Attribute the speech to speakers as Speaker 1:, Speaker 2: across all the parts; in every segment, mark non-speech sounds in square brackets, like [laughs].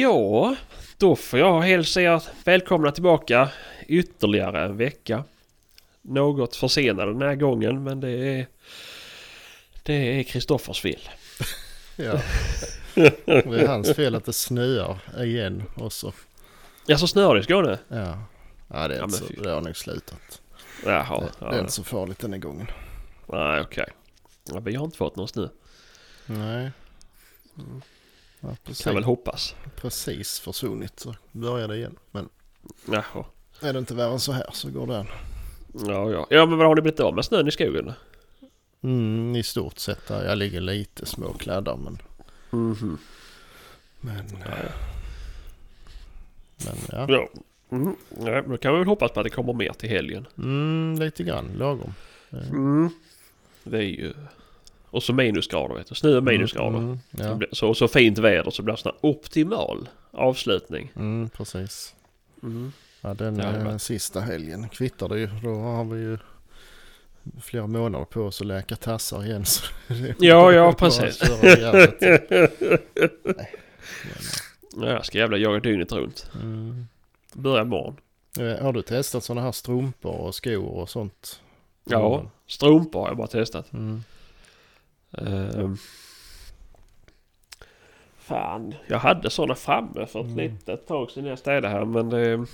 Speaker 1: Ja, då får jag hälsa er välkomna tillbaka ytterligare en vecka. Något försenad den här gången men det är... Det är Kristoffers fel. [laughs]
Speaker 2: Ja. Det är hans fel att det snöar igen och så.
Speaker 1: Ja, så snöar det i Skåne?
Speaker 2: Ja. Ja, det, är
Speaker 1: Ja,
Speaker 2: så, det har nog slutat.
Speaker 1: Jaha.
Speaker 2: det,
Speaker 1: ja.
Speaker 2: det är inte så farligt den här gången.
Speaker 1: Nej, okej. Ja, vi har inte fått någon snö.
Speaker 2: Nej. Ja, precis,
Speaker 1: Kan väl hoppas.
Speaker 2: precis försvunnit så börjar det igen. Men
Speaker 1: Jaha.
Speaker 2: är det inte värre än så här så går det an.
Speaker 1: Ja, ja. Ja, men har ni blivit av med snön i skogen?
Speaker 2: Mm, I stort sett där. Jag ligger lite små kladdar men...
Speaker 1: Mhm.
Speaker 2: Men,
Speaker 1: Ja, ja.
Speaker 2: men ja.
Speaker 1: Ja. Mm. ja. Då kan vi väl hoppas på att det kommer mer till helgen.
Speaker 2: Mm, lite grann lagom.
Speaker 1: Mm. Det är ju... Och så minusgrader vet du. Snö och minusgrader.
Speaker 2: Mm,
Speaker 1: Så,
Speaker 2: ja.
Speaker 1: blir- så, så fint väder så blir det här optimal avslutning.
Speaker 2: Mm, precis.
Speaker 1: Mm.
Speaker 2: Ja, den
Speaker 1: varit-
Speaker 2: sista helgen kvittar det ju. Då har vi ju flera månader på oss att läka tassar igen. [laughs]
Speaker 1: Ja, ja, precis.
Speaker 2: järnet. [laughs]
Speaker 1: Ja, jag ska jävla jaga dygnet runt.
Speaker 2: Mm.
Speaker 1: Börja imorgon.
Speaker 2: Eh, Har du testat sådana här strumpor och skor och sånt?
Speaker 1: Ja, strumpor har jag bara testat.
Speaker 2: Mm.
Speaker 1: Ehm. fan, jag hade sådana framme för ett
Speaker 2: Mm.
Speaker 1: litet tag sedan jag städade här men det är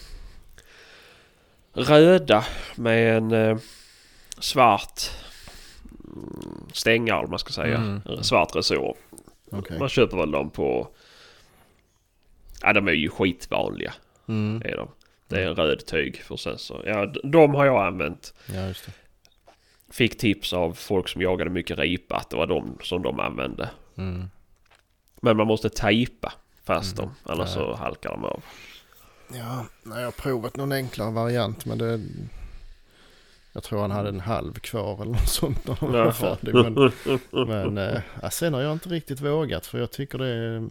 Speaker 1: röda med en eh, svart mm, stänga vad man ska säga.
Speaker 2: Mm.
Speaker 1: Svart resår.
Speaker 2: Okej.
Speaker 1: Man köper väl dem på... Ja de är ju skitvanliga.
Speaker 2: Mm.
Speaker 1: Är de. Det är en röd tyg för sen så... Ja de har jag använt.
Speaker 2: Ja, just det.
Speaker 1: Fick tips av folk som jagade mycket ripa att det var de som de använde.
Speaker 2: Mm.
Speaker 1: Men man måste tejpa fast
Speaker 2: Mm.
Speaker 1: dem. Annars
Speaker 2: Ja.
Speaker 1: så halkar de av.
Speaker 2: Ja, nej, jag har provat någon enklare variant men det... Jag tror han hade en halv kvar eller något sånt när han var färdig. Men, [laughs] men ja, sen har jag inte riktigt vågat för jag tycker det är...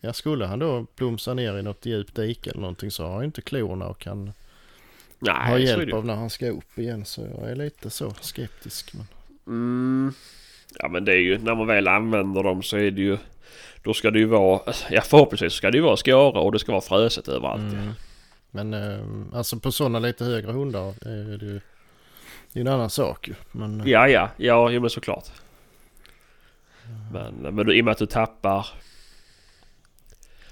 Speaker 2: Ja, skulle han då plumsa ner i något djupt dike eller någonting så har han inte klorna och kan
Speaker 1: Nej, det
Speaker 2: hjälp av när han ska upp igen. Så jag är lite så skeptisk. Men...
Speaker 1: Mm. Ja men det är ju när man väl använder dem så är det ju... Då ska det ju vara... Ja förhoppningsvis ska det ju vara skara och det ska vara fröset överallt.
Speaker 2: Mm. Men eh, alltså på sådana lite högre hundar är det ju... Det är en annan sak ju. Men, eh,
Speaker 1: Ja ja, ja jo, men såklart. Men, men du, i och med att du tappar...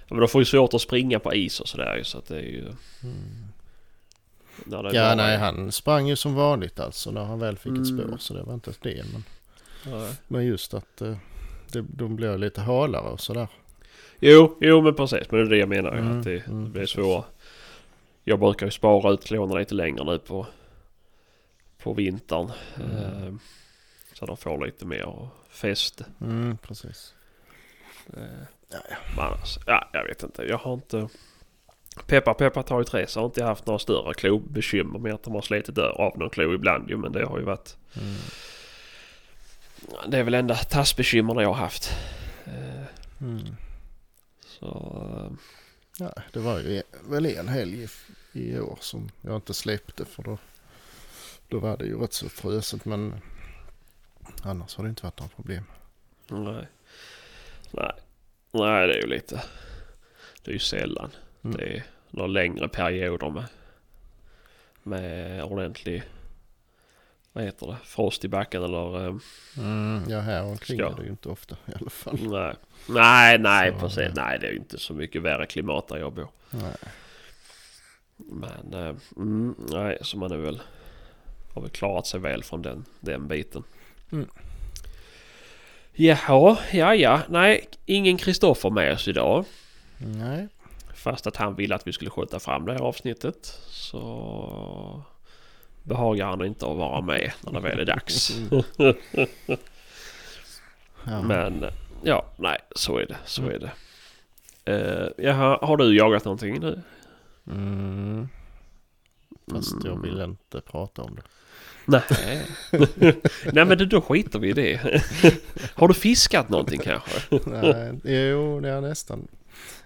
Speaker 1: Men de får ju svårt att springa på is och sådär ju så att det är ju...
Speaker 2: Mm. Ja,
Speaker 1: bara
Speaker 2: nej, han sprang ju som vanligt alltså när han väl fick ett
Speaker 1: Mm.
Speaker 2: spår. Så det var inte det. Men,
Speaker 1: Nej.
Speaker 2: men just att eh, det, de blir lite halare och sådär.
Speaker 1: Jo, jo men precis. Men det är det jag menar.
Speaker 2: Mm,
Speaker 1: Att det,
Speaker 2: mm,
Speaker 1: det blir svårt. Jag brukar ju spara ut klorna lite längre nu på, på vintern.
Speaker 2: Mm.
Speaker 1: Eh, så de får lite mer fäste.
Speaker 2: Mm, precis.
Speaker 1: Eh,
Speaker 2: Ja, ja.
Speaker 1: Men annars, ja, jag vet inte. Jag har inte... Peppar peppar tar ju tre så har inte jag haft några större klobekymmer med att de har slitit av någon klo ibland ju. Men det har ju varit...
Speaker 2: Mm.
Speaker 1: Det är väl enda tassbekymmerna jag har haft. Eh,
Speaker 2: Mm.
Speaker 1: Så... eh,
Speaker 2: Ja, det var ju e- väl en helg i, år som jag inte släppte för då, då var det ju rätt så fruset men annars har det inte varit några problem.
Speaker 1: Nej. Nej. Nej, det är ju lite... Det är ju sällan.
Speaker 2: Mm.
Speaker 1: Det är några längre perioder med... Med ordentlig... Vad heter det? Frost i backen eller... eh,
Speaker 2: Mm, ja, här omkring
Speaker 1: Ska.
Speaker 2: är det ju inte ofta i alla fall.
Speaker 1: nej. Nej, nej
Speaker 2: Så,
Speaker 1: precis.
Speaker 2: ja.
Speaker 1: Nej, det är ju inte så mycket värre klimat där jag bor.
Speaker 2: Nej.
Speaker 1: Men... eh, Mm, nej, så man är väl... Har väl klarat sig väl från den, den biten.
Speaker 2: Mm.
Speaker 1: Jaha, ja ja. Nej, ingen Kristoffer med oss idag.
Speaker 2: Nej.
Speaker 1: Fast att han ville att vi skulle skjuta fram det här avsnittet så behagar han inte att vara med när det väl är dags. [laughs]
Speaker 2: Ja.
Speaker 1: Men ja, nej så är det. Så är det. Uh, jaha, har du jagat någonting nu?
Speaker 2: Mm. Fast jag vill inte prata om det.
Speaker 1: Nej. [laughs] nej men då skiter vi i det. [laughs] har du fiskat någonting kanske?
Speaker 2: Nej, jo, det är nästan.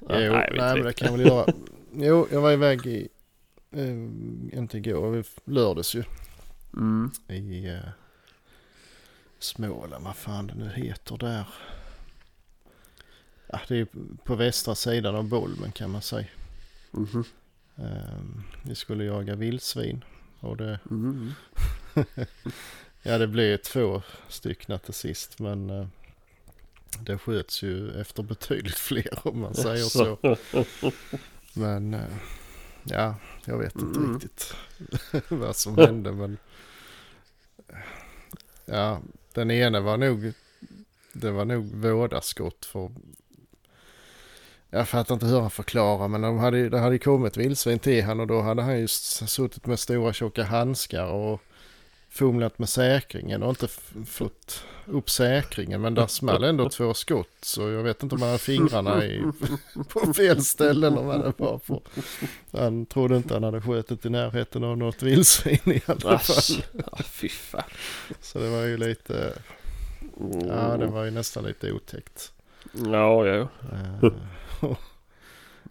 Speaker 2: Jo, nej,
Speaker 1: nej,
Speaker 2: men det kan jag väl göra. Jo, jag var iväg i, eh, inte igår, vi lördags ju.
Speaker 1: Mm.
Speaker 2: I eh, Småland, vad fan det nu heter där. Ja, det är på västra sidan av Bolmen kan man säga.
Speaker 1: Mhm.
Speaker 2: Ehm, vi skulle jaga vildsvin. Och det,
Speaker 1: Mm. [laughs]
Speaker 2: ja, det blev två stycken till sist. Men eh, det sköts ju efter betydligt fler om man säger så. Men eh, ja, jag vet inte
Speaker 1: Mm.
Speaker 2: riktigt [laughs] vad som hände. Men ja, den ena var nog, det var nog vådaskott för jag fattar inte hur han förklarar men de hade, det hade kommit vildsvin till han och då hade han just suttit med stora tjocka handskar och fumlat med säkringen och inte fått upp säkringen men där small ändå två skott så jag vet inte om han hade fingrarna i, [laughs] på fel ställe eller vad det var på. Han trodde inte han hade skjutit i närheten av något vildsvin i alla fall.
Speaker 1: Ja, fy fan.
Speaker 2: Så det var ju lite, ja det var ju nästan lite otäckt.
Speaker 1: Ja, ja.
Speaker 2: Eh,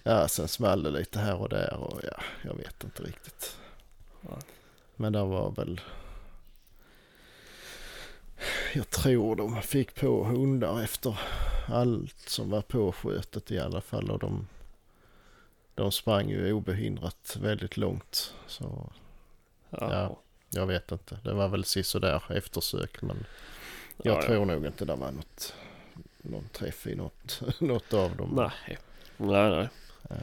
Speaker 2: ja, sen small det lite här och där och ja, jag vet inte riktigt. Men det var väl... Jag tror de fick på hundar efter allt som var påskjutet i alla fall och de, de sprang ju obehindrat väldigt långt. Så
Speaker 1: Ja.
Speaker 2: Ja. jag vet inte. Det var väl sisådär eftersök men jag
Speaker 1: Ja, ja.
Speaker 2: tror nog inte det var något, någon träff i något, [laughs] något av dem.
Speaker 1: Nej. Nej, nej.
Speaker 2: Eh,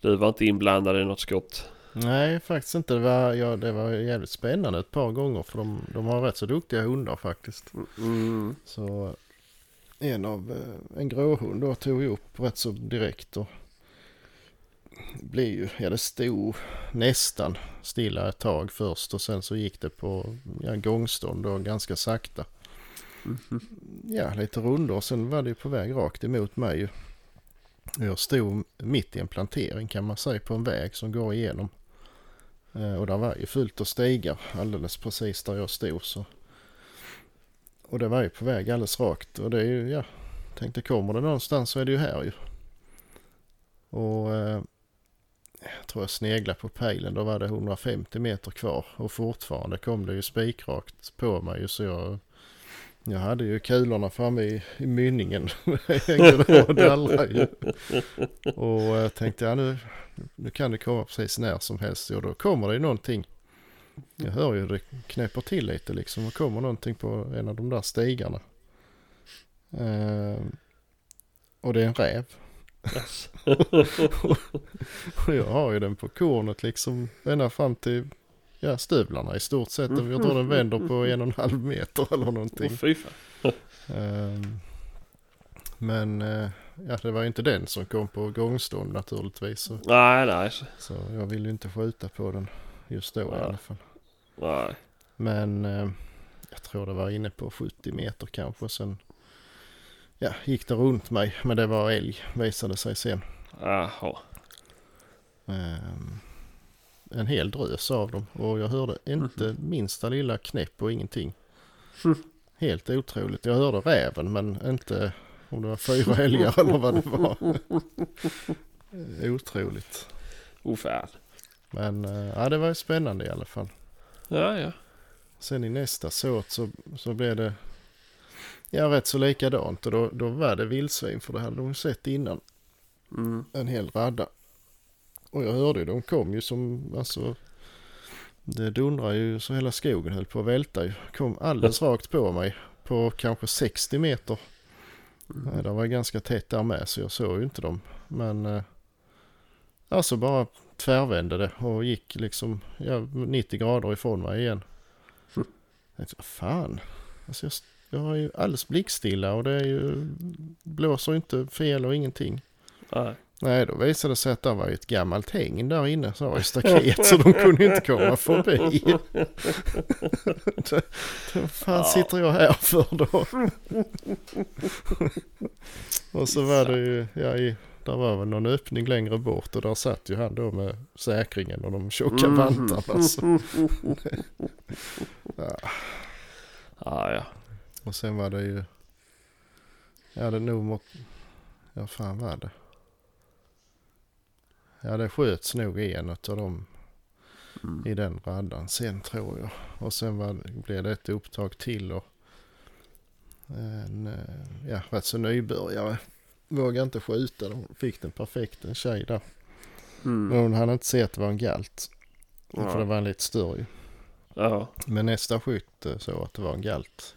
Speaker 1: Du var inte inblandad i något skott.
Speaker 2: Nej, faktiskt inte. Det var, ja, det var jävligt spännande ett par gånger för de, de har rätt så duktiga hundar faktiskt.
Speaker 1: Mm.
Speaker 2: Så en av eh, en gråhund då tog ju upp rätt så direkt och blev ju, ja det stod nästan stilla ett tag först och sen så gick det på ja, gångstånd och ganska sakta.
Speaker 1: Mhm.
Speaker 2: Ja, lite rundor och sen var det ju på väg rakt emot mig ju. Jag stod mitt i en plantering kan man säga på en väg som går igenom. Eh, och där var ju fullt av stigar alldeles precis där jag stod så. Och det var ju på väg alldeles rakt och det är ju, ja, tänkte kommer det någonstans så är det ju här ju. Och eh, jag tror jag sneglade på pejlen, då var det 150 meter kvar och fortfarande kom det ju spikrakt på mig så jag jag hade ju kulorna framme i, i mynningen. [laughs] Och dallrade ju. Och jag tänkte, ja nu, nu kan det komma precis när som helst. Och då kommer det ju någonting. Jag hör ju det knäpper till lite liksom och kommer någonting på en av de där stigarna. Ehm, och det är en räv.
Speaker 1: Yes. [laughs]
Speaker 2: Och jag har ju den på kornet liksom ända fram till ja, stövlarna i stort sett. Jag tror den vänder på en och en halv meter eller någonting.
Speaker 1: Fan.
Speaker 2: Ehm, Men eh, ja, det var inte den som kom på gångstånd naturligtvis. Så,
Speaker 1: Nej, nej. så-
Speaker 2: jag ville ju inte skjuta på den just då i
Speaker 1: Nej.
Speaker 2: alla fall.
Speaker 1: Nej.
Speaker 2: Men eh, jag tror det var inne på 70 meter kanske. Sen ja, gick det runt mig. Men det var älg visade sig sen.
Speaker 1: Jaha.
Speaker 2: Ehm, en hel drös av dem. Och jag hörde inte minsta lilla knäpp och ingenting.
Speaker 1: Mm.
Speaker 2: Helt otroligt. Jag hörde räven men inte om det var fyra älgar eller vad det var. [laughs] Otroligt.
Speaker 1: Oh fan.
Speaker 2: Men eh, ja, det var ju spännande i alla fall.
Speaker 1: Ja, ja.
Speaker 2: Sen i nästa såt så, så blev det ja, rätt så likadant. Och då, då var det vildsvin för det hade de sett innan.
Speaker 1: Mm.
Speaker 2: En hel radda. Och jag hörde ju, de kom ju som, alltså. Det dundrar ju så hela skogen höll på att välta ju. Kom alldeles [laughs] rakt på mig. På kanske 60 meter. Mm. Det var ganska tätt där med så jag såg ju inte dem. Men eh, alltså bara tvärvände det och gick liksom ja, 90 grader ifrån mig igen.
Speaker 1: Mm. [laughs]
Speaker 2: Jag tänkte, fan. Alltså jag, jag har ju alldeles blickstilla och det är ju, blåser inte fel och ingenting.
Speaker 1: Nej.
Speaker 2: Nej, då visade det sig att det var ju ett gammalt häng där inne. Så var det staket så de kunde inte komma förbi. [laughs] Vad fan
Speaker 1: Ja.
Speaker 2: sitter jag här för då? och så var det ju, ja, i, där var väl någon öppning längre bort och där satt ju han då med säkringen och de tjocka
Speaker 1: Mhm.
Speaker 2: vantarna. Så. [laughs] Ja.
Speaker 1: Ja, ja.
Speaker 2: Och sen var det ju, ja det mot, ja fan var det? Ja det sköts nog en av dem
Speaker 1: Mm.
Speaker 2: i den raddan sen tror jag. Och sen var, blev det ett upptag till och en eh, ja, rätt så nybörjare vågade inte skjuta. De fick den perfekt, en tjej där.
Speaker 1: Mm.
Speaker 2: Men hon hade inte sett att det var en galt.
Speaker 1: Ja.
Speaker 2: För det var en lite större.
Speaker 1: Ja.
Speaker 2: Men nästa skytt såg att det var en galt.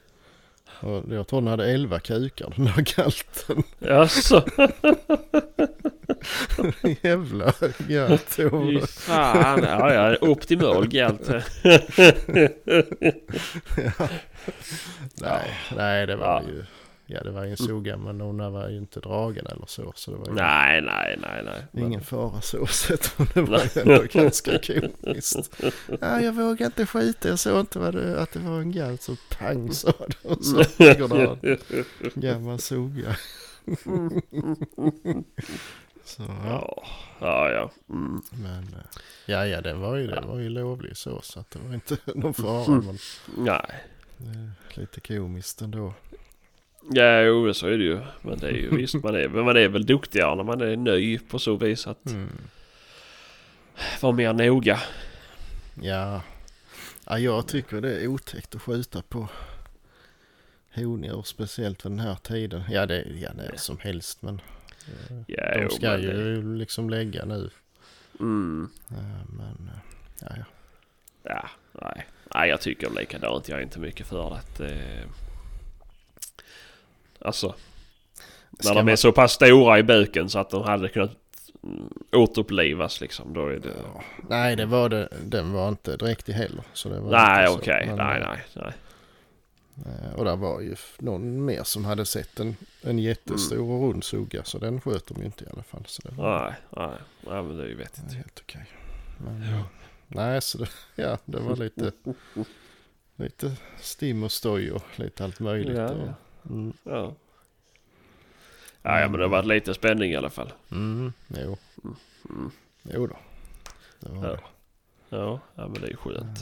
Speaker 2: Jag tror den hade 11 kukar den där galten.
Speaker 1: Jaså? [laughs]
Speaker 2: Jävla galt.
Speaker 1: Fy fan. Ja, ja. Optimal galt. [laughs] [laughs]
Speaker 2: Nej, nej det var
Speaker 1: Ja.
Speaker 2: ju... Ja det var ju en suga men hon var ju inte dragen eller så. Så det var ju
Speaker 1: Nej, nej, nej, nej.
Speaker 2: ingen fara så [laughs] sett. Det var ju ändå ganska komiskt. Ja, jag vågade inte skjuta. Jag såg inte vad det, att det var en galt. Så pang sa det. Och så ligger där en gammal suga. så ja.
Speaker 1: Ja, ja. Mm.
Speaker 2: Men eh, ja, ja den var ju, den var ju lovlig så. Så att det var inte [laughs] någon fara. Men
Speaker 1: Nej.
Speaker 2: lite komiskt ändå.
Speaker 1: Ja, jo, så är det ju. Men det är ju visst, man är, men man är väl duktigare när man är ny på så vis att
Speaker 2: Mm.
Speaker 1: vara mer noga.
Speaker 2: Ja. ja, jag tycker det är otäckt att skjuta på hondjur. Speciellt vid den här tiden. Ja, det ja, när som helst. Men eh,
Speaker 1: Ja,
Speaker 2: de
Speaker 1: jo,
Speaker 2: ska
Speaker 1: men
Speaker 2: ju liksom lägga nu.
Speaker 1: Det, mm,
Speaker 2: Eh, Men eh, ja, ja.
Speaker 1: ja, nej. Nej, jag tycker likadant. Jag är inte mycket för att... Eh, alltså,
Speaker 2: Ska
Speaker 1: när de är
Speaker 2: man-
Speaker 1: så pass stora i buken så att de hade kunnat mm, återupplivas liksom. Då är det...
Speaker 2: Ja. Nej, det var det. Den var inte dräktig heller. Så det var
Speaker 1: Nej, okej.
Speaker 2: Men,
Speaker 1: Nej, nej, nej.
Speaker 2: eh, Och där var ju någon mer som hade sett en, en jättestor
Speaker 1: Mm.
Speaker 2: och rund suga. Så den sköt de ju inte i alla fall. Så det var
Speaker 1: Nej, nej. Nej, men det är ju vettigt.
Speaker 2: helt okej. Men, eh, Nej, så det, [laughs] ja, det var lite, [laughs] lite stim och stoj och lite allt möjligt.
Speaker 1: Ja,
Speaker 2: och,
Speaker 1: ja.
Speaker 2: Mm,
Speaker 1: Ja. Ja, ja, men det har varit lite spänning i alla fall.
Speaker 2: mm, jo,
Speaker 1: Mm.
Speaker 2: jo då. Det var
Speaker 1: Ja.
Speaker 2: det.
Speaker 1: Ja, ja, men det är skönt.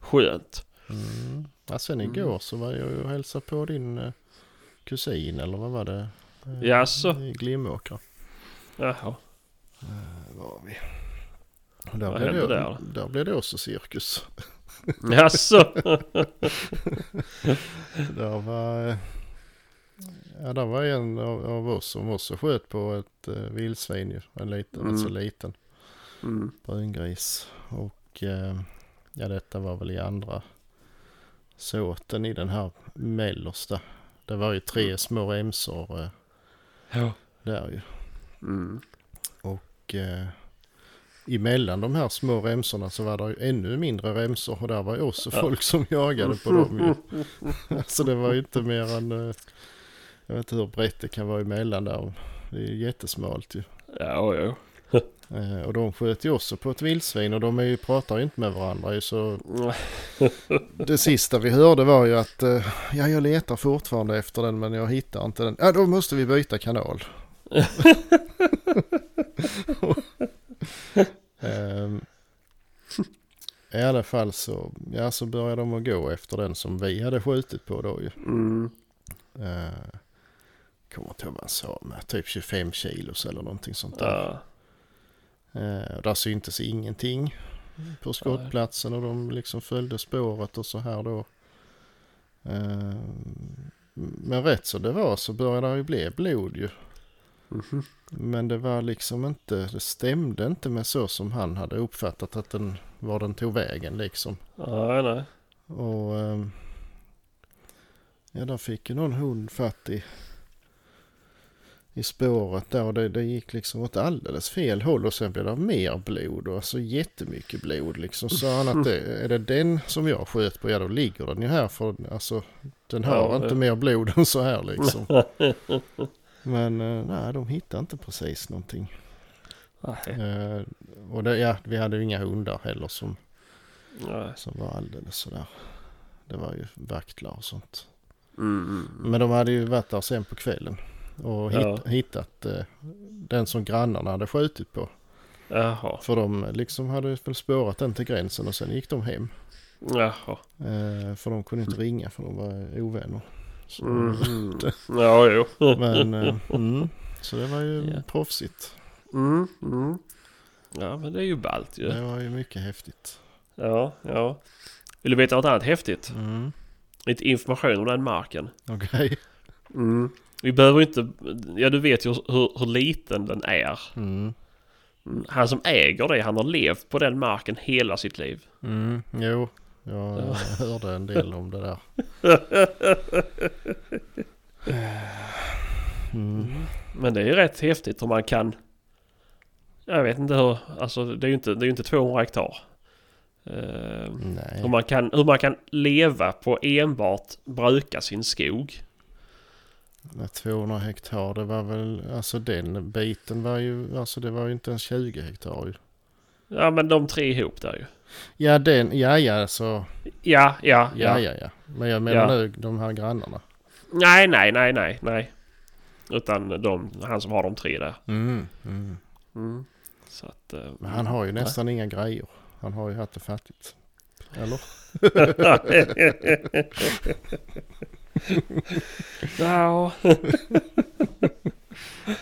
Speaker 1: Skönt.
Speaker 2: Mm. Ja, sen
Speaker 1: Mm.
Speaker 2: igår så var jag ju och hälsade på din eh, kusin eller vad var det? Eh,
Speaker 1: Jaså?
Speaker 2: I Glimåkra
Speaker 1: Jaha.
Speaker 2: eh, var vi. Och där,
Speaker 1: Vad
Speaker 2: blev det,
Speaker 1: där
Speaker 2: där blev det också cirkus. [laughs]
Speaker 1: Jaså?
Speaker 2: Där var, eh, ja, där var en av, av oss som också sköt på ett uh, vildsvin. En liten,
Speaker 1: Mm.
Speaker 2: alltså liten
Speaker 1: Mm.
Speaker 2: brungris. Och eh, ja detta var väl i andra såten i den här mellersta. Det var ju tre
Speaker 1: Mm.
Speaker 2: små remsor eh,
Speaker 1: Ja.
Speaker 2: där ju.
Speaker 1: Mm.
Speaker 2: Och eh, emellan de här små remsorna så var det ännu mindre remsor och där var ju också folk som jagade på dem ju. [laughs] Alltså det var ju inte mer än, eh, jag vet inte hur brett det kan vara emellan där. Det är jättesmalt ju.
Speaker 1: Ja, ja. [laughs]
Speaker 2: Eh, och de sköt ju också på ett vildsvin och de är ju, pratar ju inte med varandra så det sista vi hörde var ju att eh, ja jag letar fortfarande efter den men jag hittar inte den. Ja då måste vi byta kanal. [laughs] [laughs] Ehm, I alla fall så, ja, så började de att gå efter den som vi hade skjutit på då ju.
Speaker 1: Mm.
Speaker 2: Uh, kommer inte ihåg vad han sa med typ 25 kilos eller någonting sånt där.
Speaker 1: Ja.
Speaker 2: Och där syntes ingenting på skottplatsen och de liksom följde spåret och så här då. Eh, men rätt så det var så började det ju bli blod ju.
Speaker 1: Mhm.
Speaker 2: Men det var liksom inte, det stämde inte med så som han hade uppfattat att den, var den tog vägen liksom.
Speaker 1: Nej, nej.
Speaker 2: Och ehm, ja, där fick ju någon hund fatt i, i spåret där och det, det gick liksom åt alldeles fel håll och sen blev det mer blod och så jättemycket blod liksom. Så han att det, är det den som jag sköt på, ja då ligger den ju här för alltså den har
Speaker 1: Ja,
Speaker 2: inte
Speaker 1: ja.
Speaker 2: mer blod än så här liksom. [laughs] Men eh, nej, de hittade inte precis någonting.
Speaker 1: Nej.
Speaker 2: Eh, och det, ja, vi hade ju inga hundar heller som,
Speaker 1: Nej.
Speaker 2: som var alldeles sådär. Det var ju vaktlar och sånt.
Speaker 1: Mm, mm.
Speaker 2: Men de hade ju varit där sen på kvällen och hitt,
Speaker 1: Ja.
Speaker 2: hittat eh, den som grannarna hade skjutit på.
Speaker 1: Jaha.
Speaker 2: För de liksom hade väl spårat den till gränsen och sen gick de hem.
Speaker 1: Jaha.
Speaker 2: Eh, för de kunde inte ringa för de var ovänner.
Speaker 1: Mm. [laughs] Ja, jo.
Speaker 2: Men eh, mm, så det var ju
Speaker 1: Ja.
Speaker 2: proffsigt.
Speaker 1: Mm, mm. Ja, men det är ju ballt ju.
Speaker 2: Det var ju mycket häftigt.
Speaker 1: Ja, ja. Vill du veta något annat häftigt?
Speaker 2: Mm.
Speaker 1: Lite information om den marken.
Speaker 2: Okej.
Speaker 1: Mm. Vi behöver inte... Ja du vet ju hur, hur liten den är.
Speaker 2: Mm,
Speaker 1: Han som äger det, han har levt på den marken hela sitt liv.
Speaker 2: Mm. Jo, jag
Speaker 1: Ja.
Speaker 2: hörde en del om det där. [laughs] Mm.
Speaker 1: Men det är ju rätt häftigt hur man kan... Jag vet inte hur... Alltså det är ju inte, det är inte 200 hektar. Eh, hur, man kan, hur man kan leva på enbart bruka sin skog.
Speaker 2: Nej, 200 hektar det var väl, alltså den biten var ju, alltså det var ju inte ens 20 hektar ju.
Speaker 1: Ja men de tre ihop där ju.
Speaker 2: Ja den, ja ja så,
Speaker 1: Ja, ja,
Speaker 2: ja
Speaker 1: ja.
Speaker 2: ja ja. Men jag menar
Speaker 1: Ja.
Speaker 2: nu de här grannarna.
Speaker 1: Nej, nej, nej, nej, nej. Utan de, han som har de tre där.
Speaker 2: Mm. Mm.
Speaker 1: Mm. Så att... eh,
Speaker 2: Men han har ju nästan inga grejer. Han har ju haft det fattigt. Eller?
Speaker 1: ja.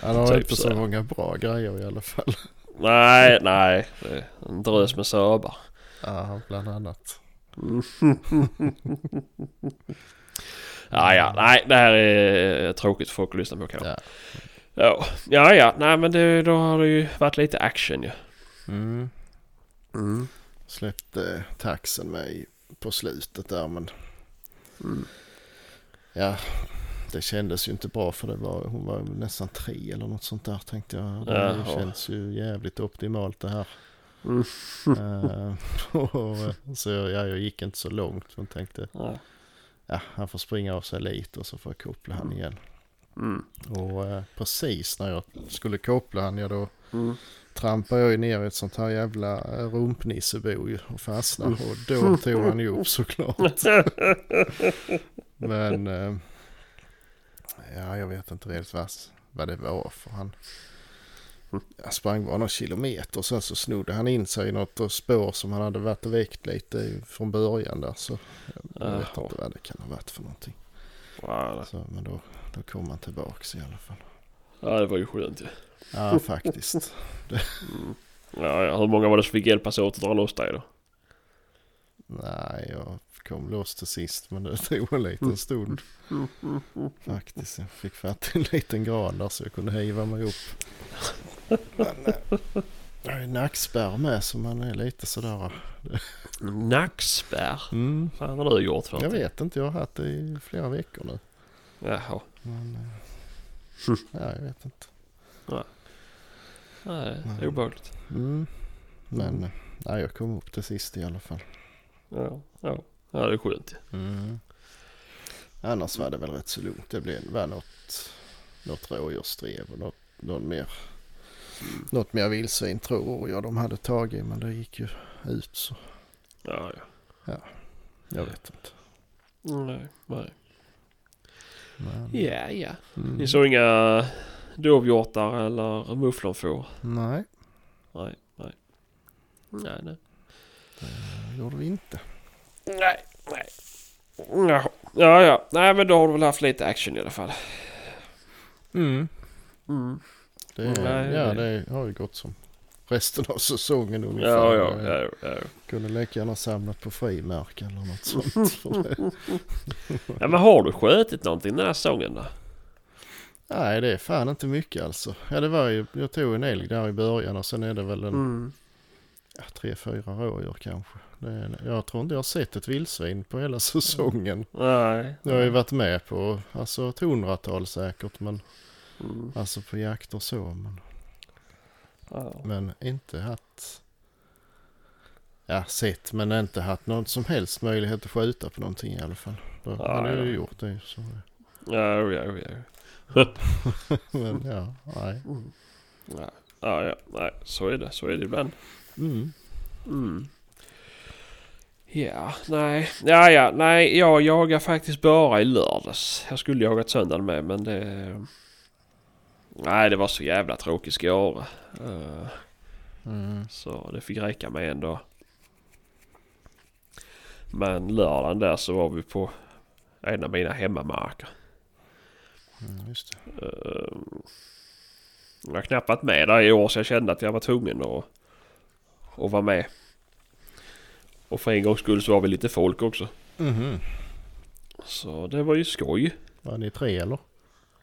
Speaker 2: Han har
Speaker 1: Typ
Speaker 2: inte så
Speaker 1: så.
Speaker 2: många bra grejer i alla fall.
Speaker 1: Nej, nej. Det är en drös med söbar.
Speaker 2: Ja, bland annat. [laughs]
Speaker 1: Ja, ja. Nej, det här är tråkigt för folk att lyssna på kanske.
Speaker 2: Ja.
Speaker 1: Ja, ja. ja. Nej, men det, då har det ju varit lite action ju.
Speaker 2: Mm.
Speaker 1: Mm.
Speaker 2: Släppte taxen med i- på slutet där men
Speaker 1: Mm.
Speaker 2: ja. Det kändes ju inte bra för det var, hon var nästan tre eller något sånt där tänkte jag. Det
Speaker 1: Jaha.
Speaker 2: känns ju jävligt optimalt det här.
Speaker 1: Mm.
Speaker 2: Eh, och, [laughs] så ja, jag gick inte så långt men tänkte
Speaker 1: Ja.
Speaker 2: ja, han får springa av sig lite och så får jag koppla han igen.
Speaker 1: Mm.
Speaker 2: Och eh, precis när jag skulle koppla han, ja då
Speaker 1: Mm.
Speaker 2: trampade jag ju ner i ett sånt här jävla eh, rumpnissebo och fastnade. Och då tog han ju upp såklart. [laughs] Men eh, ja, jag vet inte riktigt vad, vad det var för han. Jag sprang bara några kilometer och sen så snodde han in sig i något spår som han hade varit och väckt lite från början där. Så jag vet
Speaker 1: Jaha.
Speaker 2: inte vad det kan ha varit för någonting.
Speaker 1: Ja,
Speaker 2: Så, men då, då kom han tillbaks i alla fall.
Speaker 1: ja, det var ju skönt ju.
Speaker 2: Ja, [laughs] faktiskt.
Speaker 1: Mm. Ja, ja. Hur många var det som fick hjälpas åt att dra loss dig då?
Speaker 2: Nej, jag kom loss till sist men det [laughs] tog en liten stund [laughs] faktiskt. Jag fick fatt i en liten gran där så jag kunde hiva mig upp. Men eh, jag har ju nackspärr med så man är lite sådär.
Speaker 1: Nackspärr?
Speaker 2: Mm,
Speaker 1: Vad har du gjort för
Speaker 2: jag
Speaker 1: någonting?
Speaker 2: vet inte, jag har haft det i flera veckor nu.
Speaker 1: Jaha.
Speaker 2: Men, eh, ja, jag vet inte.
Speaker 1: Nej, det är obehagligt.
Speaker 2: Mm. Men eh, nej, jag kom upp till sist i alla fall.
Speaker 1: Ja, ja. ja, det är skönt.
Speaker 2: Mm. Annars var det väl rätt så lugnt. Det blev var något, något rådjursdrev och något, något mer. Något mer vildsvin tror jag de hade tagit men det gick ju ut så
Speaker 1: Ja, ja.
Speaker 2: jag vet inte.
Speaker 1: Nej, nej.
Speaker 2: Men,
Speaker 1: Ja, ja.
Speaker 2: mm.
Speaker 1: Ni såg inga dovhjortar eller mufflonfår?
Speaker 2: Nej,
Speaker 1: Nej, nej. Nej, nej.
Speaker 2: det gjorde vi inte.
Speaker 1: Nej, nej. Jaha. Ja, ja. Nej, men då har du väl haft lite action i alla fall.
Speaker 2: Mm.
Speaker 1: Mm.
Speaker 2: Det,
Speaker 1: Nej,
Speaker 2: ja,
Speaker 1: det-
Speaker 2: har ju gått som resten av säsongen ungefär.
Speaker 1: Ja, ja,
Speaker 2: Jag
Speaker 1: ja, ja.
Speaker 2: Kunde lika gärna samlat på frimärke eller något sånt. [laughs]
Speaker 1: Ja, men har du skjutit någonting den här säsongen då?
Speaker 2: Nej, det är fan inte mycket alltså. Ja, det var ju, jag tog en älg där i början och sen är det väl en
Speaker 1: Mm.
Speaker 2: ja, tre, fyra rådjur kanske. Det är, jag tror inte jag har sett ett vildsvin på hela säsongen.
Speaker 1: Nej.
Speaker 2: Jag har ju varit med på alltså ett hundratal säkert, men
Speaker 1: Mm.
Speaker 2: alltså på jakt och så. Men,
Speaker 1: Ja.
Speaker 2: men inte haft, ja sett, men inte haft någon som helst möjlighet att skjuta på någonting i alla fall. Då
Speaker 1: Ja,
Speaker 2: hade jag
Speaker 1: ja.
Speaker 2: ju gjort det. Så.
Speaker 1: Ja, ja, ja. [laughs]
Speaker 2: Men ja, nej.
Speaker 1: Mm. Ja, ja, ja. Nej, så är det. Så är det ibland.
Speaker 2: Mm.
Speaker 1: Mm. Ja, nej. Ja, ja, nej. Jag jagar faktiskt bara i lördags. Jag skulle jagat söndagen med men det... Nej, det var så jävla tråkig skåre. Uh,
Speaker 2: Mm.
Speaker 1: så det fick räcka med en dag. Men lördagen där så var vi på en av mina hemmamarker.
Speaker 2: Mm, just det.
Speaker 1: Uh, jag har knappt varit med där i år så jag kände att jag var tvungen att, att vara med. Och för en gångs skull så var vi lite folk också.
Speaker 2: Mhm.
Speaker 1: Så det var ju skoj.
Speaker 2: Var ni tre eller?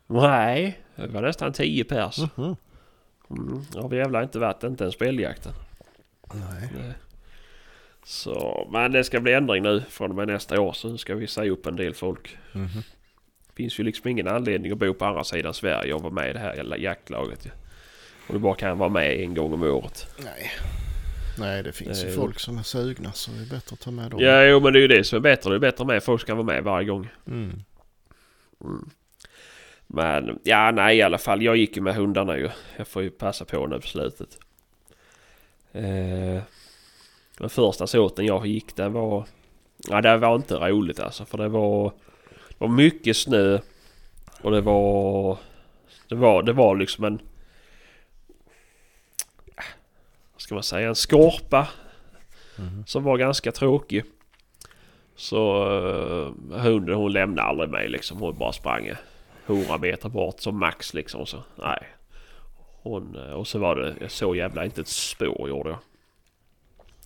Speaker 1: Nej, det var nästan 10 pers.
Speaker 2: Mhm.
Speaker 1: Mm. Ja, vi jävlar inte varit, inte en speljakten.
Speaker 2: Nej.
Speaker 1: Nej. Så, men det ska bli ändring nu från och med nästa år. Så nu ska vi säga upp en del folk.
Speaker 2: Mhm.
Speaker 1: finns ju liksom ingen anledning att bo på andra sidan Sverige och vara med i det här jaktlaget. Och du bara kan vara med en gång om året.
Speaker 2: Nej. Nej, det finns ju
Speaker 1: Eh,
Speaker 2: folk som är sugna så det är bättre att ta med dem.
Speaker 1: Ja, jo men det är ju det som är bättre. Det är bättre med folk ska vara med varje gång.
Speaker 2: Mm.
Speaker 1: Mm. Men ja, nej i alla fall. Jag gick ju med hundarna ju. Jag får ju passa på nu på slutet. Eh, den första såten jag gick den var... Ja, det var inte roligt alltså. För det var, det var mycket snö. Och det var... Det var, det var liksom en... Vad ska man säga? En skorpa.
Speaker 2: Mhm.
Speaker 1: Som var ganska tråkig. Så uh, hunden hon lämnade aldrig mig liksom. Hon bara sprang 100 meter bort som max liksom. Så nej. Hon, eh, och så var det jag såg jävla inte ett spår gjorde jag.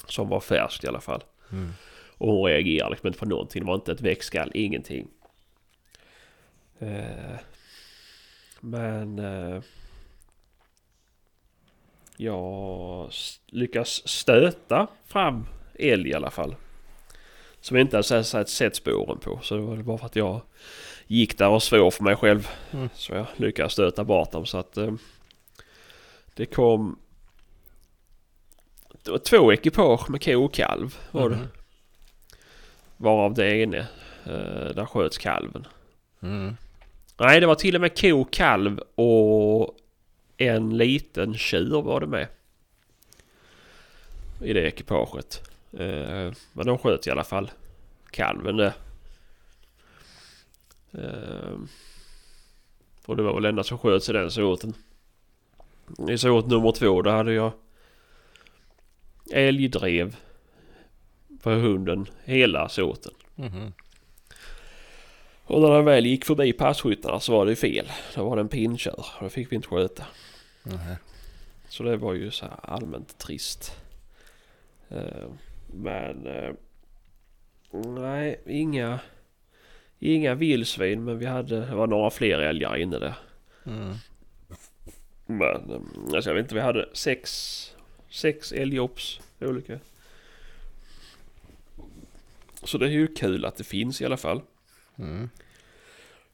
Speaker 1: Som var färskt i alla fall.
Speaker 2: Mm.
Speaker 1: Och hon reagerade liksom inte på någonting. Det var inte ett växtskall, ingenting. Eh, men... Eh, jag lyckas stöta fram älg i alla fall. Som jag inte hade sett- sett spåren på. Så det var bara för att jag gick där och svor för mig själv.
Speaker 2: Mm.
Speaker 1: Så jag lyckades stöta bort dem. Så att eh, det kom... Det var två ekipage med ko och kalv var det.
Speaker 2: Mhm.
Speaker 1: Varav det ene, eh, där sköts kalven.
Speaker 2: Mm.
Speaker 1: Nej, det var till och med ko, kalv och en liten tjur var det med. I det ekipaget. Eh, men de sköt i alla fall kalven det. Eh, och det var väl enda som sköts i den såten. I såt nummer två då hade jag älgdrev på hunden hela såten.
Speaker 2: Mhm.
Speaker 1: Och när den väl gick förbi passkyttarna så var det fel. Då var det en pinnkör och det fick vi inte sköta.
Speaker 2: Nej.
Speaker 1: Så det var ju så här allmänt trist. Eh, Men eh, nej, inga, inga vildsvin men vi hade, det var några fler älgar inne där.
Speaker 2: Mm.
Speaker 1: Men alltså, jag vet inte, vi hade sex, sex älgops olika. Så det är ju kul att det finns i alla fall.
Speaker 2: Mm.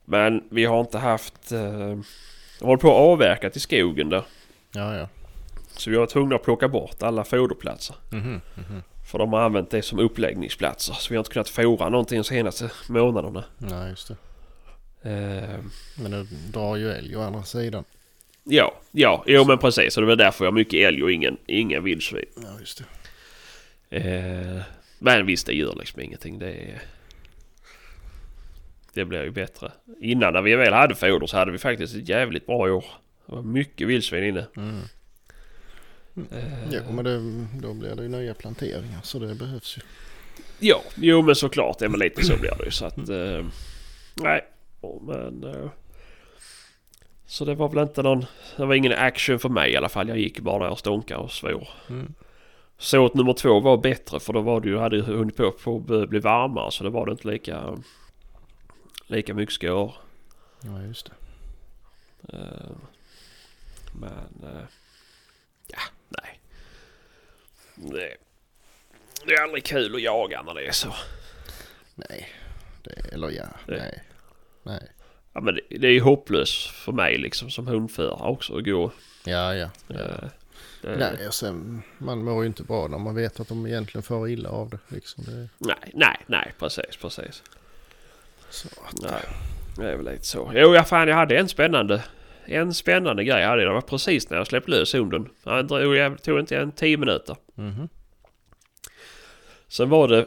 Speaker 1: Men vi har inte haft... Eh, hållit på att avverkat i skogen där.
Speaker 2: Ja, ja.
Speaker 1: Så vi var tvungna att plocka bort alla foderplatser.
Speaker 2: Mhm. Mhm.
Speaker 1: För de har använt det som uppläggningsplatser. Så vi har inte kunnat fora någonting de senaste månaderna.
Speaker 2: Nej, just det.
Speaker 1: Eh,
Speaker 2: Men det drar ju älg å andra sidan.
Speaker 1: ja, ja, jo men precis. Och det var därför jag har mycket älg och ingen, ingen vildsvin.
Speaker 2: Ja, just det.
Speaker 1: Eh, men visst, det gör liksom ingenting. Det, är- det blir ju bättre. Innan när vi väl hade foder så hade vi faktiskt ett jävligt bra år. Det var mycket vildsvin inne.
Speaker 2: Mm.
Speaker 1: Eh,
Speaker 2: Jo, men det, då blir det ju nya planteringar så det behövs ju.
Speaker 1: Ja, jo men såklart. Det men lite så blir det ju. Så att... Eh, nej, Ja, men... Eh, så det var väl inte någon... Det var ingen action för mig i alla fall. Jag gick bara där och stånkade och svor.
Speaker 2: Mm.
Speaker 1: Såt nummer två var bättre för då var det ju, hade ju hunnit på på att bli varmare så det var det inte lika... Lika mycket skår.
Speaker 2: Ja, just det.
Speaker 1: Eh, men... Det, det är aldrig kul att jaga när det är så.
Speaker 2: Nej. Det, eller ja,
Speaker 1: Det-
Speaker 2: nej. Nej.
Speaker 1: Ja men det, det är ju hopplöst för mig liksom som hundförare också att gå.
Speaker 2: Ja, ja. ja.
Speaker 1: det,
Speaker 2: Nej, och sen, man mår ju inte bra när man vet att de egentligen får illa av det. Liksom. det
Speaker 1: nej, nej, nej, precis, precis.
Speaker 2: så att,
Speaker 1: Nej, det är väl lite så. Jo, ja, fan jag hade en spännande, en spännande grej. Jag hade. Det var precis när jag släppte lös hunden. Det drog, jag tog inte en tio minuter.
Speaker 2: Mhm.
Speaker 1: Sen var det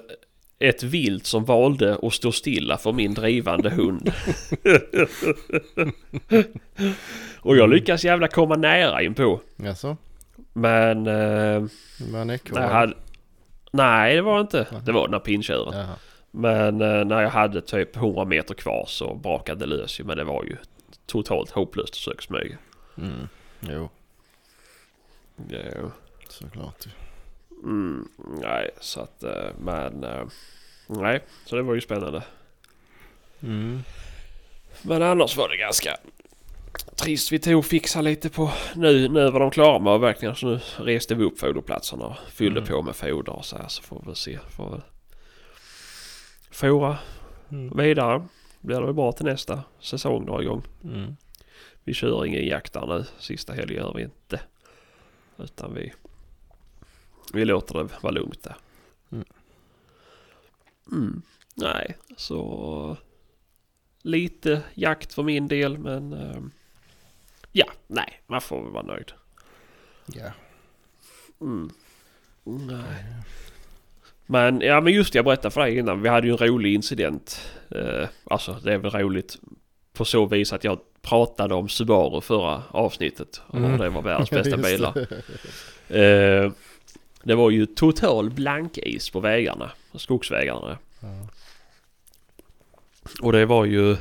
Speaker 1: ett vilt som valde att stå stilla för min drivande hund. [laughs] Och jag lyckas jävla komma nära in på.
Speaker 2: Jaså?
Speaker 1: Men... Eh,
Speaker 2: Var en ekorre?
Speaker 1: jag hade, nej det var inte.
Speaker 2: Nej.
Speaker 1: Det var den här pinntjuren. Men eh, när jag hade typ 100 meter kvar så brakade det lös ju. Men det var ju totalt hopplöst att försöka smyga.
Speaker 2: Mm. Jo,
Speaker 1: Ja.
Speaker 2: såklart.
Speaker 1: Mm, nej, så att... eh, Men... eh, Nej, så det var ju spännande.
Speaker 2: Mm.
Speaker 1: Men annars var det ganska... trist. Vi tog och fixade lite på... Nu, nu var de klara med avverkningen så nu reste vi upp foderplatserna och fyllde
Speaker 2: Mm.
Speaker 1: på med foder och så här så får vi se. Får vi fora
Speaker 2: Mm.
Speaker 1: vidare. Blir det väl bra till nästa säsong drar igång.
Speaker 2: Mm.
Speaker 1: Vi kör ingen jakt där nu. Sista helgen gör vi inte. Utan vi... Vi låter det vara lugnt där.
Speaker 2: Mm.
Speaker 1: Mm. Nej, så... Lite jakt för min del men... ehm, ja, nej, man får väl vara nöjd.
Speaker 2: Ja.
Speaker 1: Mm. Nej. Men ja men just det, jag berättade för dig innan. Vi hade ju en rolig incident. Eh, alltså det är väl roligt på så vis att jag pratade om Subaru förra avsnittet. Och
Speaker 2: Mm.
Speaker 1: det var världens [laughs] bästa bilar.
Speaker 2: det.
Speaker 1: Eh, det var ju total blankis på vägarna. Skogsvägarna.
Speaker 2: Ja.
Speaker 1: Och det var ju...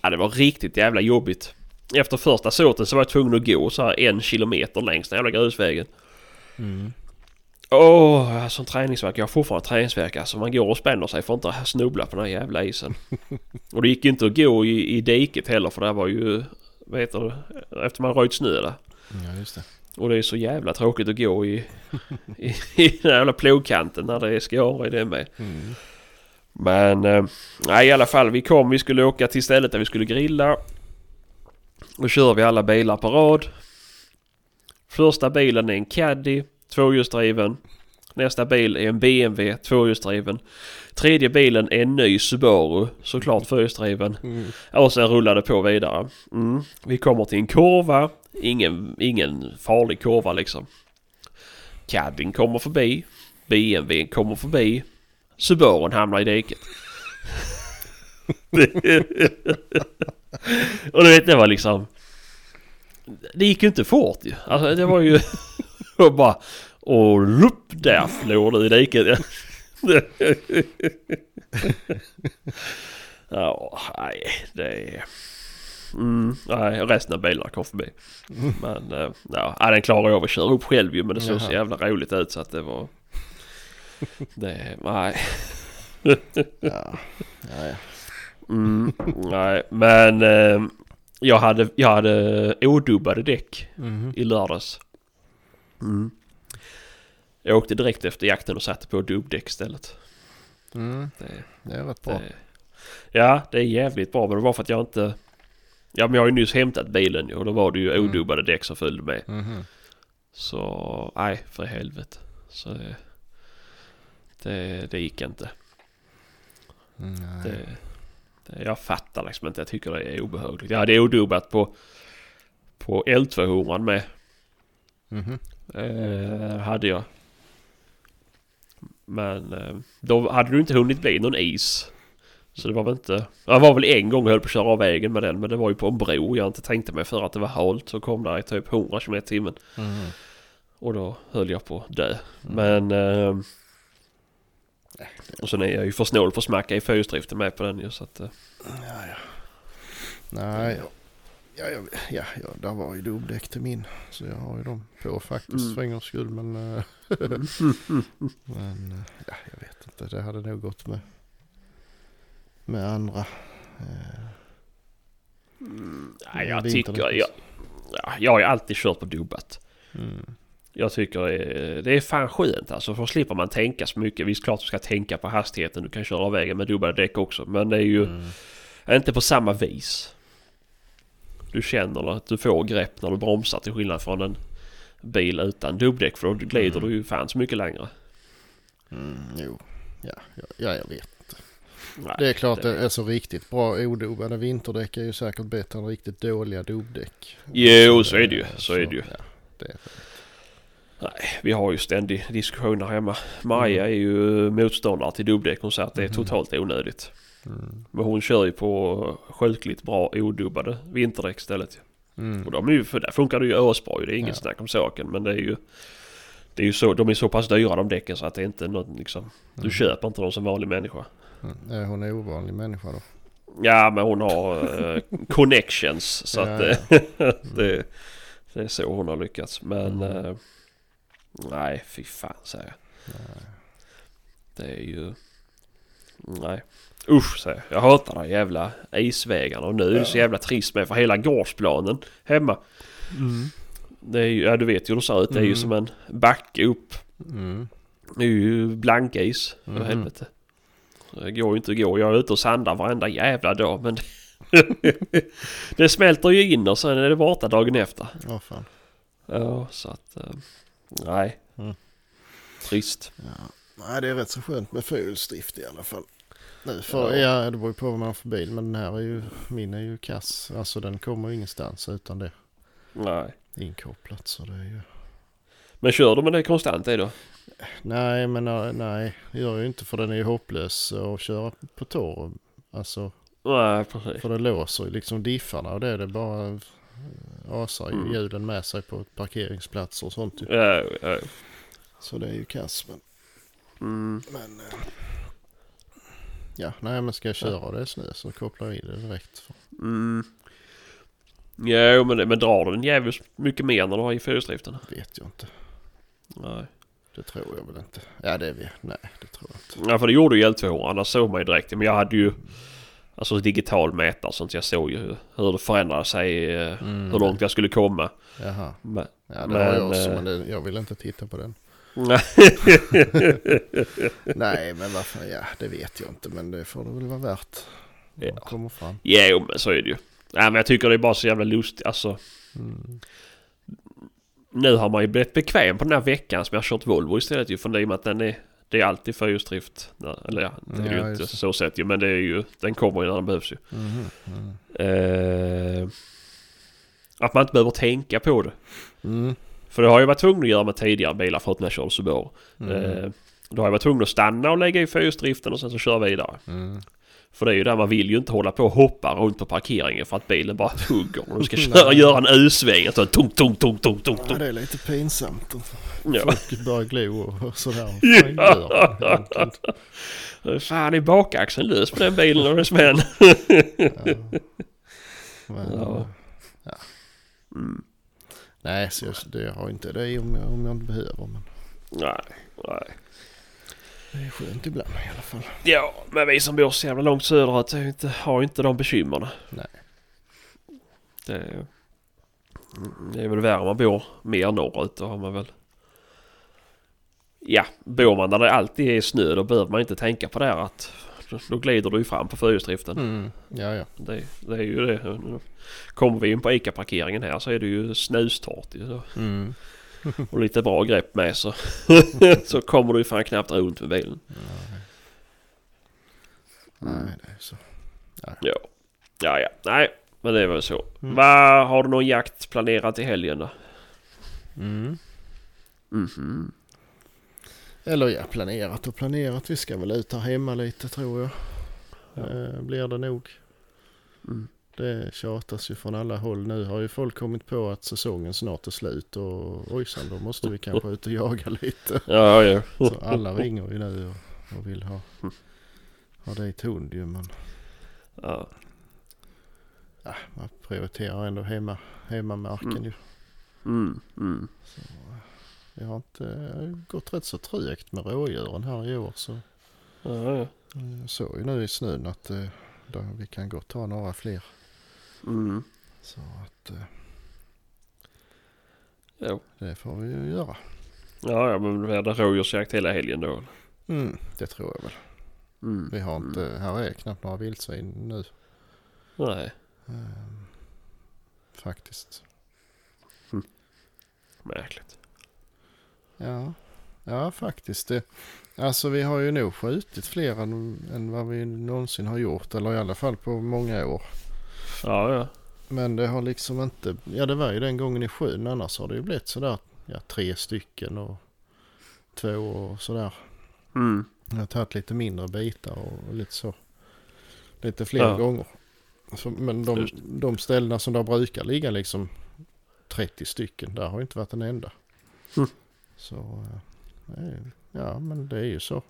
Speaker 1: Ja det var riktigt jävla jobbigt. Efter första såten så var jag tvungen att gå så här en kilometer längs den jävla grusvägen.
Speaker 2: Mm.
Speaker 1: Åh, har sån träningsvärk. Jag har fortfarande träningsvärk alltså. Man går och spänner sig för att inte snubbla på den här jävla isen. [laughs] och det gick inte att gå i, i diket heller för det var ju... Heter det? Efter man röjt snö där.
Speaker 2: ja, just det.
Speaker 1: Och det är så jävla tråkigt att gå i, i, [laughs] i den här jävla plogkanten när det är skåra i det med.
Speaker 2: Mm.
Speaker 1: Men eh, nej, i alla fall vi kom. Vi skulle åka till stället där vi skulle grilla. Då kör vi alla bilar på rad. Första bilen är en Caddy, tvåhjulsdriven. Nästa bil är en BMW, tvåhjulsdriven. Tredje bilen är en ny Subaru, såklart fyrhjulsdriven.
Speaker 2: Mm.
Speaker 1: Och sen rullar det på vidare. Mm. Vi kommer till en kurva. Ingen, ingen farlig kurva liksom. Caddien kommer förbi. BMW kommer förbi. Subarun hamnar i diket. [laughs] och du vet det var liksom... Det gick ju inte fort ju. Alltså det var ju... [laughs] och bara... Och lupp där låg du i diket. [laughs] ja, nej det är... Mm, nej, resten av bilarna kom förbi. [laughs] Men äh, ja, den klarar jag av att köra upp själv ju men det såg så jävla roligt ut så att det var... Det, nej.
Speaker 2: Ja. Ja.
Speaker 1: Mm, nej, men eh, jag, hade, jag hade odubbade däck
Speaker 2: Mhm.
Speaker 1: i lördags. Mm. Jag åkte direkt efter jakten och satte på dubbdäck istället.
Speaker 2: Mm.
Speaker 1: Det,
Speaker 2: Det är rätt bra.
Speaker 1: det, ja, det är jävligt bra men det var för att jag inte... Ja men jag har ju nyss hämtat bilen och då var det ju
Speaker 2: Mm.
Speaker 1: odubbade däck som följde med.
Speaker 2: Mhm.
Speaker 1: Så nej för helvete. Så det, det, det gick inte.
Speaker 2: Mm, nej.
Speaker 1: Det, det, jag fattar liksom inte. Jag tycker det är obehagligt. Jag hade odubbat på, på L200 med.
Speaker 2: Mhm.
Speaker 1: Eh, hade jag. Men eh, då hade det inte hunnit bli någon is. Så det var väl inte... Jag var väl en gång och höll på att köra av vägen med den. Men det var ju på en bro. Jag inte tänkte mig för att det var halt. Så kom där i typ 100 km i timmen.
Speaker 2: Mhm.
Speaker 1: Och då höll jag på att dö. Men... Eh, och sen är jag ju för snål för att smacka i fyrhjulsdriften med på den ju så att... Eh,
Speaker 2: Ja, ja. Nej, ja, ja, ja, ja, ja, där var ju dubbdäck till min. Så jag har ju dem på faktiskt
Speaker 1: Mm.
Speaker 2: för en gångs skull. Men, eh, [laughs] men eh, ja, jag vet inte. Det hade nog gått med, med andra. eh,
Speaker 1: Nej, jag
Speaker 2: vinterdäck
Speaker 1: tycker... Jag, ja, jag har ju alltid kört på dubbat.
Speaker 2: Mm.
Speaker 1: Jag tycker det är fan skönt alltså. För slipper man tänka så mycket. Visst klart du ska tänka på hastigheten. Du kan köra av vägen med dubbade däck också. Men det är ju
Speaker 2: Mm.
Speaker 1: inte på samma vis. Du känner att du får grepp när du bromsar till skillnad från en bil utan dubbdäck. För då glider
Speaker 2: Mm.
Speaker 1: du ju fan så mycket längre.
Speaker 2: Mm, jo, ja, ja, ja, jag vet.
Speaker 1: Nej,
Speaker 2: Det är klart det är så riktigt bra odubbade vinterdäck är ju säkert bättre än riktigt dåliga dubbdäck.
Speaker 1: Jo, så är det ju. Så är det ju.
Speaker 2: Ja, det är
Speaker 1: Nej, vi har ju ständig diskussion här hemma. Maja är ju motståndare till dubbdäck. Hon säger att det är
Speaker 2: Mhm.
Speaker 1: totalt onödigt.
Speaker 2: Mm.
Speaker 1: Men hon kör ju på självklart bra odubbade vinterdäck istället.
Speaker 2: Mm.
Speaker 1: Och de är ju, för där funkar det ju asbra ju. Det är inget
Speaker 2: Ja.
Speaker 1: snack om saken. Men det är ju... Det är ju så, de är så pass dyra de däcken så att det är inte något liksom... Du
Speaker 2: Mm.
Speaker 1: köper inte dem som vanlig människa.
Speaker 2: Mm. Är hon en ovanlig människa då?
Speaker 1: Ja men hon har eh, connections så
Speaker 2: Ja,
Speaker 1: att
Speaker 2: ja.
Speaker 1: det, [laughs] det är så hon har lyckats. Men
Speaker 2: Mm.
Speaker 1: eh, nej fy fan säger jag.
Speaker 2: Nej.
Speaker 1: Det är ju... Nej. Usch säger jag. Jag hatar de jävla isvägarna och nu är det så jävla trist med för hela gårdsplanen hemma. Det är ju, ja du vet ju hur det ser ut. Det är ju
Speaker 2: Mm.
Speaker 1: som en backe upp.
Speaker 2: Mm.
Speaker 1: Det är ju blankis. För
Speaker 2: Mhm.
Speaker 1: helvete. Det går ju inte att gå. Jag är ute och sandar varenda jävla dag men [laughs] det smälter ju in och sen är det borta dagen efter.
Speaker 2: Ja, fan.
Speaker 1: Ja, så att... eh, nej.
Speaker 2: Mm.
Speaker 1: Trist.
Speaker 2: Ja. Nej, det är rätt så skönt med fyrhjulsdrift i alla fall. Nu för,
Speaker 1: Ja.
Speaker 2: ja. det beror ju på vad man har för bil. Men den här är ju, min är ju kass. Alltså den kommer ju ingenstans utan det
Speaker 1: Nej.
Speaker 2: inkopplat. Så det är ju...
Speaker 1: Men kör du med det konstant är då?
Speaker 2: Nej, men äh, nej, det gör jag ju inte för den är ju hopplös att köra på torr. Alltså,
Speaker 1: Nej, precis.
Speaker 2: för det låser ju liksom diffarna och det är det bara asar ju
Speaker 1: Mm.
Speaker 2: ljuden med sig på parkeringsplatser och sånt ju.
Speaker 1: Ja, ja.
Speaker 2: Så det är ju kass. Men,
Speaker 1: Mm.
Speaker 2: men äh, ja, nej men ska jag köra och det snö så kopplar jag i det direkt.
Speaker 1: Mm. Jo, men, men drar den jävligt mycket mer när du har i fyrhjulsdriften?
Speaker 2: Vet jag inte.
Speaker 1: Nej.
Speaker 2: Det tror jag väl inte. Ja det är vi. Nej det tror jag inte.
Speaker 1: Ja, för det gjorde ju L2. Annars såg man ju direkt. Men jag hade ju alltså digital mätare sånt. Jag såg ju hur- det förändrade sig. eh,
Speaker 2: Mm.
Speaker 1: Hur långt jag skulle komma.
Speaker 2: Jaha.
Speaker 1: Men,
Speaker 2: Ja det
Speaker 1: Men,
Speaker 2: har jag också
Speaker 1: eh,
Speaker 2: men det, jag vill inte titta på den. [laughs]
Speaker 1: nej.
Speaker 2: Men varför, ja det vet jag inte men det får det väl vara värt.
Speaker 1: Ja.
Speaker 2: kommer fram.
Speaker 1: Jo, men så är det ju. Nej, men jag tycker det är bara så jävla lustigt. Alltså,
Speaker 2: Mm.
Speaker 1: nu har man ju blivit bekväm på den här veckan som jag har kört Volvo istället ju. För det är med att den är, det är alltid fyrhjulsdrift. Eller ja, det är
Speaker 2: Ja,
Speaker 1: ju inte så sett ju. Men det är ju, den kommer ju när den behövs ju.
Speaker 2: Mhm, mm.
Speaker 1: Eh, att man inte behöver tänka på det.
Speaker 2: Mm.
Speaker 1: För det har jag varit tvungen att göra med tidigare bilar för att när jag körde Subaru.
Speaker 2: Mm.
Speaker 1: Eh, då har jag varit tvungen att stanna och lägga i fyrhjulsdriften och sen så köra vidare.
Speaker 2: Mm.
Speaker 1: För det är ju där man vill ju inte hålla på och hoppa runt på parkeringen för att bilen bara hugger. Och du ska [laughs] köra, göra en U-sväng. Alltså, tung, tung, tung, tung, tung,
Speaker 2: Ja, det är lite pinsamt.
Speaker 1: Ja.
Speaker 2: Folk börjar glo och sådär. [laughs]
Speaker 1: Ja.
Speaker 2: Fan, det?
Speaker 1: Fan är bakaxeln lös på den bilen och dess män.
Speaker 2: Ja. Men,
Speaker 1: Ja.
Speaker 2: ja.
Speaker 1: Mm.
Speaker 2: Nej, så jag, det har inte det om jag, om jag inte behöver. Men
Speaker 1: Nej, nej.
Speaker 2: det är skönt ibland i alla fall.
Speaker 1: Ja, men vi som bor så jävla långt söderut inte, har inte de bekymmerna.
Speaker 2: Nej.
Speaker 1: Det är, det är väl värre om man bor mer norrut. Då har man väl... Ja, bor man där det alltid är snö då behöver man inte tänka på det här att då glider du ju fram på fyrhjulsdriften.
Speaker 2: Mm. Ja, ja.
Speaker 1: Det, det är ju det. Kommer vi in på ICA-parkeringen här så är det ju då.
Speaker 2: Mm. [laughs]
Speaker 1: Och lite bra grepp med så, [laughs] så kommer du ju fan knappt runt med bilen.
Speaker 2: Nej, det är så.
Speaker 1: Ja. Ja, ja. Nej, men det är väl så.
Speaker 2: Mm.
Speaker 1: Vad Har du någon jakt planerat i helgen då?
Speaker 2: Mm.
Speaker 1: Mhm.
Speaker 2: Eller ja, planerat och planerat. Vi ska väl ut här hemma lite tror jag.
Speaker 1: Ja.
Speaker 2: Eh, blir det nog.
Speaker 1: Mm.
Speaker 2: Det tjatas ju från alla håll. Nu har ju folk kommit på att säsongen snart är slut och ojsan då måste vi kanske ut och jaga lite. [laughs]
Speaker 1: Ja, ja.
Speaker 2: Så alla ringer ju nu och, och vill ha, ha dit hund ju men
Speaker 1: ja.
Speaker 2: ja, man prioriterar ändå hemma, hemmamarken
Speaker 1: Mm.
Speaker 2: ju.
Speaker 1: Mm, mm.
Speaker 2: Det har inte gått rätt så trögt med rådjuren här i år så
Speaker 1: Ja, ja.
Speaker 2: jag såg ju nu i snön att eh, då vi kan gott ta några fler.
Speaker 1: Mm.
Speaker 2: Så att eh,
Speaker 1: Jo.
Speaker 2: det får vi ju göra.
Speaker 1: Ja, ja, men det är rådjursjakt hela helgen då?
Speaker 2: Mm, det tror jag väl.
Speaker 1: Mm.
Speaker 2: Vi har inte, här är knappt några vildsvin nu.
Speaker 1: Nej,
Speaker 2: Ehm, faktiskt.
Speaker 1: märkligt.
Speaker 2: Ja, ja faktiskt. Det, alltså vi har ju nog skjutit fler än, än vad vi någonsin har gjort. Eller i alla fall på många år.
Speaker 1: Ja, ja.
Speaker 2: Men det har liksom inte, ja det var ju den gången i sjön. Annars har det ju blivit sådär, ja tre stycken och två och sådär.
Speaker 1: Mm.
Speaker 2: Jag har tagit lite mindre bitar och lite så. Lite fler
Speaker 1: Ja.
Speaker 2: gånger. Så, men de,
Speaker 1: Just.
Speaker 2: de ställena som där brukar ligga liksom 30 stycken. Där har inte varit en enda.
Speaker 1: Mm.
Speaker 2: Så eh, ja men det är ju så.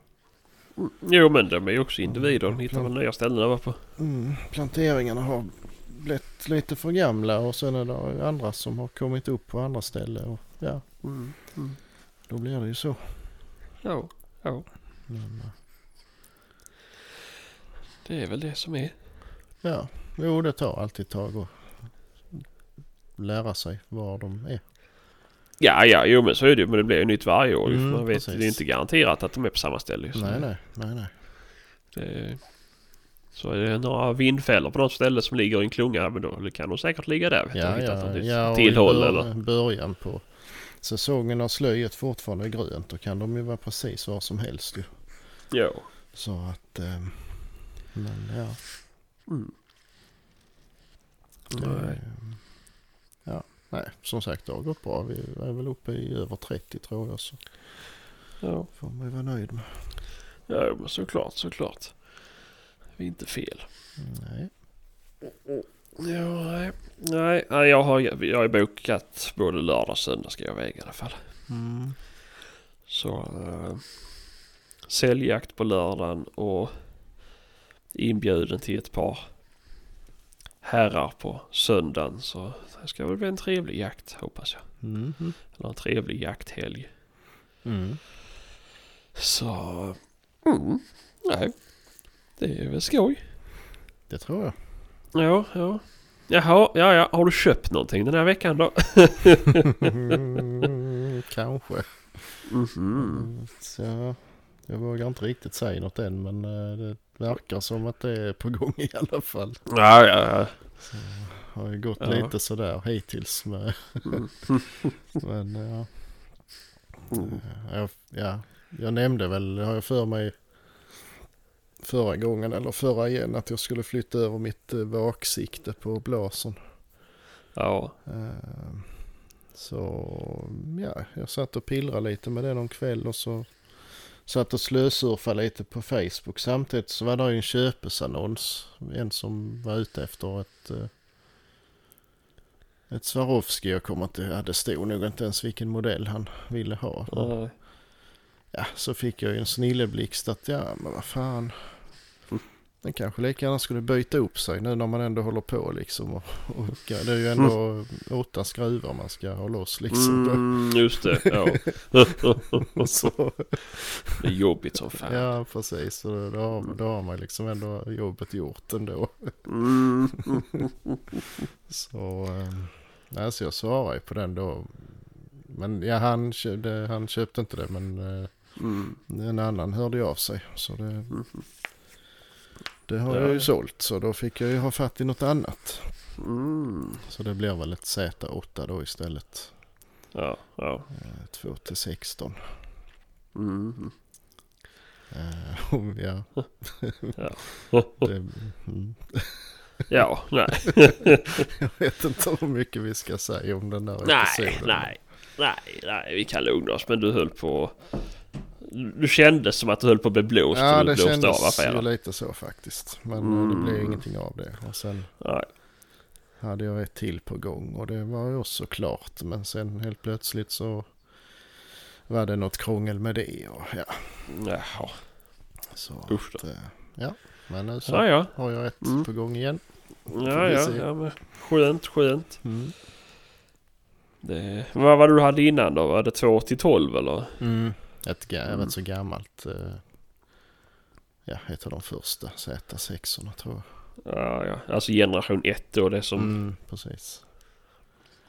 Speaker 1: Mm. Jo, men de är ju också individer. De hittar väl nya ställen att vara på.
Speaker 2: Mm, planteringarna har blivit lite för gamla och sen är det andra som har kommit upp på andra ställen. Och, ja,
Speaker 1: Mm. Mm.
Speaker 2: då blir det ju så.
Speaker 1: Ja, ja.
Speaker 2: Men, eh,
Speaker 1: Det är väl det som är.
Speaker 2: Ja, jo det tar alltid ett tag att lära sig var de är.
Speaker 1: Ja, ja, jo men så är det ju. Men det blir ju nytt varje år.
Speaker 2: Mm,
Speaker 1: man vet,
Speaker 2: precis.
Speaker 1: det är inte garanterat att de är på samma ställe. Så
Speaker 2: Nej, nej, nej, nej.
Speaker 1: Det, så är det några vindfällor på något ställe som ligger i en klunga. Men då kan de säkert ligga där. Vet
Speaker 2: Ja, ja,
Speaker 1: något
Speaker 2: ja och
Speaker 1: till
Speaker 2: i
Speaker 1: håll
Speaker 2: bör-
Speaker 1: eller?
Speaker 2: början på säsongen när slöjet fortfarande är grönt då kan de ju vara precis var som helst ju.
Speaker 1: Jo.
Speaker 2: Så att, eh, men ja.
Speaker 1: Mm.
Speaker 2: Det,
Speaker 1: Nej.
Speaker 2: Nej, som sagt det har gått bra. Vi är väl uppe i över 30 tror jag så
Speaker 1: Ja,
Speaker 2: får man ju vara nöjd med.
Speaker 1: ja men såklart, såklart. Det är inte fel.
Speaker 2: Nej.
Speaker 1: Ja, nej. Nej, nej, jag har, jag har bokat både lördag och söndag ska jag väga i alla fall.
Speaker 2: Mm.
Speaker 1: Så uh, säljjakt på lördagen och inbjuden till ett par herrar på söndagen. Så det ska väl bli en trevlig jakt hoppas jag.
Speaker 2: Mhm.
Speaker 1: Eller en trevlig jakthelg.
Speaker 2: Mm.
Speaker 1: Så, mm, nej. Det är väl skoj.
Speaker 2: Det tror jag.
Speaker 1: Ja, ja. Jaha, ja, ja. Har du köpt någonting den här veckan då?
Speaker 2: Mm, [laughs] kanske. Mm, Så, jag vågar inte riktigt säga något än men eh, det verkar som att det är på gång [laughs] i alla fall.
Speaker 1: Ja, ja, ja.
Speaker 2: Har ju gått
Speaker 1: Ja.
Speaker 2: lite sådär hittills med.
Speaker 1: Mm. [laughs]
Speaker 2: men ja.
Speaker 1: Mm.
Speaker 2: Jag, ja, jag nämnde väl, har jag för mig förra gången eller förra igen att jag skulle flytta över mitt eh, vaksikte på blasen.
Speaker 1: Ja,
Speaker 2: Eh, Så ja, jag satt och pillrade lite med det någon kväll och så satt och slösurfade lite på Facebook. Samtidigt så var det ju en köpesannons. En som var ute efter ett eh, ett Swarovski. Jag kommer inte, ja, det stod nog inte ens vilken modell han ville ha.
Speaker 1: nej.
Speaker 2: Ja, så fick jag ju en snilleblixt att ja, men vad fan. Den kanske lika gärna skulle byta upp sig nu när man ändå håller på liksom. Och, och det är ju ändå åtta skruvar man ska ha loss liksom.
Speaker 1: Mm, just det, ja. [laughs]
Speaker 2: Så,
Speaker 1: Det är jobbigt som fan.
Speaker 2: ja, precis. Så då, har, då har man liksom ändå jobbet gjort ändå.
Speaker 1: Mm. [laughs]
Speaker 2: Så, eh, alltså jag svarade ju på den då. Men ja, han, det, han köpte inte det men eh,
Speaker 1: Mm.
Speaker 2: en annan hörde av sig. Så det,
Speaker 1: Mhm.
Speaker 2: Det har
Speaker 1: Ja,
Speaker 2: jag ju sålt så då fick jag ju ha fatt i något annat.
Speaker 1: Mm.
Speaker 2: Så det blir väl ett Z8 då istället.
Speaker 1: Ja, ja.
Speaker 2: Eh, 2 till 16.
Speaker 1: Mm.
Speaker 2: Eh, [laughs] och ja.
Speaker 1: Ja.
Speaker 2: det, mm.
Speaker 1: Ja, nej. [laughs]
Speaker 2: Jag vet inte hur mycket vi ska säga om den där
Speaker 1: Nej,
Speaker 2: episoden.
Speaker 1: nej. Nej, nej, vi kan lugna oss. Men du höll på... Du kändes som att du höll på att bli blåst.
Speaker 2: Ja, det
Speaker 1: blåste
Speaker 2: kändes
Speaker 1: av
Speaker 2: ju lite så faktiskt. Men eh, det
Speaker 1: Mm.
Speaker 2: blev ingenting av det. Och sen
Speaker 1: Nej.
Speaker 2: hade jag ett till på gång och det var ju också klart. Men sen helt plötsligt så var det något krångel med det. Och ja,
Speaker 1: Jaha.
Speaker 2: så
Speaker 1: Usch då.
Speaker 2: att, eh, ja. Men nu så
Speaker 1: Ja, ja.
Speaker 2: har jag ett
Speaker 1: Mm.
Speaker 2: på gång igen.
Speaker 1: Ja, ja.
Speaker 2: se.
Speaker 1: ja men skönt, skönt.
Speaker 2: Mm.
Speaker 1: Det, vad var det du hade innan då? Var det 2 till 12 eller?
Speaker 2: Mm. Ett
Speaker 1: Mm.
Speaker 2: rätt så gammalt. eh, ja, ett av de första Z6orna tror jag.
Speaker 1: Ja, ja. Alltså generation 1 då. Det som...
Speaker 2: Mm, precis.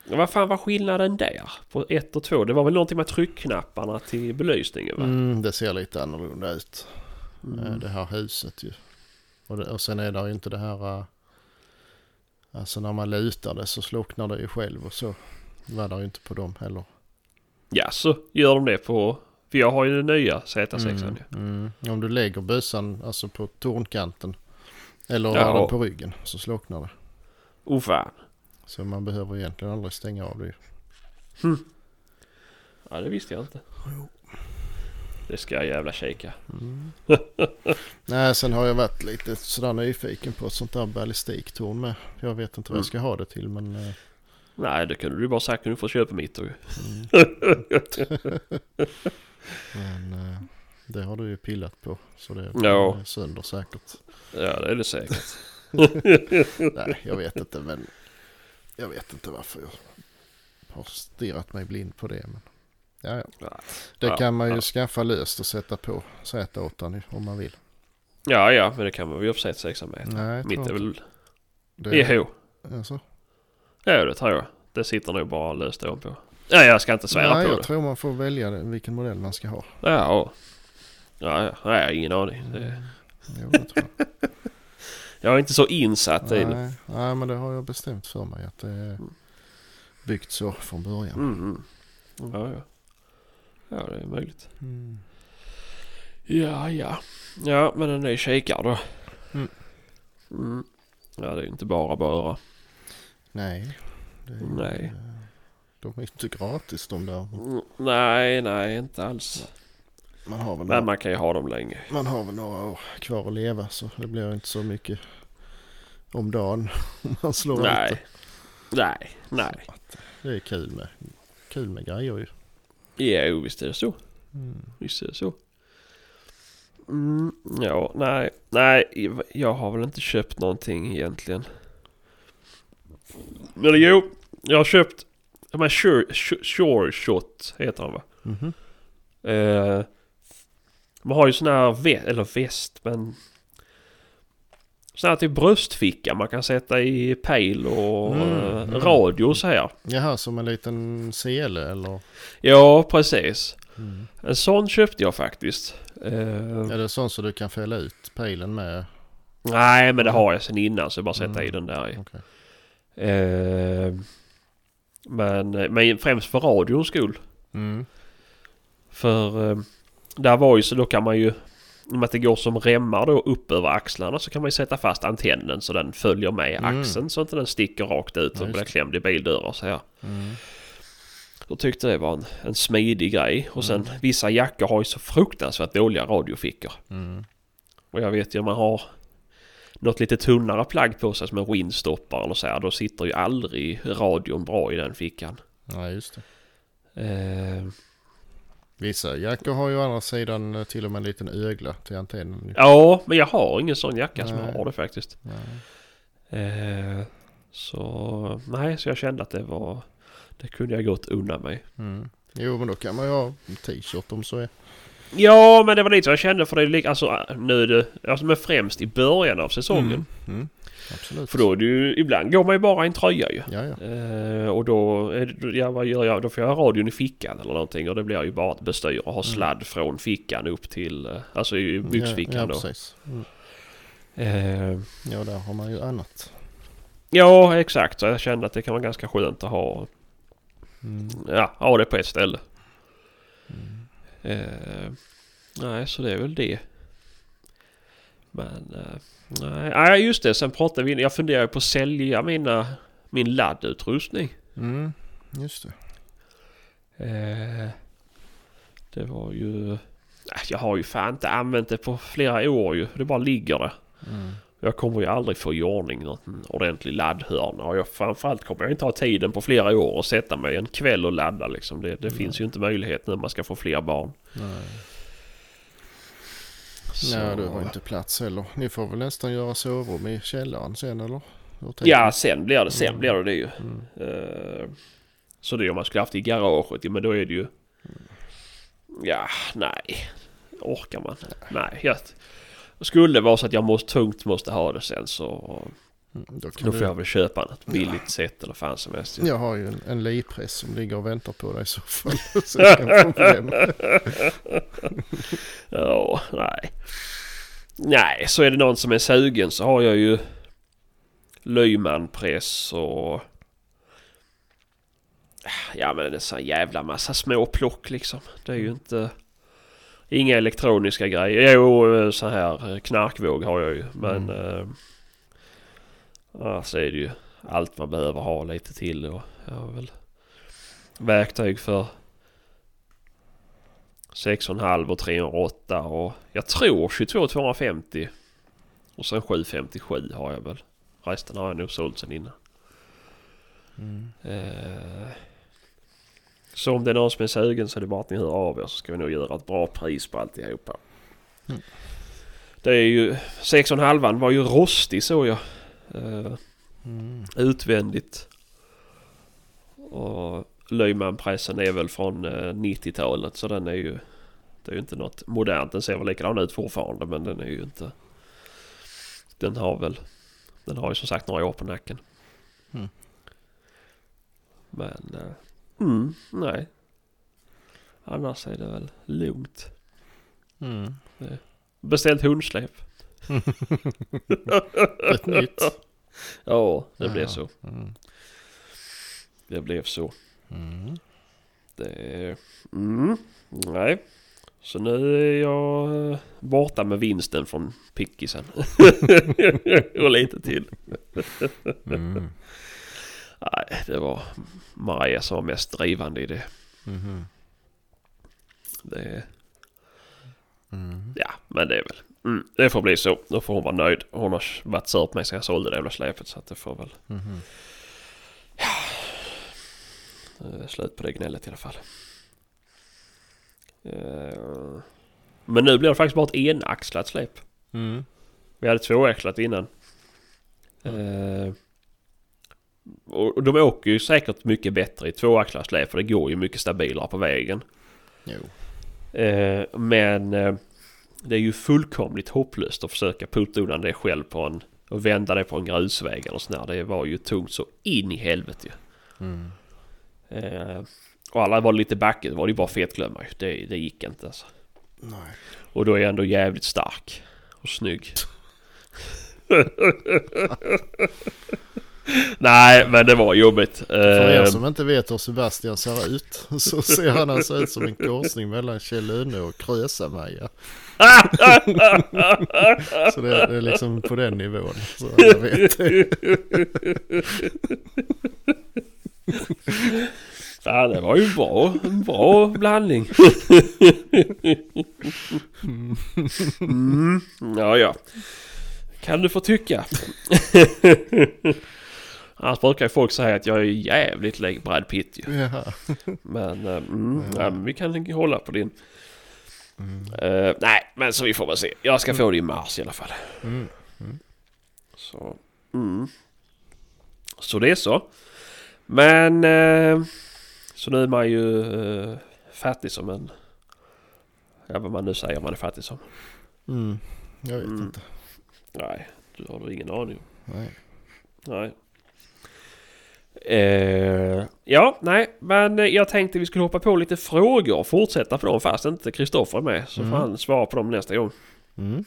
Speaker 1: Vad fan var skillnaden där? På 1 och 2? Det var väl någonting med tryckknapparna till belysningen va?
Speaker 2: Mm, det ser lite annorlunda ut.
Speaker 1: Mm.
Speaker 2: Eh, Det här huset ju. Och, det, och sen är det ju inte det här... eh, Alltså när man lutar det så slocknar det ju själv och så. Var det ju inte på dem heller.
Speaker 1: Ja, så gör de det på... För jag har ju den nya Z6.
Speaker 2: Mm, mm. Om du lägger bössan alltså på tornkanten. Eller
Speaker 1: Ja.
Speaker 2: har den på ryggen så slocknar det.
Speaker 1: Oh fan.
Speaker 2: Så man behöver egentligen aldrig stänga av det ju.
Speaker 1: Ja, det visste jag inte. Det ska jag jävla kika.
Speaker 2: Mm. [laughs] Nej, sen har jag varit lite sådär nyfiken på ett sånt där ballistiktorn med. Jag vet inte vad jag ska ha det till men... eh,
Speaker 1: Nej, det kunde du bara sagt när du får köpa mitt. [laughs] [laughs]
Speaker 2: Men eh, det har du ju pillat på. Så det
Speaker 1: Ja.
Speaker 2: är sönder säkert.
Speaker 1: Ja, det är det säkert. [laughs]
Speaker 2: Nej, jag vet inte men jag vet inte varför jag har stirrat mig blind på det. Men, ja, ja. Det kan man ju
Speaker 1: ja.
Speaker 2: skaffa löst och sätta på Z8 nu om man vill.
Speaker 1: Ja, ja, men det kan man väl för sig ett 6 meter.
Speaker 2: Nej,
Speaker 1: Mitt är väl.
Speaker 2: Det
Speaker 1: EH.
Speaker 2: Alltså,
Speaker 1: Ja, det tror jag. Det sitter nog bara löst ovanpå. Ja, jag ska inte svära
Speaker 2: nej,
Speaker 1: på
Speaker 2: jag
Speaker 1: det.
Speaker 2: tror man får välja vilken modell man ska ha.
Speaker 1: Ja, och. Ja, ja, nej, jag har ingen aning. Det,
Speaker 2: Jo, det tror jag. [laughs]
Speaker 1: jag är inte så insatt i det.
Speaker 2: nej, nej, men det har jag bestämt för mig att det är byggt så från början.
Speaker 1: Mm. mm. Ja, ja. Ja, det är möjligt.
Speaker 2: Mm.
Speaker 1: Ja, ja. Ja, men en ny kikare då.
Speaker 2: Mm.
Speaker 1: Mm. Ja, det är inte bara bara.
Speaker 2: Nej.
Speaker 1: Nej.
Speaker 2: De är inte gratis de där.
Speaker 1: Mm. Nej, nej, inte alls.
Speaker 2: Man har, väl
Speaker 1: Men
Speaker 2: några,
Speaker 1: man kan ju ha dem länge.
Speaker 2: man har väl några år kvar att leva så det blir inte så mycket om dagen om [laughs] man slår ut det.
Speaker 1: Nej. Nej, nej.
Speaker 2: Att Det är kul med, kul med grejer ju.
Speaker 1: Jo, visst är det så.
Speaker 2: Mm.
Speaker 1: Visst är det så. Mm, ja, nej, nej, jag har väl inte köpt någonting egentligen. Men jo, jag har köpt, de här Sure, Sure, Shot heter han va?
Speaker 2: Mhm.
Speaker 1: Eh, man har ju sån här väst, eller väst men Sån här typ bröstficka man kan sätta i pejl och
Speaker 2: Mm,
Speaker 1: eh,
Speaker 2: mm.
Speaker 1: radio och så här.
Speaker 2: Jaha, som en liten sele eller?
Speaker 1: Ja, precis.
Speaker 2: Mm.
Speaker 1: En sån köpte jag faktiskt. Eh,
Speaker 2: Är det sånt så du kan fälla ut pejlen med?
Speaker 1: Nej, men det har jag sen innan så jag bara sätta i
Speaker 2: Mm.
Speaker 1: den där i.
Speaker 2: Okej.
Speaker 1: Eh, men, men främst för radions skull.
Speaker 2: Mm.
Speaker 1: För eh, där var ju så då kan man ju med att det går som remmar då upp över axlarna så kan man ju sätta fast antennen så den följer med
Speaker 2: Mm.
Speaker 1: axeln så inte den sticker rakt ut och blir klämd i bildörrar så här.
Speaker 2: Mm.
Speaker 1: Då tyckte det var en, en smidig grej. Och sen
Speaker 2: Mm.
Speaker 1: vissa jackor har ju så fruktansvärt dåliga radiofickor.
Speaker 2: Mm.
Speaker 1: Och jag vet ju om man har något lite tunnare plagg på sig som en windstoppare eller så här. Då sitter ju aldrig radion bra i den fickan.
Speaker 2: Ja, just det.
Speaker 1: Eh,
Speaker 2: Vissa jackor har ju å andra sidan eh, till och med en liten ögla till antennen.
Speaker 1: ja, men jag har ingen sån jacka som
Speaker 2: Nej.
Speaker 1: har det faktiskt. Eh, så nej, så jag kände att det var... Det kunde jag gott unna mig.
Speaker 2: Mm. Jo, men då kan man ju ha t-shirt om så är.
Speaker 1: Ja, men det var lite så jag kände för det är lika, alltså nu är det, alltså men främst i början av säsongen.
Speaker 2: Mm. Mm. Absolut.
Speaker 1: För då är det ju, ibland går man ju bara i en tröja ju.
Speaker 2: Ja, ja.
Speaker 1: Eh, och då, ja vad gör jag? Då får jag ha radion i fickan eller någonting och det blir ju bara ett bestyr och ha sladd från fickan upp till, eh, alltså i byxfickan
Speaker 2: Mm. ja, ja,
Speaker 1: då.
Speaker 2: precis. Mm.
Speaker 1: Eh,
Speaker 2: Ja, där har man ju annat.
Speaker 1: ja, exakt. Så jag kände att det kan vara ganska skönt att ha,
Speaker 2: Mm.
Speaker 1: ja, ha det på ett ställe.
Speaker 2: Mm.
Speaker 1: Eh, nej, så det är väl det. Men, eh, nej, nej, just det. Sen pratade vi, jag funderar ju på att sälja mina, min laddutrustning.
Speaker 2: Mm. Just det.
Speaker 1: Eh, det var ju... Jag har ju fan inte använt det på flera år ju. Det bara ligger där.
Speaker 2: Mm.
Speaker 1: Jag kommer ju aldrig få i ordning någon ordentlig laddhörna. Och jag, framförallt kommer jag inte ha tiden på flera år och sätta mig en kväll och ladda liksom. Det, det
Speaker 2: Nej.
Speaker 1: finns ju inte möjlighet när man ska få fler barn.
Speaker 2: Nej.
Speaker 1: Så...
Speaker 2: Nej, du har inte plats heller. Ni får väl nästan göra sovrum i källaren sen eller?
Speaker 1: Ja, sen blir det, sen
Speaker 2: Mm.
Speaker 1: blir det det ju.
Speaker 2: Mm.
Speaker 1: Eh, så det är om man skulle haft i garaget, men då är det ju... Ja, nej. Orkar man? Nej. Jag, skulle det vara så att jag måste, tungt måste ha det sen så
Speaker 2: Mm, Då
Speaker 1: då
Speaker 2: du...
Speaker 1: får jag väl köpa något billigt sätt eller fan som helst.
Speaker 2: Jag har ju en, en lipress som ligger och väntar på dig i så fall. [laughs] så. [laughs]
Speaker 1: Ja, nej. Nej, så är det någon som är sugen så har jag ju Lyman-press och... Ja men det är en sån jävla massa små plock liksom. Det är ju inte... Inga elektroniska grejer. Jo, så här knarkvåg har jag ju. Men...
Speaker 2: Mm.
Speaker 1: Eh, ja, så är det ju allt man behöver ha lite till och jag har väl verktyg för 6,5 och 308 och jag tror 22 250 och sen 757 har jag väl. Resten har jag nog sålt sen innan.
Speaker 2: Mm.
Speaker 1: Eh, så om det är någon som är sugen så är det bara att ni hör av er så ska vi nog göra ett bra pris på alltihopa.
Speaker 2: Mm.
Speaker 1: Det är ju 6,5 var ju rostig såg jag. Eh,
Speaker 2: Mm.
Speaker 1: utvändigt. Och Lyman-pressen är väl från eh, 90-talet så den är ju... Det är ju inte något modernt. Den ser väl likadan ut fortfarande men den är ju inte... den har väl... Den har ju som sagt några år på nacken.
Speaker 2: Mm.
Speaker 1: Men... eh, mm, nej. Annars är det väl lugnt.
Speaker 2: Mm.
Speaker 1: Beställt hundsläp. [laughs]
Speaker 2: Ett nytt.
Speaker 1: Ja, det
Speaker 2: Ja.
Speaker 1: blev så.
Speaker 2: Mm.
Speaker 1: Det blev så.
Speaker 2: Mm.
Speaker 1: Det... Mm, nej. Så nu är jag eh, borta med vinsten från pickisen. [laughs] Och lite till.
Speaker 2: Mm.
Speaker 1: Nej, det var Maria som var mest drivande i det.
Speaker 2: Mhm.
Speaker 1: det
Speaker 2: Mm.
Speaker 1: ja, men det är väl... Mm, det får bli så. Då får hon vara nöjd. Hon har varit sur på mig så jag sålde det jävla släpet. Så att det får väl...
Speaker 2: Mhm.
Speaker 1: eh, slut på det gnället i alla fall. Eh, men nu blir det faktiskt bara ett enaxlat släp.
Speaker 2: Mm.
Speaker 1: Vi hade tvåaxlat innan. Eh, och de åker ju säkert mycket bättre i tvåaxlat släp för det går ju mycket stabilare på vägen. Eh, men eh, det är ju fullkomligt hopplöst att försöka putta undan det själv på en och vända det på en grusväg eller sådär. Det var ju tungt så in i helvete.
Speaker 2: Mm.
Speaker 1: Eh, och alla var lite backigt var det ju bara fetglömma ju. Det, det gick inte alltså.
Speaker 2: Nej.
Speaker 1: Och då är jag ändå jävligt stark och snygg. [laughs] [laughs] Nej, men det var jobbigt.
Speaker 2: För er
Speaker 1: Eh,
Speaker 2: som inte vet hur Sebastian ser ut [laughs] så ser han alltså ut som en korsning mellan Kjell Önne och Krösa-Maja. [laughs] Så det, det är liksom på den nivån. Så alla vet det.
Speaker 1: ja, det var ju bra. En bra blandning. Mm, ja, ja. Kan du få tycka. Annars brukar ju folk säga att jag är jävligt lik Brad Pitt ju.
Speaker 2: Jaha.
Speaker 1: Men, eh, mm, ja, men vi kan hålla på din.
Speaker 2: Mm.
Speaker 1: Eh, nej, men så vi får väl se. Jag ska få det i mars i alla fall.
Speaker 2: Mm.
Speaker 1: Så, mm. så det är så. Men eh, så nu är man ju eh, fattig som en... Ja vad man nu säger man är fattig som.
Speaker 2: Mm. Jag vet
Speaker 1: Mm.
Speaker 2: inte.
Speaker 1: Nej, du har du ingen aning om.
Speaker 2: Nej.
Speaker 1: Nej. Eh, ja, nej, men jag tänkte vi skulle hoppa på lite frågor och fortsätta på dem fast inte Kristoffer är med. Så
Speaker 2: Mm.
Speaker 1: får han svara på dem nästa gång.
Speaker 2: Mm.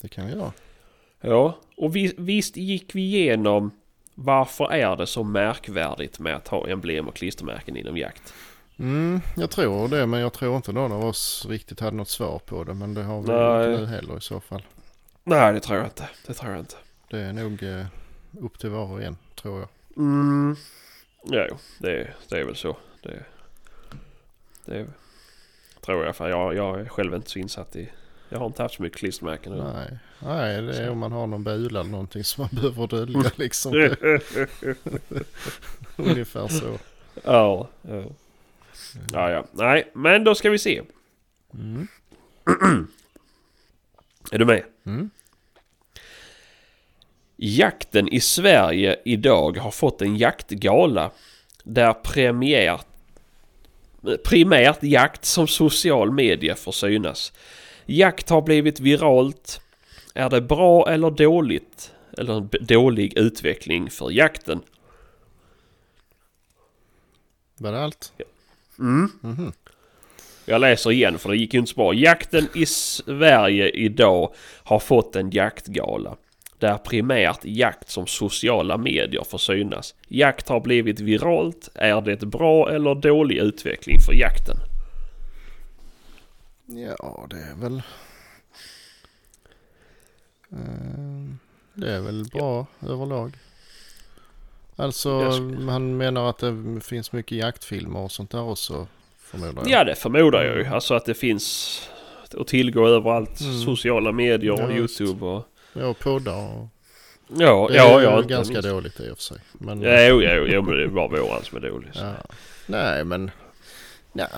Speaker 2: Det kan göra.
Speaker 1: Ja, och vi, visst gick vi igenom varför är det så märkvärdigt med att ha emblem och klistermärken inom jakt?
Speaker 2: Mm, jag tror det men jag tror inte någon av oss riktigt hade något svar på det. Men det har vi
Speaker 1: Nej.
Speaker 2: inte nu heller i så fall.
Speaker 1: Nej, det tror jag inte. Det tror jag inte.
Speaker 2: Det är nog eh, upp till var och en tror jag.
Speaker 1: Mm. Ja, jo, det, det är väl så. Det, det tror jag. För jag, jag är själv inte så insatt i... Jag har inte haft så mycket klistermärken.
Speaker 2: Nej, Nej det är
Speaker 1: Så.
Speaker 2: om man har någon bula eller någonting som man [laughs] behöver dölja [laughs] liksom. [laughs] Ungefär så.
Speaker 1: ja, ja. Ja, ja. Nej, men då ska vi se.
Speaker 2: Mm. [clears throat]
Speaker 1: Är du med?
Speaker 2: Mm.
Speaker 1: Jakten i Sverige idag har fått en jaktgala där premiär, primärt jakt som social media får synas. Jakt har blivit viralt. Är det bra eller dåligt? Eller en dålig utveckling för jakten?
Speaker 2: Var det allt?
Speaker 1: Mm.
Speaker 2: Mhm.
Speaker 1: Jag läser igen för det gick ju inte så bra. Jakten i Sverige idag har fått en jaktgala. Där primärt jakt som sociala medier får synas. Jakt har blivit viralt. Är det bra eller dålig utveckling för jakten?
Speaker 2: Ja, det är väl... Eh, Det är väl bra överlag. Alltså,
Speaker 1: Jag sk-
Speaker 2: han menar att det finns mycket jaktfilmer och sånt där också, förmodar jag.
Speaker 1: Ja det förmodar jag ju. Alltså att det finns att tillgå överallt.
Speaker 2: Mm.
Speaker 1: Sociala medier och
Speaker 2: Ja.
Speaker 1: Youtube och...
Speaker 2: Ja, poddar och...
Speaker 1: Ja,
Speaker 2: Det är
Speaker 1: ja,
Speaker 2: ju
Speaker 1: ja.
Speaker 2: ganska
Speaker 1: minst.
Speaker 2: dåligt i och för sig. Men,
Speaker 1: Ja, jo, jo, jo, men det är bara våran som är dålig.
Speaker 2: ja. Nej, men... Ja.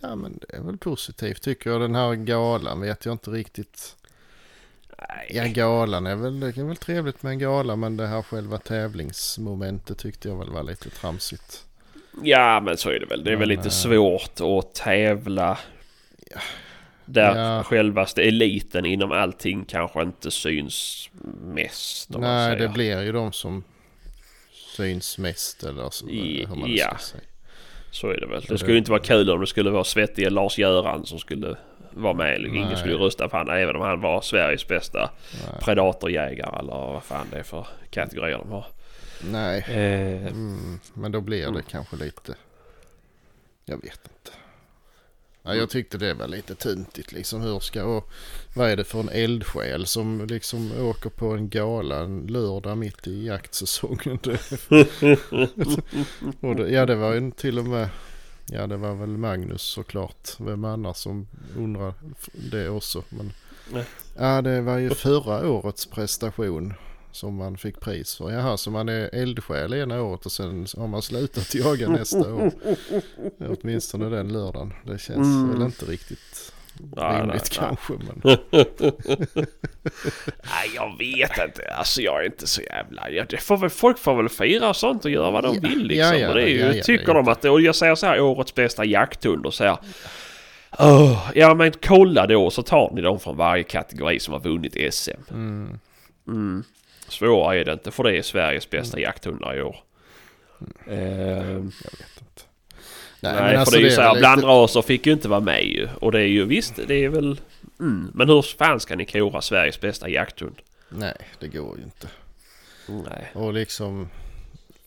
Speaker 2: ja, men det är väl positivt tycker jag. Den här galan vet jag inte riktigt.
Speaker 1: Nej.
Speaker 2: Ja, galan är väl, det är väl trevligt med en gala, men det här själva tävlingsmomentet tyckte jag väl var lite tramsigt.
Speaker 1: Ja men så är det väl. Det är väl
Speaker 2: Men,
Speaker 1: lite
Speaker 2: eh,
Speaker 1: svårt att tävla. Där
Speaker 2: Ja.
Speaker 1: självaste eliten inom allting kanske inte syns mest.
Speaker 2: Nej, det blir ju de som syns mest eller hur man
Speaker 1: ja.
Speaker 2: ska säga.
Speaker 1: Så är det väl. Det skulle inte vara kul om det skulle vara svettige Lars-Göran som skulle vara med. Ingen
Speaker 2: Nej.
Speaker 1: skulle rösta på han även om han var Sveriges bästa
Speaker 2: Nej.
Speaker 1: predatorjägare eller vad fan det är för kategorier de har.
Speaker 2: Nej.
Speaker 1: Eh,
Speaker 2: Mm, men då blir det
Speaker 1: Mm.
Speaker 2: kanske lite... Jag vet inte. Ja, jag tyckte det var lite tuntigt liksom. Hur ska... Och vad är det för en eldsjäl som liksom åker på en gala en lördag mitt i jaktsäsongen? [laughs] Och det, ja, det var ju till och med... Ja, det var väl Magnus såklart. Vem annars som undrar det också. Men,
Speaker 1: Nej.
Speaker 2: ja, det var ju förra årets prestation som man fick pris för. Jaha, så man är eldsjäl ena året och sen har man slutat [laughs] jaga nästa år. Åtminstone den lördagen. Det känns
Speaker 1: Mm.
Speaker 2: väl inte riktigt
Speaker 1: nej,
Speaker 2: rimligt
Speaker 1: nej, nej.
Speaker 2: kanske. Men, [laughs]
Speaker 1: Nej, jag vet inte. Alltså jag är inte så jävla... Ja, det får väl, folk får väl fira och sånt och göra vad de
Speaker 2: Ja,
Speaker 1: vill liksom.
Speaker 2: ja, ja,
Speaker 1: och det är ju,
Speaker 2: ja, ja,
Speaker 1: tycker de att det... Och jag säger så här, årets bästa jakthund och så här. "Åh, ja men kolla då så tar ni dem från varje kategori som har vunnit SM.
Speaker 2: mm,
Speaker 1: Mm. Svårare är det inte för det är Sveriges bästa jakthundar i år. Ehm,
Speaker 2: jag vet inte.
Speaker 1: nej,
Speaker 2: men
Speaker 1: för
Speaker 2: alltså
Speaker 1: det är ju
Speaker 2: är
Speaker 1: så här,
Speaker 2: väl
Speaker 1: blandraser fick ju inte vara med ju. Och det är ju visst, det är väl... Mm. Men hur fan ska ni kora Sveriges bästa jakthund?
Speaker 2: Nej, det går ju inte.
Speaker 1: Nej.
Speaker 2: Och liksom...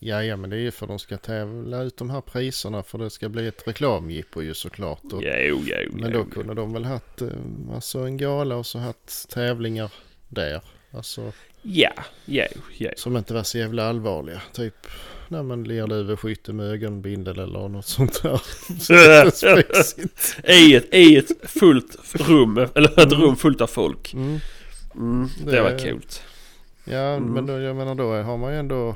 Speaker 2: Ja, ja, men det är ju för de ska tävla ut de här priserna för det ska bli ett reklamjippo ju såklart. Och,
Speaker 1: Jo, jo,
Speaker 2: men då kunde de väl haft eh, alltså en gala och så haft tävlingar där. Alltså
Speaker 1: Ja, jo, jo.
Speaker 2: som inte var så jävla allvarliga. Typ när man lerduveskytte med ögonbindel eller något sånt där. [laughs]
Speaker 1: I ett, I ett fullt rum, eller ett rum fullt av folk.
Speaker 2: Mm.
Speaker 1: Mm, det,
Speaker 2: Det-
Speaker 1: var kul.
Speaker 2: Ja,
Speaker 1: Mm.
Speaker 2: men då, jag menar då har man ju ändå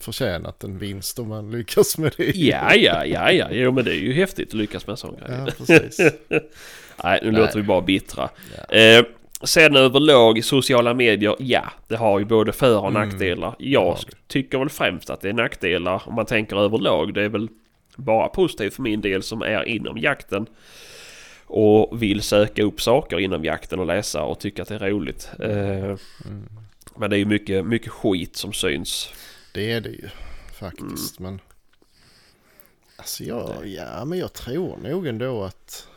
Speaker 2: förtjänat en vinst om man lyckas med det.
Speaker 1: Ja, ja, ja, ja. Jo, men det är ju häftigt att lyckas med en sån grej.
Speaker 2: Ja, precis. [laughs]
Speaker 1: Nej, nu
Speaker 2: Nej.
Speaker 1: låter vi bara bittra.
Speaker 2: Ja.
Speaker 1: Eh, sen överlag sociala medier, ja, det har ju både för och
Speaker 2: Mm.
Speaker 1: nackdelar. Jag
Speaker 2: Ja.
Speaker 1: tycker väl främst att det är nackdelar om man tänker överlag. Det är väl bara positivt för min del som är inom jakten och vill söka upp saker inom jakten och läsa och tycka att det är roligt. Eh,
Speaker 2: Mm.
Speaker 1: men det är ju mycket, mycket skit som syns.
Speaker 2: Det är det ju faktiskt. Men alltså jag, ja, men jag tror nog ändå att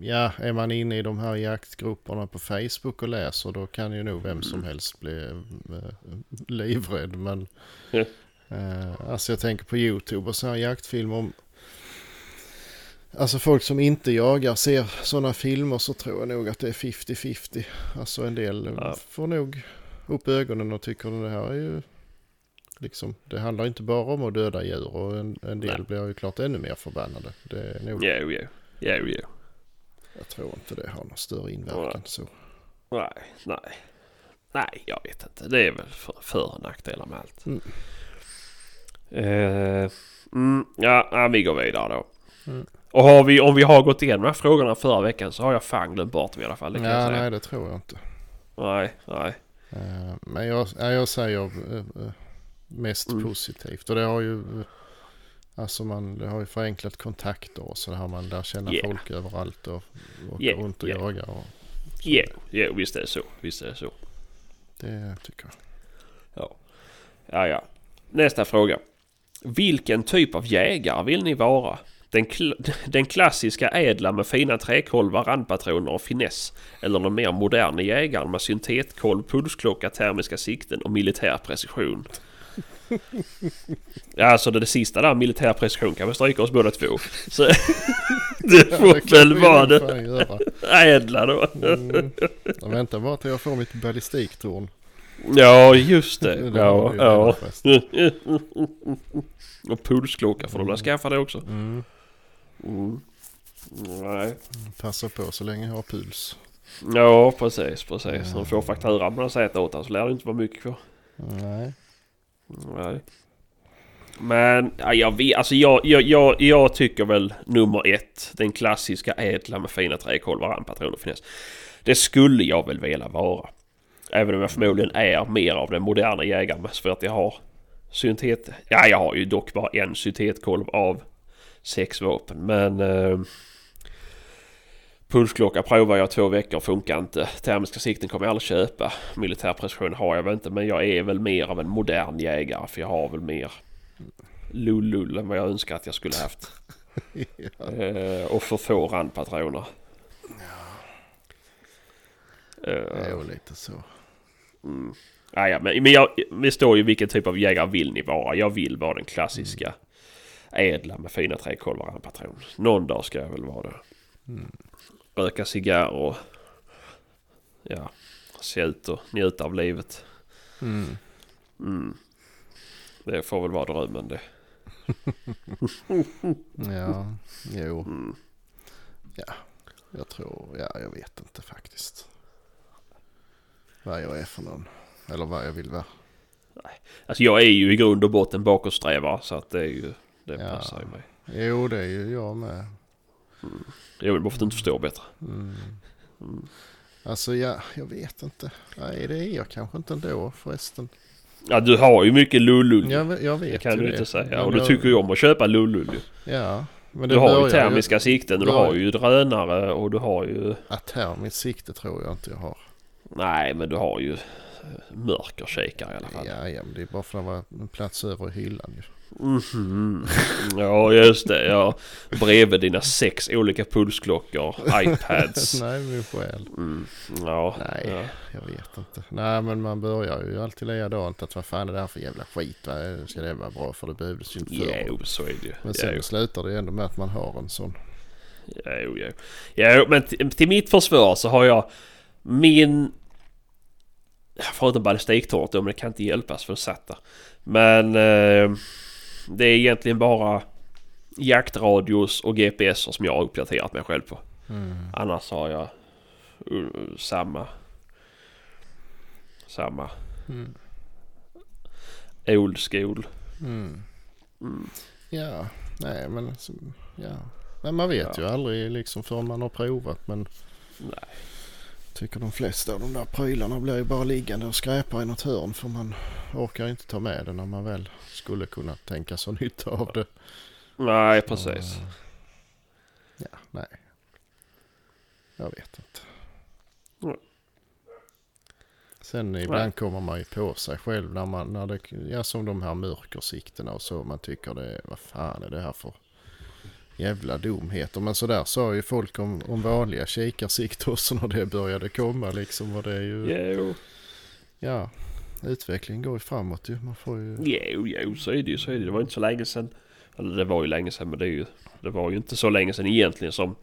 Speaker 2: Ja, är man inne i de här jaktgrupperna på Facebook och läser då kan ju nog vem som helst bli eh, livrädd. Men eh, alltså jag tänker på YouTube och så här jaktfilmer om Alltså folk som inte jagar ser sådana filmer så tror jag nog att det är 50-50. Alltså en del
Speaker 1: Ja.
Speaker 2: får nog upp ögonen och tycker att det här är ju liksom, det handlar inte bara om att döda djur och en, en del
Speaker 1: Nej.
Speaker 2: blir ju klart ännu mer förbannade. Det är nog,
Speaker 1: Jo, jo, jo, jo.
Speaker 2: Jag tror inte det har någon större inverkan så.
Speaker 1: Nej, nej. Nej, jag vet inte. Det är väl för, för och nackdelar med allt.
Speaker 2: Mm.
Speaker 1: Eh, mm, ja, vi går vidare då.
Speaker 2: Mm.
Speaker 1: Och har vi, om vi har gått igenom de här frågorna förra veckan så har jag fan glömt bort dem i alla fall. Det
Speaker 2: Ja, nej det tror jag inte.
Speaker 1: nej, nej.
Speaker 2: Eh, Men jag, ja, jag säger eh, eh, mest
Speaker 1: Mm.
Speaker 2: positivt och det har ju eh, Alltså man har ju förenklat kontakter och så här man lär känna
Speaker 1: Yeah.
Speaker 2: folk överallt och åker
Speaker 1: Yeah,
Speaker 2: runt och
Speaker 1: yeah.
Speaker 2: jagar. Och
Speaker 1: Jo, jo, visst är det så. Visst är det så.
Speaker 2: det tycker jag.
Speaker 1: Ja, ja. Nästa fråga. Vilken typ av jägare vill ni vara? Den, kl- [laughs] den klassiska ädla med fina träkolvar, randpatroner och finess. Eller den mer moderna jägaren med syntetkolv, pulsklocka, termiska sikten och militär precision. [laughs] Ja, alltså det, det sista där, militär precision, kan vi stryka oss båda två. Så [laughs] [laughs] det
Speaker 2: Ja,
Speaker 1: får
Speaker 2: det
Speaker 1: väl vara det ädla då.
Speaker 2: Mm. Jag väntar bara till jag får mitt ballistiktorn.
Speaker 1: Ja, just det.
Speaker 2: Det
Speaker 1: Ja, ja. Och pulsklocka får du väl skaffa det också.
Speaker 2: Mm.
Speaker 1: Mm. Nej.
Speaker 2: Passa på så länge jag har puls.
Speaker 1: Ja, precis, precis. När du får fakturan på den sättet åt så lär det inte vara mycket kvar.
Speaker 2: Nej.
Speaker 1: Nej. Men ja, jag, vet, alltså jag, jag, jag, jag tycker väl nummer ett, den klassiska ädla med fina träkolvar, randpatroner och finess. Det skulle jag väl vilja vara. Även om jag förmodligen är mer av den moderna jägaren. För att jag har syntet... Ja, jag har ju dock bara en syntetkolv av sex vapen. Men eh, pulsklocka provar jag två veckor funkar inte. Termiska sikten kommer jag aldrig köpa. Militär precision har jag väl inte men jag är väl mer av en modern jägare för jag har väl mer lull än vad jag önskar att jag skulle haft. [laughs]
Speaker 2: ja.
Speaker 1: Eh, och för få randpatroner.
Speaker 2: Det är
Speaker 1: Eh,
Speaker 2: ju lite så.
Speaker 1: mm. Ah, ja, men men jag, det står ju vilken typ av jägare vill ni vara. Jag vill vara den klassiska ädla med fina träkolvar och randpatron. Någon dag ska jag väl vara det.
Speaker 2: Mm.
Speaker 1: Röka cigarr och ja, se ut och njuta av livet.
Speaker 2: Mm.
Speaker 1: Mm. Det får väl vara drömmen det. [laughs]
Speaker 2: Ja, jo.
Speaker 1: Mm.
Speaker 2: Jag tror, ja jag vet inte faktiskt. Vad jag är för någon. Eller vad jag vill vara.
Speaker 1: Alltså jag är ju i grund och botten bakåtsträvare så att det är ju... Det
Speaker 2: Ja.
Speaker 1: passar ju mig.
Speaker 2: Jo det är ju jag med.
Speaker 1: Jag vill bara för att du inte förstår bättre.
Speaker 2: Mm.
Speaker 1: Mm.
Speaker 2: Alltså ja, jag vet inte. Nej det är jag kanske inte ändå förresten.
Speaker 1: Ja du har ju mycket lullull.
Speaker 2: Jag, jag vet
Speaker 1: Det kan
Speaker 2: ju
Speaker 1: du
Speaker 2: det.
Speaker 1: inte säga.
Speaker 2: Men
Speaker 1: Och du
Speaker 2: jag-
Speaker 1: tycker ju om att köpa lullull.
Speaker 2: Ja. Men
Speaker 1: Du har ju termiska sikten och du har ju drönare och du har ju...
Speaker 2: Ja, termiskt sikte tror jag inte jag har.
Speaker 1: Nej men du har ju eh, mörkerkikare i alla fall.
Speaker 2: Ja, ja men det är bara för att det var en plats över i hyllan ju.
Speaker 1: Mhm. Ja just det. Ja. Bredvid dina sex olika pulsklockor, iPads. [laughs]
Speaker 2: Nej min själ.
Speaker 1: Mm. Ja.
Speaker 2: Nej.
Speaker 1: Ja.
Speaker 2: Jag vet inte. Nej men man börjar ju alltid likadant att vad fan är det här för jävla skit? Va? Ska det vara bra för det behövdes ju inte förr.
Speaker 1: Jo så är det ju.
Speaker 2: Men sen
Speaker 1: Jo.
Speaker 2: slutar det ändå med att man har en sån.
Speaker 1: Jo, jo. Jo, men till, till mitt försvar så har jag min... Förutom ballistiktornet då, men det kan inte hjälpas för det satt där. Men eh, det är egentligen bara jaktradios och GPS som jag har uppdaterat mig själv på.
Speaker 2: Mm.
Speaker 1: Annars har jag uh, samma... Samma
Speaker 2: Mm.
Speaker 1: old school.
Speaker 2: Mm.
Speaker 1: Mm.
Speaker 2: Ja, nej men ja. Men man vet
Speaker 1: Ja.
Speaker 2: ju aldrig liksom förrän man har provat. Men
Speaker 1: Nej.
Speaker 2: Tycker de flesta av de där prylarna blir ju bara liggande och skräpar i något hörn. För man orkar inte ta med det när man väl skulle kunna tänka sig nytta av det.
Speaker 1: Nej, precis.
Speaker 2: Så, ja, nej. Jag vet inte.
Speaker 1: Mm.
Speaker 2: Sen ibland kommer man ju på sig själv när man, när det, ja som de här mörkersiktena och så. Man tycker det, vad fan är det här för jävla dumheter. Men sådär sa ju folk om, om vanliga kikarsikter också [laughs] när det började komma liksom. Och det är ju,
Speaker 1: Jo,
Speaker 2: ja, utvecklingen går ju framåt ju. Man får ju,
Speaker 1: jo, jo, så är det ju. Så är det. det var inte så länge sedan. Eller det var ju länge sedan men det är ju... Det var ju inte så länge sedan egentligen som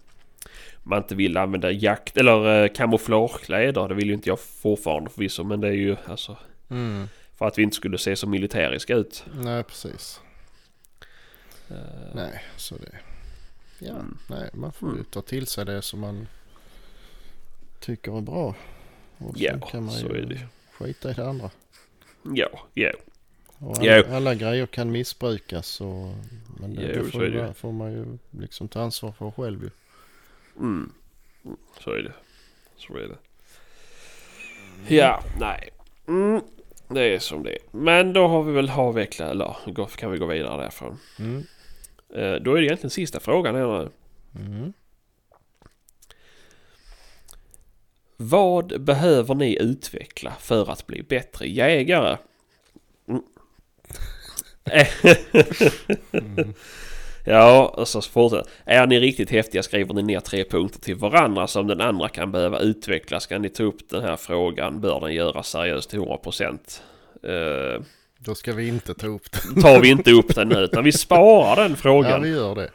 Speaker 1: man inte vill använda jakt eller eh, kamouflagekläder. Det vill ju inte jag fortfarande förvisso men det är ju alltså
Speaker 2: mm,
Speaker 1: för att vi inte skulle se så militäriska ut.
Speaker 2: nej precis.
Speaker 1: Eh,
Speaker 2: Nej, så det... Ja,
Speaker 1: Mm.
Speaker 2: nej, man får ju
Speaker 1: Mm.
Speaker 2: ta till sig det som man tycker är bra. Och
Speaker 1: Ja,
Speaker 2: kan man
Speaker 1: så
Speaker 2: ju
Speaker 1: är det.
Speaker 2: skita i det andra.
Speaker 1: Ja, ja.
Speaker 2: Och
Speaker 1: Ja.
Speaker 2: alla, alla grejer kan missbrukas och... Men det,
Speaker 1: Ja,
Speaker 2: det får,
Speaker 1: det.
Speaker 2: ju- får man ju liksom ta ansvar för själv ju.
Speaker 1: Mm. Så är det. Så är det. Ja, nej. Mm. Det är som det är. Men då har vi väl avvecklat, eller kan vi gå vidare därifrån.
Speaker 2: Mm.
Speaker 1: Eh, Då är det egentligen sista frågan här.
Speaker 2: Mm.
Speaker 1: Vad behöver ni utveckla för att bli bättre jägare? Mm.
Speaker 2: Mm. [laughs]
Speaker 1: ja, och så fortsätter Är ni riktigt häftiga skriver ni ner tre punkter till varandra som den andra kan behöva utveckla. Ska ni ta upp den här frågan bör den göras seriöst till 100%. Uh,
Speaker 2: Då ska vi inte ta upp det.
Speaker 1: tar vi inte upp den nu utan vi sparar den
Speaker 2: Ja,
Speaker 1: frågan.
Speaker 2: vi gör det.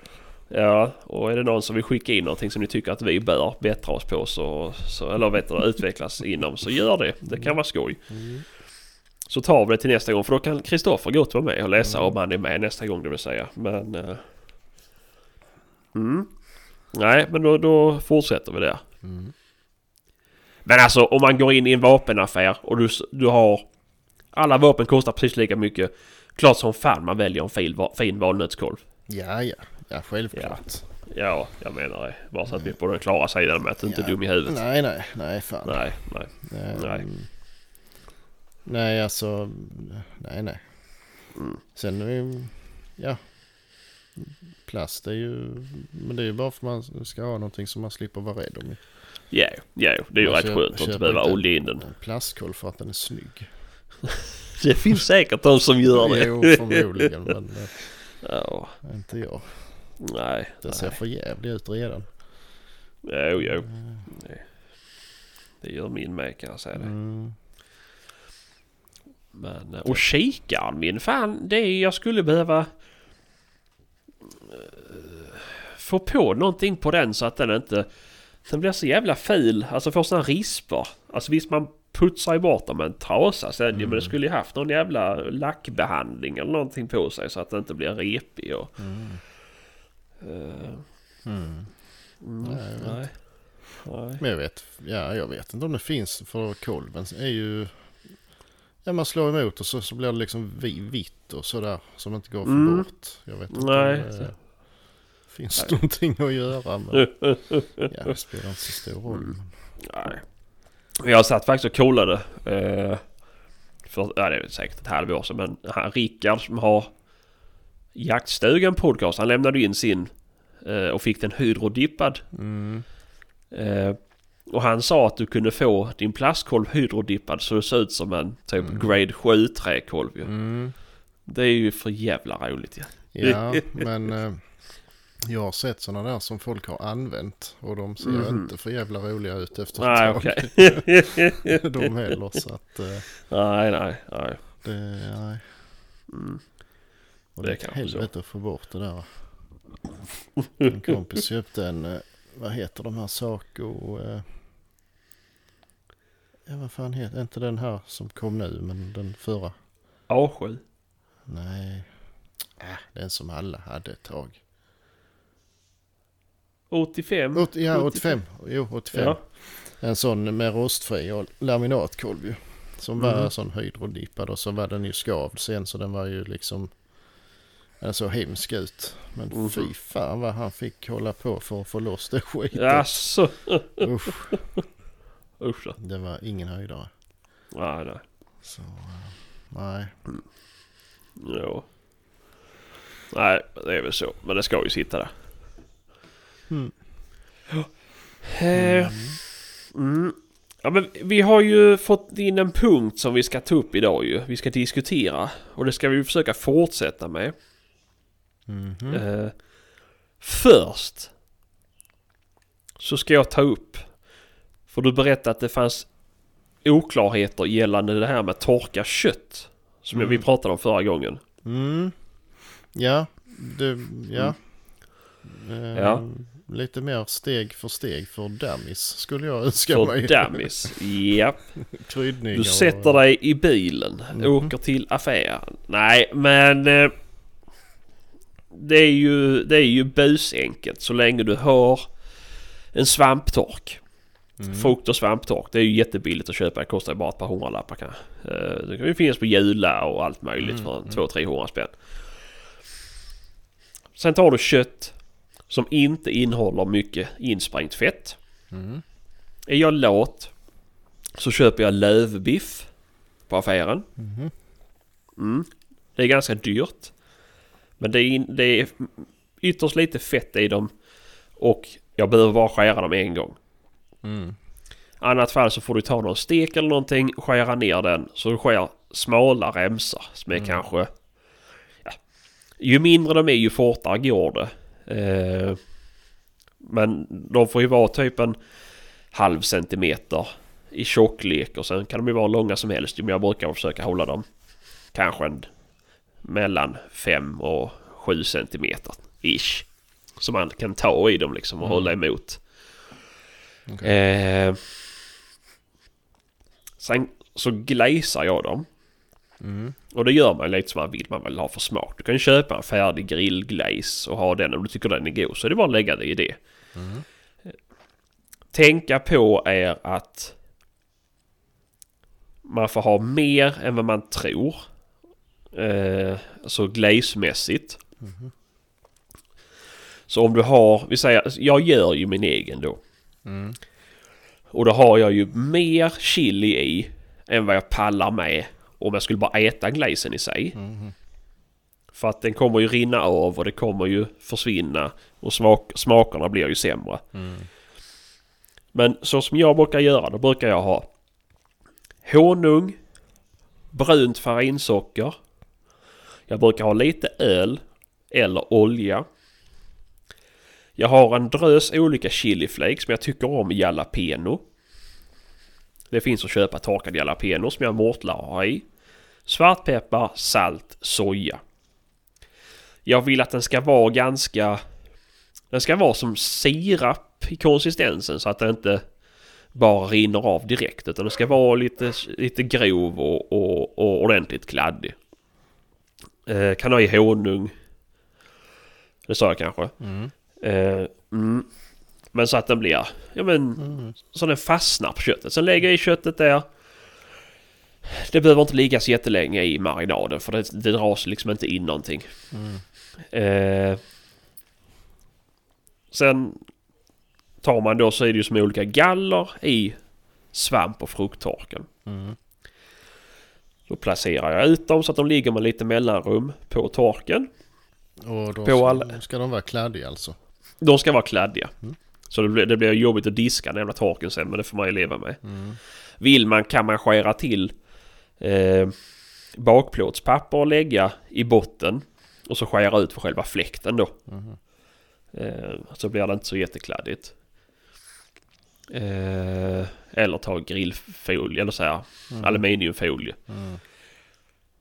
Speaker 1: Ja, och är det någon som vill skicka in någonting som ni tycker att vi bör bättra oss på så, så eller vet du, utvecklas inom så gör det. Det kan vara skoj.
Speaker 2: Mm.
Speaker 1: Så tar vi det till nästa gång för då kan Kristoffer gå vara med och läsa
Speaker 2: Mm.
Speaker 1: om han är med nästa gång det vill säga. Men... eh, mm. Nej, men då, då fortsätter vi där.
Speaker 2: Mm.
Speaker 1: Men alltså om man går in i en vapenaffär och du, du har... Alla vapen kostar precis lika mycket. Klart som fan man väljer en fin, fin valnötskolv.
Speaker 2: Ja, ja. Ja, självklart.
Speaker 1: Ja, jag menar det. Bara så att vi är på den klara sidan med att du inte är
Speaker 2: Ja.
Speaker 1: dum i huvudet.
Speaker 2: Nej, nej, nej, fan.
Speaker 1: Nej, nej.
Speaker 2: Ehm,
Speaker 1: Nej.
Speaker 2: Nej, alltså. Nej, nej.
Speaker 1: Mm.
Speaker 2: Sen, ja. plast är ju, men det är ju bara för att man ska ha någonting som man slipper vara rädd om.
Speaker 1: Ja, ja, det är ju
Speaker 2: Man
Speaker 1: rätt skönt att inte behöva olja in den.
Speaker 2: En plastkolv för att den är snygg.
Speaker 1: Det finns [laughs] säkert de som gör det.
Speaker 2: Jo, [laughs] förmodligen, men [laughs]
Speaker 1: Ja,
Speaker 2: eh, inte jag.
Speaker 1: nej.
Speaker 2: Det ser för jävligt ut redan.
Speaker 1: Jo, jo. Det gör min med kan jag säga det.
Speaker 2: Mm.
Speaker 1: Men, eh, och kikaren min, fan det är jag skulle behöva eh, få på någonting på den så att den inte den blir så jävla ful. Alltså får sådana rispor. Alltså visst man putsar ju bort dem med en trasa sen ju, men
Speaker 2: Mm.
Speaker 1: det skulle ju haft någon jävla lackbehandling eller någonting på sig så att den inte blir repig och...
Speaker 2: Mm.
Speaker 1: eh,
Speaker 2: Mm.
Speaker 1: mm,
Speaker 2: Nej,
Speaker 1: nej. nej.
Speaker 2: Men jag vet, ja, jag vet inte om det finns för kolven är ju... Ja man slår emot och så, så blir det liksom vi, vitt och sådär som inte går att få
Speaker 1: Mm.
Speaker 2: bort. Jag vet inte
Speaker 1: Nej.
Speaker 2: om det finns
Speaker 1: Nej.
Speaker 2: någonting att göra men [laughs] ja, det spelar inte så stor roll.
Speaker 1: Mm. Nej. Jag satt faktiskt och kollade. Eh, för, ja, det är säkert ett halvår sedan. Men han, Rickard som har Jaktstugan podcast. Han lämnade in sin eh, och fick den hydrodippad.
Speaker 2: Mm.
Speaker 1: Eh, och han sa att du kunde få din plastkolv hydrodippad så det ser ut som en typ
Speaker 2: Mm.
Speaker 1: grade 7 träkolv ju.
Speaker 2: Mm.
Speaker 1: Det är ju för jävla roligt ja.
Speaker 2: Ja men eh, jag har sett sådana där som folk har använt och de ser
Speaker 1: Mhm.
Speaker 2: inte för jävla roliga ut efter ett
Speaker 1: Nej
Speaker 2: tag.
Speaker 1: okej. [laughs]
Speaker 2: de heller så att eh,
Speaker 1: nej nej nej.
Speaker 2: det, nej.
Speaker 1: Mm.
Speaker 2: Och
Speaker 1: Det
Speaker 2: det
Speaker 1: är
Speaker 2: helvete att få bort det där. En kompis köpte en, eh, vad heter de här Saco? eh, Ja vad fan heter, inte den här som kom nu men den förra.
Speaker 1: A7.
Speaker 2: Nej. Äh, den som alla hade ett tag.
Speaker 1: 85.
Speaker 2: Åt, ja 85, jo 85.
Speaker 1: Ja.
Speaker 2: En sån med rostfri och laminatkolv ju. Som var
Speaker 1: Mhm.
Speaker 2: sån hydrodippad och så var den ju skavd sen så den var ju liksom Den såg hemsk ut. Men
Speaker 1: Mhm.
Speaker 2: fy fan vad han fick hålla på för att få loss det skiten.
Speaker 1: Jaså?
Speaker 2: Usch, [laughs]
Speaker 1: Usch
Speaker 2: det var ingen höjdare.
Speaker 1: Nej, nej.
Speaker 2: Så nej.
Speaker 1: Jo. Nej, det är väl så. Men det ska ju sitta där.
Speaker 2: Mm.
Speaker 1: Eh, Mm. Ja, men vi har ju fått in en punkt som vi ska ta upp idag ju. Vi ska diskutera. Och det ska vi försöka fortsätta med.
Speaker 2: Mhm.
Speaker 1: Eh, först så ska jag ta upp. För du berättade att det fanns oklarheter gällande det här med torka kött. Som
Speaker 2: Mm.
Speaker 1: vi pratade om förra gången.
Speaker 2: Mm. Ja, det, ja. Eh,
Speaker 1: Ja.
Speaker 2: Lite mer steg för steg för dummies skulle jag önska
Speaker 1: För
Speaker 2: mig.
Speaker 1: dummies. Ja. [laughs]
Speaker 2: Kryddningar
Speaker 1: Du
Speaker 2: och-
Speaker 1: sätter dig i bilen,
Speaker 2: Mhm.
Speaker 1: åker till affären. Nej, men... Eh, det är ju, det är ju busenkelt så länge du har en svamptork.
Speaker 2: Mm.
Speaker 1: Frukt och svamptork. Det är ju jättebilligt att köpa. Det kostar ju bara ett par hundralappar kan. Eh, Det kan ju finnas på Jula och allt möjligt
Speaker 2: Mm,
Speaker 1: för en
Speaker 2: mm.
Speaker 1: 200-300 spänn. Sen tar du kött som inte innehåller mycket insprängt fett.
Speaker 2: Mm.
Speaker 1: Är jag lat så köper jag lövbiff på affären.
Speaker 2: Mhm.
Speaker 1: Mm. Det är ganska dyrt. Men det är, det är ytterst lite fett i dem. Och jag behöver bara skära dem en gång.
Speaker 2: Mm.
Speaker 1: Annat fall så får du ta någon stek eller någonting, skära ner den så du skär smala remsor som är
Speaker 2: Mm.
Speaker 1: kanske... Ja, ju mindre de är ju fortare går det. Eh, men de får ju vara typ en halv centimeter i tjocklek och sen kan de ju vara långa som helst. Men jag brukar försöka hålla dem kanske en, mellan 5 och 7 centimeter ish. Så man kan ta i dem liksom och
Speaker 2: Mm.
Speaker 1: hålla emot.
Speaker 2: Okej.
Speaker 1: Eh, sen så glazar jag dem.
Speaker 2: Mm.
Speaker 1: Och det gör man lite som man vill. Man vill ha för smak. Du kan ju köpa en färdig grillglaze och ha den om du tycker den är god. Så är det bara att lägga det i det.
Speaker 2: Mm.
Speaker 1: Tänka på är att man får ha mer än vad man tror. Eh, alltså glazemässigt.
Speaker 2: Mhm.
Speaker 1: Så om du har, vi säger, jag gör ju min egen då.
Speaker 2: Mm.
Speaker 1: Och då har jag ju mer chili i än vad jag pallar med om jag skulle bara äta glazen i sig.
Speaker 2: Mhm.
Speaker 1: För att den kommer ju rinna av och det kommer ju försvinna. Och smak, smakerna blir ju sämre.
Speaker 2: Mm.
Speaker 1: Men så som jag brukar göra, då brukar jag ha honung, brunt farinsocker. Jag brukar ha lite öl eller olja. Jag har en drös olika chiliflakes som jag tycker om jalapeno. Det finns att köpa torkad jalapeno som jag mortlar och har i. Svartpeppar, salt, soja. Jag vill att den ska vara ganska... Den ska vara som sirap i konsistensen så att den inte bara rinner av direkt. Utan den ska vara lite, lite grov och, och, och ordentligt kladdig. Eh, kan ha i honung. Det sa jag kanske.
Speaker 2: Mm.
Speaker 1: Eh, mm. Men så att den blir, ja men,
Speaker 2: Mm.
Speaker 1: så den fastnar på köttet. Sen lägger jag i köttet där. Det behöver inte ligga så jättelänge i marinaden för det, det dras liksom inte in någonting.
Speaker 2: Mm.
Speaker 1: Eh, sen tar man då så är det ju som olika galler i svamp och frukttorken.
Speaker 2: Mm.
Speaker 1: Då placerar jag ut dem så att de ligger med lite mellanrum på torken.
Speaker 2: Och då
Speaker 1: På
Speaker 2: ska,
Speaker 1: alla-
Speaker 2: ska de vara kladdiga alltså?
Speaker 1: De ska vara kladdiga.
Speaker 2: Mm.
Speaker 1: Så det blir, det blir jobbigt att diska den jävla torken sen men det får man ju leva med.
Speaker 2: Mm.
Speaker 1: Vill man kan man skära till eh, bakplåtspapper och lägga i botten. Och så skära ut för själva fläkten då.
Speaker 2: Mhm.
Speaker 1: Eh, så blir det inte så jättekladdigt. Eh, eller ta grillfolie eller så här
Speaker 2: Mm.
Speaker 1: aluminiumfolie.
Speaker 2: Mm.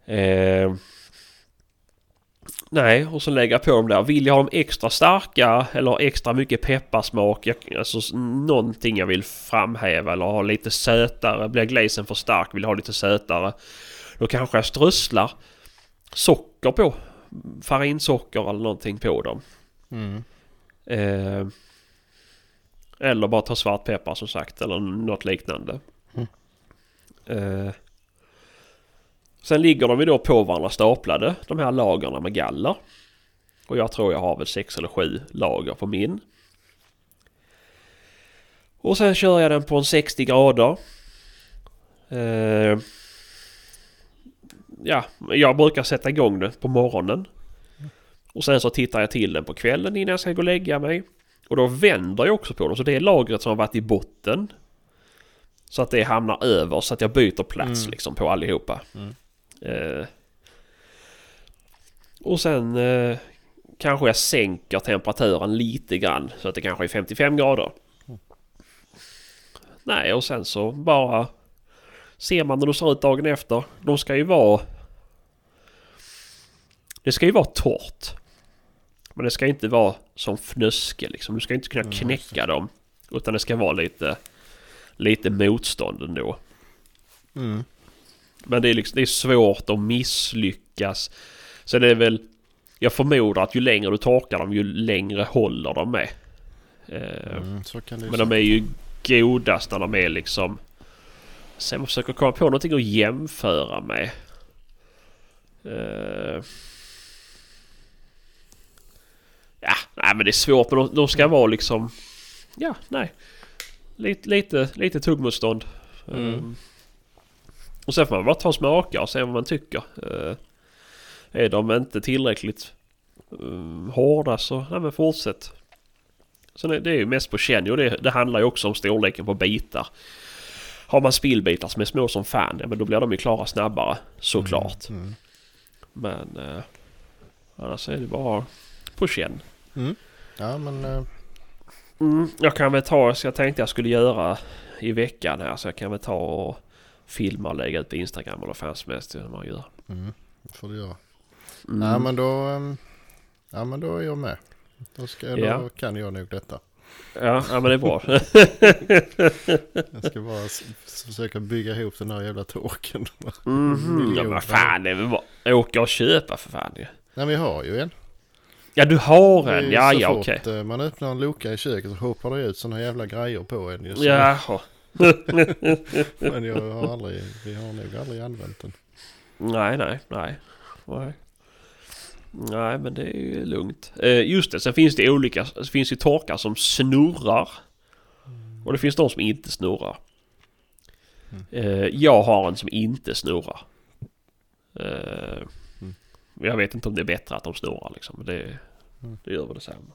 Speaker 1: Eh, nej, och så lägga på dem där. Vill jag ha dem extra starka eller extra mycket pepparsmak. Jag, alltså någonting jag vill framhäva eller ha lite sötare. Blir glazen för stark vill jag ha lite sötare. Då kanske jag strösslar socker på. Farinsocker eller någonting på dem.
Speaker 2: Mm.
Speaker 1: Eh, eller bara ta svartpeppar som sagt eller något liknande.
Speaker 2: Mm.
Speaker 1: Eh, sen ligger de ju då på varandra staplade de här lagerna med galler. Och jag tror jag har väl sex eller sju lager på min. Och sen kör jag den på en 60 grader. Eh, ja, jag brukar sätta igång det på morgonen. Och sen så tittar jag till den på kvällen innan jag ska gå och lägga mig. Och då vänder jag också på den. Så det är lagret som har varit i botten. Så att det hamnar över så att jag byter plats
Speaker 2: Mm.
Speaker 1: liksom på allihopa.
Speaker 2: Mm.
Speaker 1: Eh, och sen eh, kanske jag sänker temperaturen lite grann. Så att det kanske är 55 grader.
Speaker 2: Mm.
Speaker 1: Nej och sen så bara ser man hur det ser ut dagen efter. De ska ju vara... Det ska ju vara torrt. Men det ska inte vara som fnöske liksom. Du ska inte kunna
Speaker 2: Mm,
Speaker 1: knäcka dem. Utan det ska vara lite, lite motstånd ändå.
Speaker 2: Mm.
Speaker 1: Men det är, liksom, det är svårt att misslyckas. Så det är väl... Jag förmodar att ju längre du torkar dem ju längre håller de med. Eh,
Speaker 2: Mm.
Speaker 1: Men de är ju godast när de är liksom... Sen jag försöker komma på någonting att jämföra med. Eh, Ja, nej men det är svårt men de, de ska vara liksom... Ja, nej. Lite, lite, lite tuggmotstånd.
Speaker 2: Mm.
Speaker 1: Eh, Och sen får man bara ta och smaka och se vad man tycker. Eh, Är de inte tillräckligt um, hårda så, nej men fortsätt. Sen är det är ju mest på känn och det, det handlar ju också om storleken på bitar. Har man spillbitar som är små som fan, ja men då blir de ju klara snabbare såklart.
Speaker 2: Mm.
Speaker 1: Men eh, annars är det bara på känn.
Speaker 2: Mm. Ja men eh,
Speaker 1: Mm, jag kan väl ta, så jag tänkte jag skulle göra i veckan här så jag kan väl ta och filma och lägga ut på Instagram eller vad som helst hur man gör.
Speaker 2: mm. det får du göra.
Speaker 1: Mm.
Speaker 2: Ja men då, ehm, ja men då är jag med. Då, ska, då
Speaker 1: Ja.
Speaker 2: kan jag nog detta.
Speaker 1: Ja, ja men det är bra. [laughs] [laughs]
Speaker 2: Jag ska bara försöka bygga ihop den här jävla torken.
Speaker 1: Mhm, ja, men fan det är väl bara åka och köpa för fan ju.
Speaker 2: Nej vi har ju en.
Speaker 1: Ja du har en, ja ja okej.
Speaker 2: eh, Man öppnar en lucka i köket så hoppar det ut sådana jävla grejer på en.
Speaker 1: Jaha. [laughs]
Speaker 2: Men jag har aldrig, vi har nog aldrig använt den.
Speaker 1: Nej, nej, nej. Nej. Nej, men det är ju lugnt. Eh, just det, sen finns det olika. Det finns ju torkar som snurrar. Och det finns de som inte snurrar.
Speaker 2: Mm.
Speaker 1: Eh, jag har en som inte snurrar. Eh,
Speaker 2: Mm.
Speaker 1: Jag vet inte om det är bättre att de snurrar liksom. Men det,
Speaker 2: Mm.
Speaker 1: det gör väl detsamma.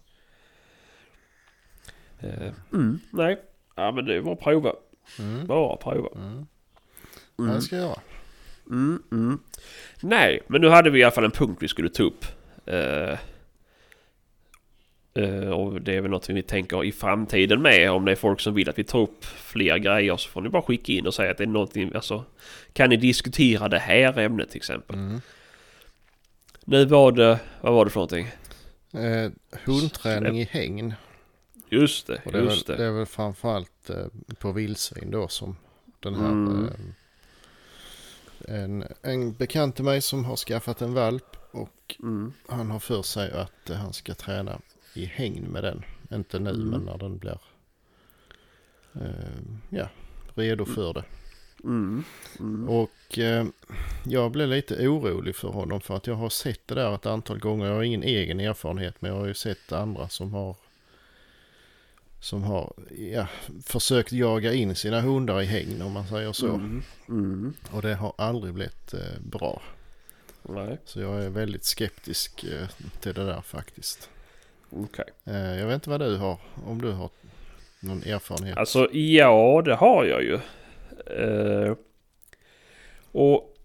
Speaker 1: Eh, mm, nej, ja men det var prova.
Speaker 2: Mm.
Speaker 1: Bara att prova.
Speaker 2: Mm. Ja,
Speaker 1: Mm.
Speaker 2: det ska jag göra.
Speaker 1: Mm, mm. Nej, men nu hade vi i alla fall en punkt vi skulle ta upp. Eh, eh, och det är väl något vi tänker i framtiden med. Om det är folk som vill att vi tar upp fler grejer så får ni bara skicka in och säga att det är någonting. Alltså, kan ni diskutera det här ämnet till exempel?
Speaker 2: Mm.
Speaker 1: Nu var det, vad var det för någonting?
Speaker 2: Eh, hundträning i hägn.
Speaker 1: Just det,
Speaker 2: Och det,
Speaker 1: just
Speaker 2: väl,
Speaker 1: det.
Speaker 2: det är väl framförallt eh, på vildsvin då som den här...
Speaker 1: Mm.
Speaker 2: Eh, en, en bekant till mig som har skaffat en valp och
Speaker 1: Mm.
Speaker 2: han har för sig att eh, han ska träna i hägn med den. Inte nu
Speaker 1: Mm.
Speaker 2: men när den blir eh, ja, redo för det.
Speaker 1: Mm. Mm.
Speaker 2: Och eh, jag blev lite orolig för honom för att jag har sett det där ett antal gånger. Jag har ingen egen erfarenhet men jag har ju sett andra som har som har ja, försökt jaga in sina hundar i hägn om man säger så.
Speaker 1: Mm. Mm.
Speaker 2: Och det har aldrig blivit eh, bra.
Speaker 1: Nej,
Speaker 2: Så jag är väldigt skeptisk eh, till det där faktiskt.
Speaker 1: okej.
Speaker 2: Eh, jag vet inte vad du har, om du har någon erfarenhet.
Speaker 1: Alltså ja, det har jag ju. Eh, och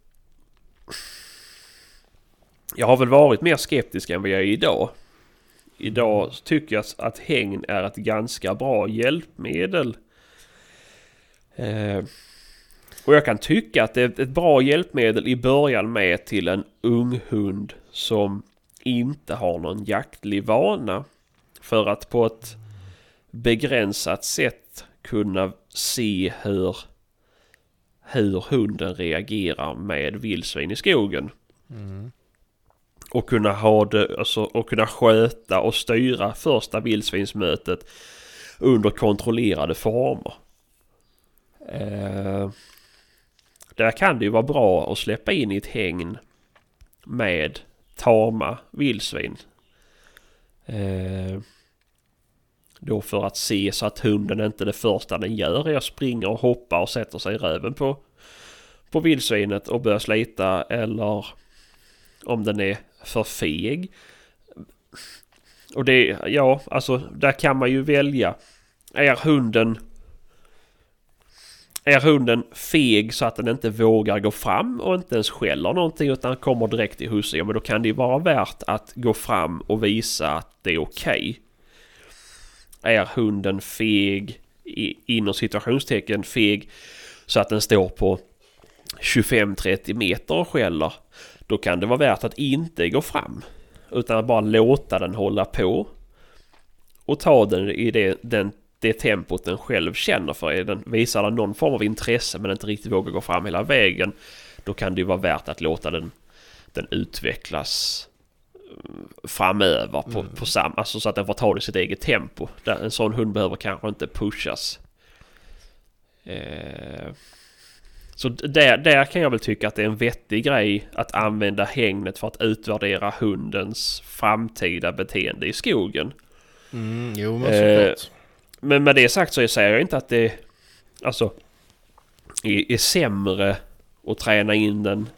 Speaker 1: jag har väl varit mer skeptisk än vad jag är idag. Idag tycker jag att hägn är ett ganska bra hjälpmedel. Eh, och jag kan tycka att det är ett bra hjälpmedel i början med till en ung hund som inte har någon jaktlig vana. För att på ett begränsat sätt kunna se hur, hur hunden reagerar med vildsvin i skogen.
Speaker 2: Mm.
Speaker 1: Och kunna ha det, alltså, och kunna sköta och styra första vildsvinsmötet under kontrollerade former. Eh, där kan det ju vara bra att släppa in i ett hägn med tama vildsvin. Eh, då för att se så att hunden inte det första den gör är att springa och hoppa och sätter sig i röven på, på vildsvinet och börjar slita eller om den är för feg. Och det, ja, alltså där kan man ju välja. Är hunden är hunden feg så att den inte vågar gå fram och inte ens skäller någonting utan kommer direkt till husse. Ja men då kan det ju vara värt att gå fram och visa att det är okej. Är hunden feg, inom situationstecken feg, så att den står på 25-30 meter och skäller. Då kan det vara värt att inte gå fram. Utan att bara låta den hålla på. Och ta den i det, den, det tempot den själv känner för. Är den, visar den någon form av intresse men inte riktigt vågar gå fram hela vägen. Då kan det ju vara värt att låta den, den utvecklas mm, framöver på, på sam, alltså så att den får ta det i sitt eget tempo. En sån hund behöver kanske inte pushas. Eh, så där, där kan jag väl tycka att det är en vettig grej att använda hängnet för att utvärdera hundens framtida beteende i skogen.
Speaker 2: Mm, jo men
Speaker 1: Eh,
Speaker 2: såklart.
Speaker 1: Men med det sagt så säger jag inte att det alltså är, är sämre att träna in den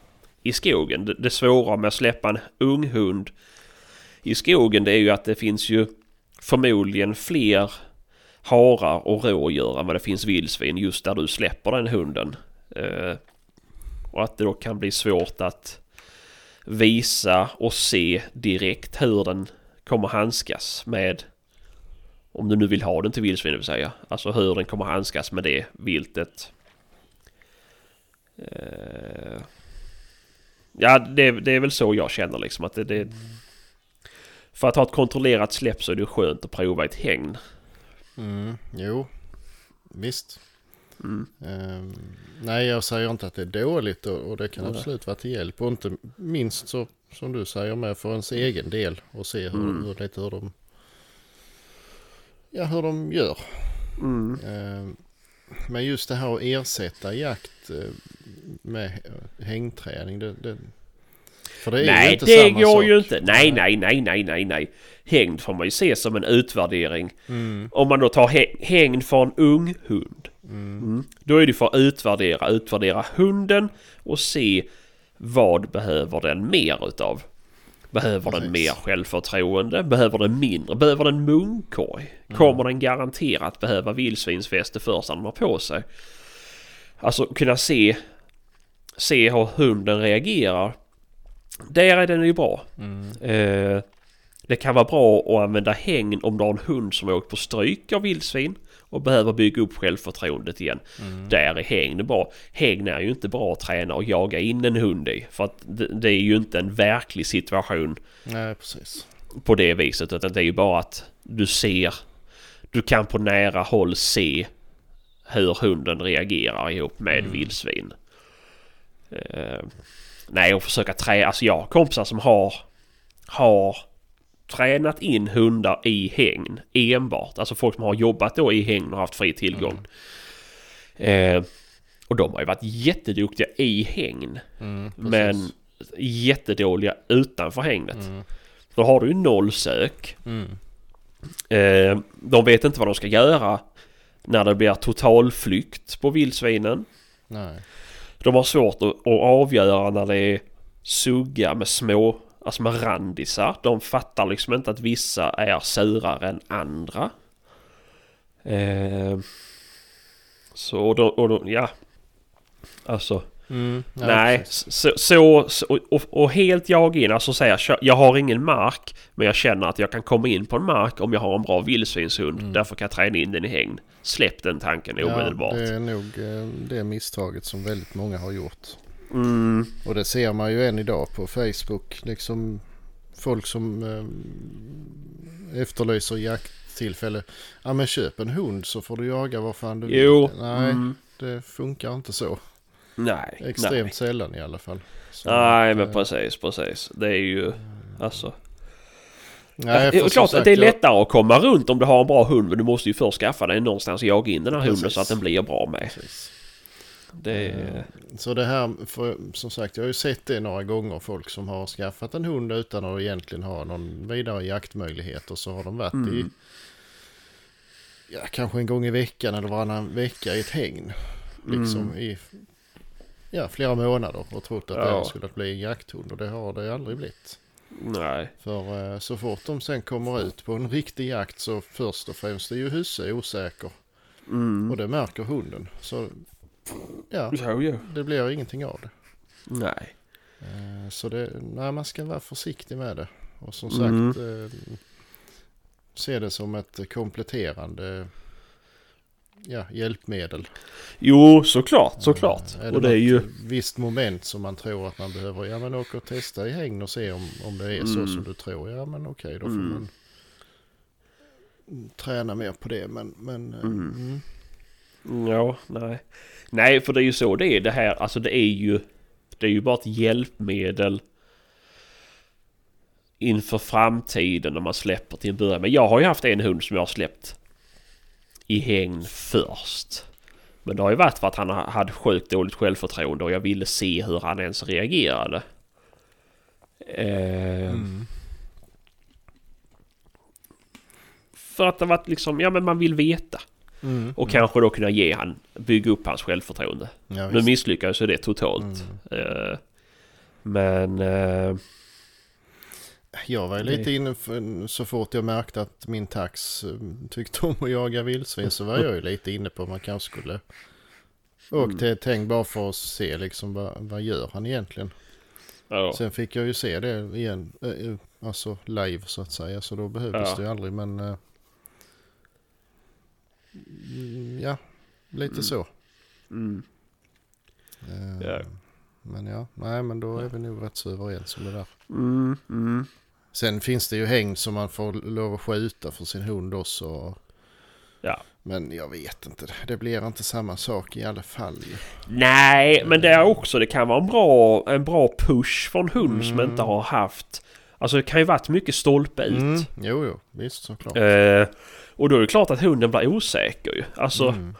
Speaker 1: i skogen. Det, det svåra med att släppa en ung hund i skogen det är ju att det finns ju förmodligen fler harar och rådjur än vad det finns vildsvin just där du släpper den hunden. Eh, och att det då kan bli svårt att visa och se direkt hur den kommer handskas med om du nu vill ha den till vildsvin det vill säga. Alltså hur den kommer handskas med det viltet. Eh, ja, det, det är väl så jag känner liksom att det, det... För att ha ett kontrollerat släpp så är det skönt att prova ett hägn.
Speaker 2: Mm, jo, visst.
Speaker 1: Mm.
Speaker 2: Nej, jag säger inte att det är dåligt och, och det kan absolut vara till hjälp. Och inte minst så som du säger med för ens egen del och se hur,
Speaker 1: Mm.
Speaker 2: hur, lite hur de ja, hur de gör. Ehm, men just det här att ersätta jakt eh, med hängträning. Det, det, för det är ju
Speaker 1: Nej,
Speaker 2: inte
Speaker 1: det
Speaker 2: samma
Speaker 1: går
Speaker 2: sak.
Speaker 1: ju inte. Nej, nej, nej, nej, nej, nej. Hägn får man ju se som en utvärdering.
Speaker 2: Mm,
Speaker 1: Om man då tar hä- hägn för en ung hund.
Speaker 2: Mm,
Speaker 1: Mm. Då är det för att utvärdera, utvärdera hunden och se vad behöver den mer utav. Behöver den
Speaker 2: Precis.
Speaker 1: mer självförtroende? Behöver den mindre? Behöver den munkorg? Kommer den garanterat behöva vildsvinsväst det första den har på sig? Alltså kunna se, se hur hunden reagerar. Där är den ju bra.
Speaker 2: Mm.
Speaker 1: Eh, det kan vara bra att använda hägn om du har en hund som har åkt på stryk av vildsvin och behöver bygga upp självförtroendet igen.
Speaker 2: Mm.
Speaker 1: Där är hägn bra. Hägn är ju inte bra att träna och jaga in en hund i. För att det, det är ju inte en verklig situation
Speaker 2: Nej, precis.
Speaker 1: på det viset. Utan det är ju bara att du ser... Du kan på nära håll se hur hunden reagerar ihop med
Speaker 2: Mm.
Speaker 1: vildsvin. Eh, nej, och försöka träna... Alltså jag har kompisar som har... Har tränat in hundar i hägn enbart. Alltså folk som har jobbat då i hägn och haft fri tillgång. Eh, och de har ju varit jätteduktiga i hägn.
Speaker 2: Mm.
Speaker 1: Men jättedåliga utanför hägnet.
Speaker 2: Mm.
Speaker 1: Då har du ju noll sök.
Speaker 2: Mm.
Speaker 1: Eh, de vet inte vad de ska göra när det blir totalflykt på vildsvinen.
Speaker 2: Nej.
Speaker 1: De har svårt att, att avgöra när det är sugga med små, alltså med randisar. De fattar liksom inte att vissa är surare än andra. Eh, så och då, och då, ja. Alltså.
Speaker 2: Mm. Ja,
Speaker 1: Nej, så, så, så och, och helt jag in, alltså säga "Kö- jag har ingen mark men jag känner att jag kan komma in på en mark om jag har en bra vildsvinshund.
Speaker 2: Mm.
Speaker 1: Därför kan jag träna in den i hägn. Släpp den tanken omedelbart.
Speaker 2: Ja, det är nog eh, det misstaget som väldigt många har gjort.
Speaker 1: Mm,
Speaker 2: Och det ser man ju än idag på Facebook. Liksom folk som eh, efterlyser jakttillfälle. Ja men köp en hund så får du jaga vad fan du vill.
Speaker 1: jo.
Speaker 2: Nej,
Speaker 1: Mm,
Speaker 2: det funkar inte så.
Speaker 1: nej.
Speaker 2: Extremt
Speaker 1: Nej,
Speaker 2: sällan i alla fall. Så
Speaker 1: nej
Speaker 2: att,
Speaker 1: men
Speaker 2: eh,
Speaker 1: precis, precis. Det är ju... Alltså.
Speaker 2: Nej,
Speaker 1: det är klart
Speaker 2: som
Speaker 1: att det är
Speaker 2: sagt,
Speaker 1: lättare att komma runt om du har en bra hund men du måste ju först skaffa dig någonstans jaga in den här hunden
Speaker 2: Precis.
Speaker 1: så att den blir bra med.
Speaker 2: Precis.
Speaker 1: Det är...
Speaker 2: Eh, Så det här, för, som sagt jag har ju sett det några gånger. Folk som har skaffat en hund utan att egentligen ha någon vidare jaktmöjlighet. Och så har de varit
Speaker 1: Mm.
Speaker 2: i, ja kanske en gång i veckan eller varannan vecka i ett hägn. Liksom
Speaker 1: Mm.
Speaker 2: i ja, flera månader och trott att det
Speaker 1: Ja.
Speaker 2: här skulle bli en jakthund. Och det har det aldrig blivit.
Speaker 1: Nej.
Speaker 2: För eh, så fort de sen kommer ut på en riktig jakt så först och främst är ju husse osäker.
Speaker 1: Mm.
Speaker 2: Och det märker hunden. Så ja,
Speaker 1: Jo, jo.
Speaker 2: det blir ingenting av det.
Speaker 1: Nej.
Speaker 2: Eh, Så det, nej, man ska vara försiktig med det. Och som
Speaker 1: Mm.
Speaker 2: sagt, eh, se det som ett kompletterande ja, hjälpmedel.
Speaker 1: Jo, såklart, såklart.
Speaker 2: Eh,
Speaker 1: och det är ju...
Speaker 2: visst moment som man tror att man behöver, ja men åka och testa i hägn och se om, om det är så
Speaker 1: Mm.
Speaker 2: som du tror. Ja men okej, då får
Speaker 1: Mm.
Speaker 2: man träna mer på det. Men, men eh,
Speaker 1: Mm. Ja, nej. Nej, för det är ju så det är det här. Alltså det är ju... Det är ju bara ett hjälpmedel inför framtiden när man släpper till en början. Men jag har ju haft en hund som jag har släppt i hägn först. Men det har ju varit för att han ha- hade sjukt dåligt självförtroende och jag ville se hur han ens reagerade. Eh,
Speaker 2: Mm.
Speaker 1: För att det varit liksom, ja men man vill veta.
Speaker 2: Mm.
Speaker 1: Och kanske då kunna ge han, bygga upp hans självförtroende.
Speaker 2: Ja,
Speaker 1: Nu misslyckades ju det totalt.
Speaker 2: Mm.
Speaker 1: Eh, men... eh,
Speaker 2: Jag var ju
Speaker 1: Det-
Speaker 2: lite inne för, så fort jag märkte att min tax eh, tyckte om att jaga vildsvin så var jag ju lite inne på att man kanske skulle åka
Speaker 1: Mm.
Speaker 2: till häng bara för att se liksom vad, vad gör han egentligen.
Speaker 1: ja.
Speaker 2: Sen fick jag ju se det igen, alltså live så att säga så då behövdes
Speaker 1: Ja.
Speaker 2: det ju aldrig men ja, lite
Speaker 1: Mm.
Speaker 2: så.
Speaker 1: Mm.
Speaker 2: Eh,
Speaker 1: Ja.
Speaker 2: Men ja, nej men då är vi nog rätt så överens om det där.
Speaker 1: Mm, mm.
Speaker 2: Sen finns det ju häng som man får lov att skjuta för sin hund också.
Speaker 1: Ja.
Speaker 2: Men jag vet inte, det blir inte samma sak i alla fall.
Speaker 1: Nej, men det är också, det kan vara en bra, en bra push för en hund som
Speaker 2: Mm.
Speaker 1: inte har haft... Alltså det kan ju varit mycket stolpe ut.
Speaker 2: Mm, jo, jo, visst såklart.
Speaker 1: Eh, och då är det klart att hunden blir osäker ju. Alltså
Speaker 2: Mm,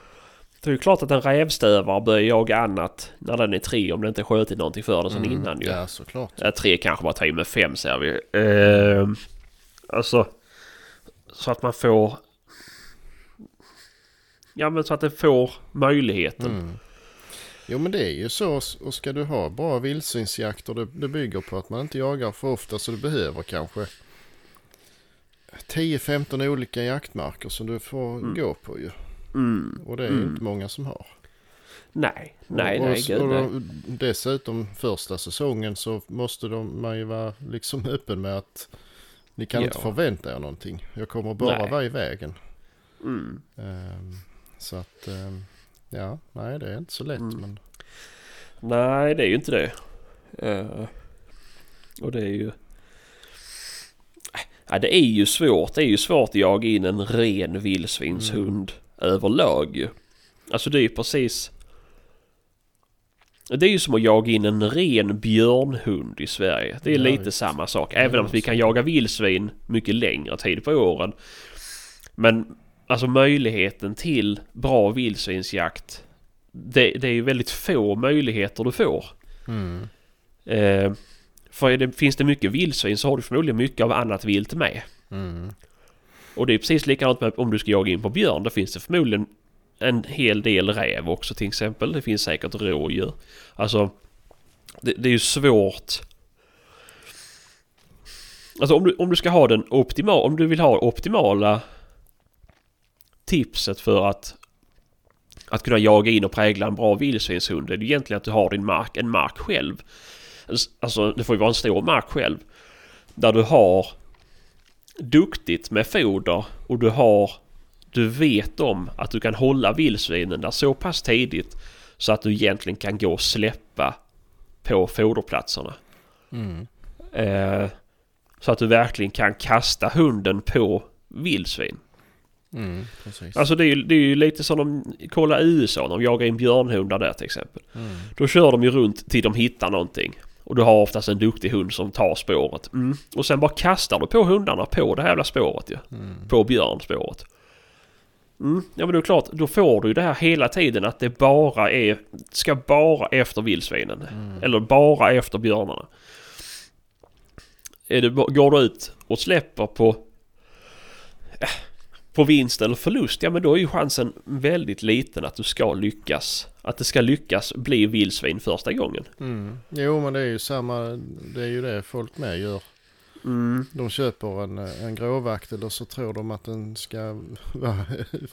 Speaker 1: det är ju klart att en rävstövare börjar jaga annat när den är tre om den inte skjutit någonting för den sen
Speaker 2: mm,
Speaker 1: innan ju.
Speaker 2: Ja, såklart.
Speaker 1: Ja, tre kanske bara tre med fem ser vi. Eh, alltså så att man får... Ja men så att det får möjligheten.
Speaker 2: Mm. Jo men det är ju så och ska du ha bra vildsvinsjakter det, det bygger på att man inte jagar för ofta så du behöver kanske 10-15 olika jaktmarker som du får
Speaker 1: Mm.
Speaker 2: gå på ju.
Speaker 1: Mm.
Speaker 2: Och det är
Speaker 1: Mm.
Speaker 2: inte många som har.
Speaker 1: Nej, nej,
Speaker 2: och,
Speaker 1: nej, gud
Speaker 2: och
Speaker 1: nej.
Speaker 2: dessutom första säsongen så måste de, man ju vara liksom [laughs] öppen med att ni kan
Speaker 1: Ja.
Speaker 2: inte förvänta er någonting. Jag kommer bara
Speaker 1: Nej.
Speaker 2: vara i vägen.
Speaker 1: Mm.
Speaker 2: Ehm, så att ehm, ja, nej det är inte så lätt
Speaker 1: Mm.
Speaker 2: men
Speaker 1: Nej, det är ju inte det. Eh, och det är ju... Ja, det är ju svårt. Det är ju svårt att jaga in en ren vildsvinshund överlag ju. Alltså det är ju precis... Det är ju som att jaga in en ren björnhund i Sverige. Det är
Speaker 2: Ja,
Speaker 1: lite
Speaker 2: visst.
Speaker 1: samma sak.
Speaker 2: Ja,
Speaker 1: Även om vi kan jaga vildsvin mycket längre tid på åren. Men alltså möjligheten till bra vildsvinsjakt. Det, det är ju väldigt få möjligheter du får.
Speaker 2: mm,
Speaker 1: Eh, för det, finns det mycket vildsvin så har du förmodligen mycket av annat vilt med.
Speaker 2: mm,
Speaker 1: Och det är precis likadant med om du ska jaga in på björn. Då finns det förmodligen en hel del räv också till exempel. Det finns säkert rådjur. Alltså det, det är ju svårt. Alltså om du, om du ska ha den optimala, om du vill ha optimala tipset för att att kunna jaga in och prägla en bra vildsvinshund. Det är ju egentligen att du har din mark, en mark själv. Alltså det får ju vara en stor mark själv. Där du har duktigt med foder och du har du vet om att du kan hålla vildsvinen där så pass tidigt så att du egentligen kan gå och släppa på foderplatserna.
Speaker 2: mm,
Speaker 1: Eh, så att du verkligen kan kasta hunden på vildsvin.
Speaker 2: mm.
Speaker 1: Alltså det är, ju, det är ju lite som de kollar i USA de jagar in björnhundar där till exempel.
Speaker 2: Mm,
Speaker 1: Då kör de ju runt till de hittar någonting. Och du har oftast en duktig hund som tar spåret. Mm. Och sen bara kastar du på hundarna på det här jävla spåret ju.
Speaker 2: mm,
Speaker 1: På björnspåret. Mm. Ja men det är klart, då får du ju det här hela tiden att det bara är, ska bara efter vildsvinen.
Speaker 2: mm,
Speaker 1: Eller bara efter björnarna. Är det, går du ut och släpper på eh, på vinst eller förlust, ja men då är ju chansen väldigt liten att du ska lyckas. Att det ska lyckas bli vildsvin första gången.
Speaker 2: mm. Jo men det är ju samma, det är ju det folk med gör.
Speaker 1: Mm.
Speaker 2: De köper en, en gråvaktel och så tror de att den ska [laughs] vara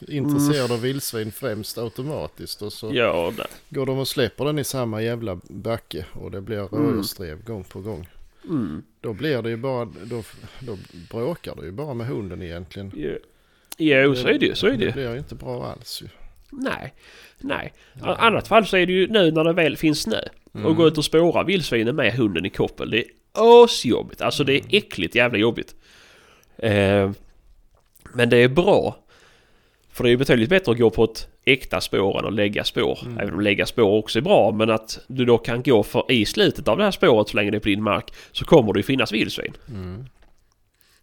Speaker 2: intresserad av vildsvin främst automatiskt. Och så
Speaker 1: Ja,
Speaker 2: går de och släpper den i samma jävla backe och det blir rådjursdrev gång på gång.
Speaker 1: Mm.
Speaker 2: Då blir det ju bara, då, då bråkar du ju bara med hunden egentligen.
Speaker 1: Ja. Jo, så är det ju. Så är det
Speaker 2: Det
Speaker 1: ju.
Speaker 2: blir ju inte bra alls ju.
Speaker 1: Nej. Nej. I annat fall så är det ju nu när det väl finns snö. Och gå ut och spåra vildsvinen med hunden i koppel. Det är asjobbigt. Alltså det är äckligt jävla jobbigt. Eh, men det är bra. För det är ju betydligt bättre att gå på ett äkta spår än att lägga spår.
Speaker 2: Mm.
Speaker 1: Även om lägga spår också är bra. Men att du då kan gå för i slutet av det här spåret så länge det är på din mark. Så kommer det ju finnas vildsvin.
Speaker 2: Mm.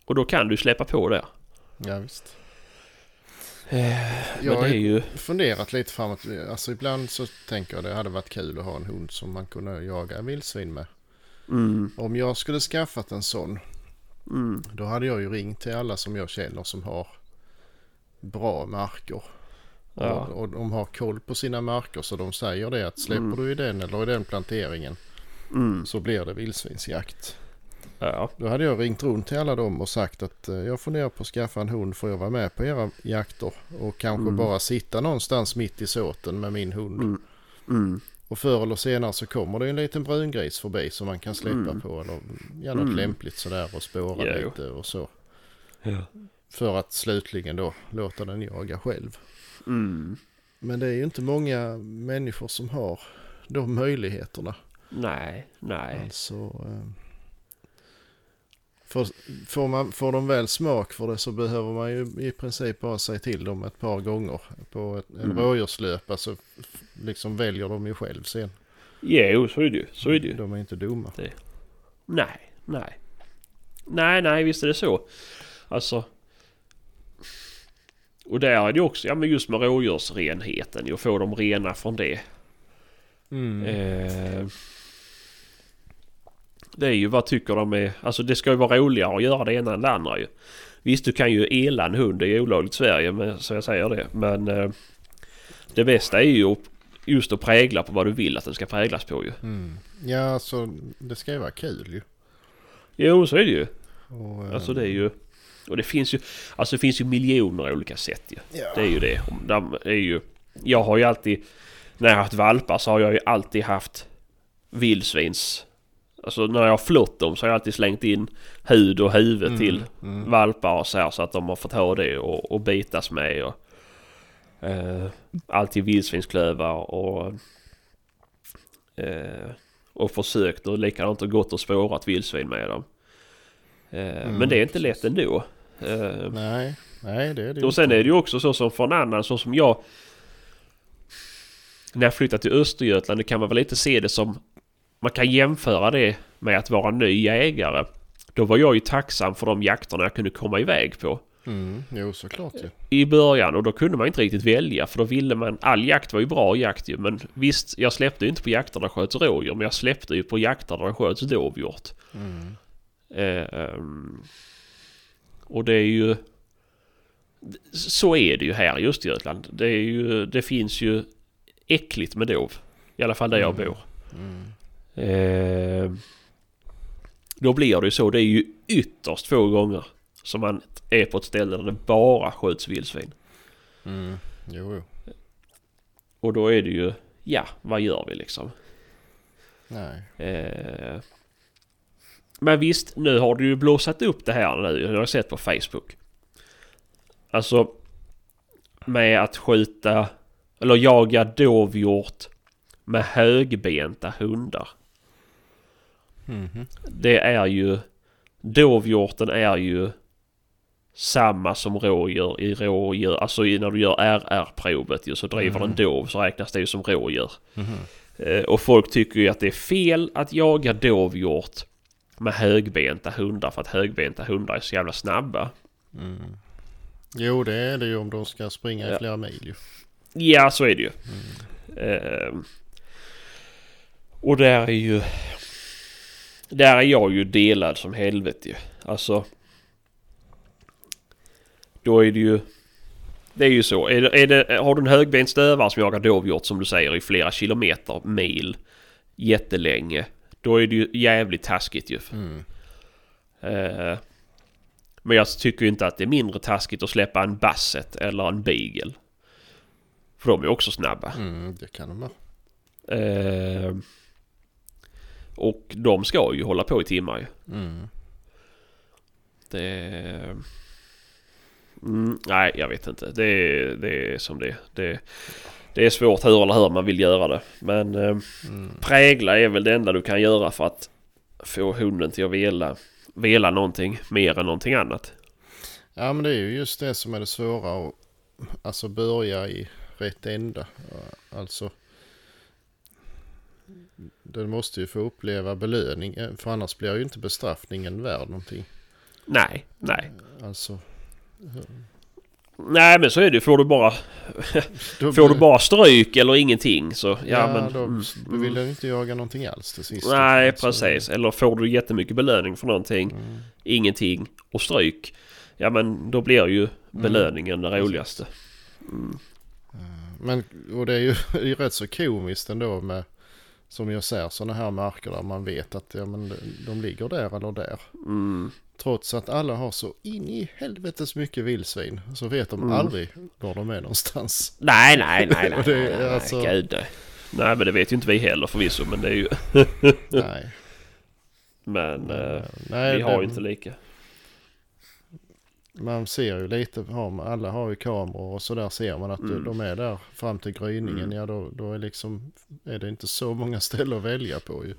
Speaker 1: Och då kan du släppa på där.
Speaker 2: Ja visst.
Speaker 1: Men
Speaker 2: Jag
Speaker 1: det
Speaker 2: har
Speaker 1: är ju...
Speaker 2: funderat lite framåt. Alltså ibland så tänker jag det hade varit kul att ha en hund som man kunde jaga vildsvin med.
Speaker 1: Mm,
Speaker 2: Om jag skulle skaffat en sån.
Speaker 1: mm,
Speaker 2: Då hade jag ju ringt till alla som jag känner som har bra marker.
Speaker 1: ja.
Speaker 2: Och, och de har koll på sina marker så de säger det att släpper
Speaker 1: Mm.
Speaker 2: du i den eller i den planteringen
Speaker 1: Mm,
Speaker 2: så blir det vildsvinsjakt.
Speaker 1: Ja.
Speaker 2: Då hade jag ringt runt till alla dem och sagt att eh, jag funderar på att skaffa en hund för jag vara med på era jakter. Och kanske
Speaker 1: Mm.
Speaker 2: bara sitta någonstans mitt i såten med min hund.
Speaker 1: Mm. Mm.
Speaker 2: Och förr eller senare så kommer det en liten brungris förbi som man kan släppa
Speaker 1: Mm.
Speaker 2: på. Eller ja, något
Speaker 1: Mm.
Speaker 2: lämpligt sådär och spåra
Speaker 1: Ja,
Speaker 2: lite och så.
Speaker 1: Ja.
Speaker 2: För att slutligen då låta den jaga själv.
Speaker 1: Mm.
Speaker 2: Men det är ju inte många människor som har de möjligheterna.
Speaker 1: Nej, nej.
Speaker 2: Alltså, eh, för, får, man, får de väl smak för det så behöver man ju i princip bara säga till dem ett par gånger på ett, en
Speaker 1: Mm.
Speaker 2: rådjurslöpa så liksom väljer de ju själv sen.
Speaker 1: Jo, så är det ju. Så är det ju.
Speaker 2: De är inte dumma.
Speaker 1: Nej, nej. Nej, nej, visst är det så. Alltså. Och där är det också, ja men just med rådjursrenheten, ju, att få dem rena från det.
Speaker 2: Mm.
Speaker 1: Eh, det är ju, vad tycker de är, alltså det ska ju vara roligare att göra det ena än det andra ju. Visst, du kan ju ela en hund, det är olagligt i Sverige, men, så jag säger det. Men eh, det bästa är ju just att prägla på vad du vill att den ska präglas på ju.
Speaker 2: Mm. Ja, alltså det ska ju vara kul ju.
Speaker 1: Jo, så är det ju.
Speaker 2: Och, eh,
Speaker 1: Alltså det är ju... Och det finns ju... Alltså det finns ju miljoner olika sätt ju.
Speaker 2: ja.
Speaker 1: Det är ju det. De är ju... Jag har ju alltid... När jag har haft valpar så har jag ju alltid haft vildsvins... Alltså när jag har flott dem så har jag alltid slängt in hud och huvud
Speaker 2: Mm,
Speaker 1: till
Speaker 2: mm.
Speaker 1: valpar och så här så att de har fått ha det och, och bitas med och... Eh, alltid vildsvinsklövar och... Eh, och försökt och likadant och gått och spårat vildsvin med dem. Eh,
Speaker 2: Mm,
Speaker 1: men det är inte lätt ändå. Eh,
Speaker 2: Nej, nej det är det
Speaker 1: och sen
Speaker 2: inte.
Speaker 1: är det ju också så som för en annan, så som jag... När jag flyttade till Östergötland, det kan man väl lite se det som... Man kan jämföra det med att vara ny jägare. Då var jag ju tacksam för de jakterna jag kunde komma iväg på
Speaker 2: Mm, jo såklart ju.
Speaker 1: i början och då kunde man inte riktigt välja för då ville man... All jakt var ju bra jakt ju men visst, jag släppte ju inte på jakter där sköts rådjur men jag släppte ju på jakter där sköts dovhjort.
Speaker 2: Mm.
Speaker 1: Eh, och det är ju... Så är det ju här i Östergötland. Det, är ju, det finns ju äckligt med dov. I alla fall där jag
Speaker 2: Mm.
Speaker 1: bor.
Speaker 2: Mm.
Speaker 1: Eh, då blir det ju så. Det är ju ytterst få gånger som man är på ett ställe där det bara skjuts vildsvin.
Speaker 2: Mm. Jo, jo.
Speaker 1: Och då är det ju, ja, vad gör vi liksom?
Speaker 2: Nej.
Speaker 1: Eh, men visst, nu har du ju blåsat upp det här nu. Jag har sett på Facebook. Alltså med att skjuta eller jaga dovhjort med högbenta hundar.
Speaker 2: Mhm.
Speaker 1: Det är ju dovhjorten är ju samma som rådjur i rådjur. Alltså i- när du gör RR-provet ju så driver
Speaker 2: Mm.
Speaker 1: en dov så räknas det ju som rådjur.
Speaker 2: Mhm.
Speaker 1: Eh, Och folk tycker ju att det är fel att jaga dovhjort med högbenta hundar för att högbenta hundar är så jävla snabba.
Speaker 2: Mm. Jo, det är det ju om de ska springa
Speaker 1: Ja.
Speaker 2: i flera mil ju.
Speaker 1: Ja, så är det ju. Eh, och där är ju... Där är jag ju delad som helvete ju. Alltså... Då är det ju... Det är ju så. Är det, är det, har du en högbent stövare som jagar dovhjort som du säger i flera kilometer, mil, jättelänge. Då är det ju jävligt taskigt ju.
Speaker 2: Mm.
Speaker 1: Eh, men jag tycker inte att det är mindre taskigt att släppa en basset eller en beagle. För de är också snabba.
Speaker 2: Mm, det kan de vara.
Speaker 1: Eh, och de ska ju hålla på i timmar ju.
Speaker 2: Mm.
Speaker 1: Det... Mm, nej, jag vet inte. Det är, det är som det är. det Det är svårt hur eller hur man vill göra det. Men eh,
Speaker 2: Mm.
Speaker 1: prägla är väl det enda du kan göra för att få hunden till att vela, vela någonting mer än någonting annat.
Speaker 2: Ja, men det är ju just det som är det svåra att alltså börja i rätt ända. Alltså. Den måste ju få uppleva belöning eh, för annars blir ju inte bestraffningen värd någonting.
Speaker 1: Nej, nej.
Speaker 2: Alltså.
Speaker 1: Nej men så är det Får du bara, [laughs]
Speaker 2: Då
Speaker 1: får du bara stryk eller ingenting så... Ja,
Speaker 2: Ja,
Speaker 1: men...
Speaker 2: då
Speaker 1: mm,
Speaker 2: vill den inte jaga någonting alls till sist.
Speaker 1: Nej precis. Eller får du jättemycket belöning för någonting,
Speaker 2: Mm.
Speaker 1: ingenting och stryk. Ja men då blir ju belöningen det roligaste. Mm.
Speaker 2: Men och det är ju [laughs] det är ju rätt så komiskt ändå med som jag ser sådana här marker där man vet att ja, men de, ligger där eller där.
Speaker 1: Mm.
Speaker 2: Trots att alla har så in i helvetes mycket vildsvin så vet de
Speaker 1: Mm.
Speaker 2: aldrig var de är någonstans.
Speaker 1: Nej, nej, nej, [laughs] nej.
Speaker 2: Det är
Speaker 1: nej, nej,
Speaker 2: alltså-
Speaker 1: Gud, nej. nej men det vet ju inte vi heller förvisso men det är ju...
Speaker 2: Nej. [laughs]
Speaker 1: Men eh,
Speaker 2: Nej,
Speaker 1: vi har ju inte lika.
Speaker 2: Man ser ju lite, alla har ju kameror och så där ser man att
Speaker 1: Mm.
Speaker 2: de är där fram till gryningen.
Speaker 1: Mm.
Speaker 2: Ja då, då är, liksom, är det inte så många [laughs] ställen att välja på ju.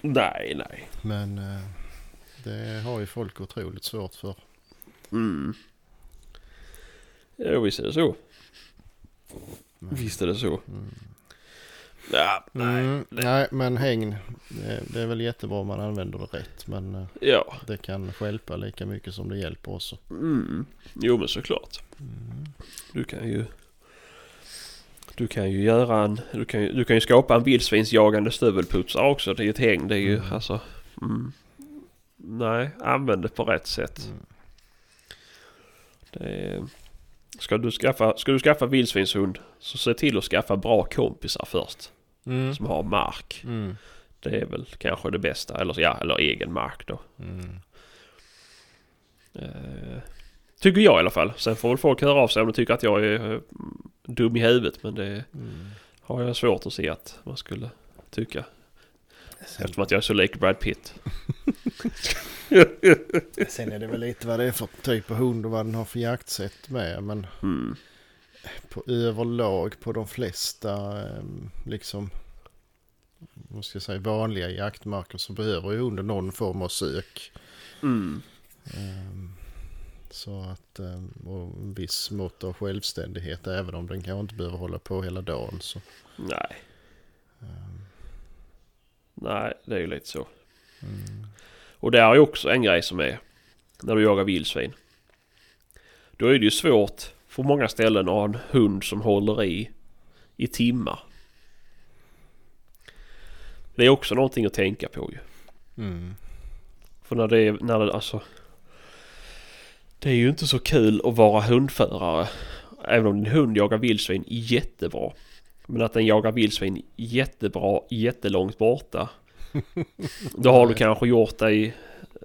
Speaker 1: Nej, nej.
Speaker 2: Men eh, det har ju folk otroligt svårt för.
Speaker 1: Mm. Jo visst är det så.
Speaker 2: Men-
Speaker 1: Visst är det så.
Speaker 2: Mm.
Speaker 1: Ja, nej.
Speaker 2: Mm, nej, men hägn, det, är väl jättebra om man använder det rätt. Men eh,
Speaker 1: Ja.
Speaker 2: det kan stjälpa lika mycket som det hjälper också.
Speaker 1: Mm. Jo men såklart. Du kan ju... Du kan ju göra en... Du kan ju, du kan ju skapa en vildsvinsjagande stövelputsare också. Det är ju ett häng. Det är ju
Speaker 2: Mm.
Speaker 1: alltså... Mm. Nej, använd det på rätt sätt.
Speaker 2: Mm.
Speaker 1: Det är, Ska du skaffa, ska du skaffa vildsvinshund så se till att skaffa bra kompisar först.
Speaker 2: Mm.
Speaker 1: Som har mark.
Speaker 2: Mm.
Speaker 1: Det är väl kanske det bästa. Eller, ja, eller egen mark då.
Speaker 2: Mm.
Speaker 1: Eh, tycker jag i alla fall. Sen får väl folk höra av sig om de tycker att jag är eh, dum i huvudet. Men det
Speaker 2: Mm.
Speaker 1: har jag svårt att se att man skulle tycka. Eftersom att jag är så lik Brad Pitt. [laughs]
Speaker 2: sen är det väl lite vad det är för typ av hund och vad den har för jaktsätt med. Men
Speaker 1: Mm.
Speaker 2: på överlag på de flesta ehm, liksom vad ska jag säga, vanliga jaktmarker så behöver ju hunden någon form av sök.
Speaker 1: Mm.
Speaker 2: Så att, ehm, och en viss mått av självständighet även om den kanske inte behöver hålla på hela dagen. Så,
Speaker 1: Nej.
Speaker 2: ehm,
Speaker 1: Nej, det är ju lite så.
Speaker 2: mm,
Speaker 1: Och det är ju också en grej som är när du jagar vildsvin. Då är det ju svårt på många ställen att ha en hund som håller i i timmar. Det är också någonting att tänka på ju.
Speaker 2: mm,
Speaker 1: För när det är, när det, alltså. Det är ju inte så kul att vara hundförare. Även om din hund jagar vildsvin jättebra. Men att den jagar vildsvin jättebra, jättelångt borta. [laughs] Då har du kanske gjort dig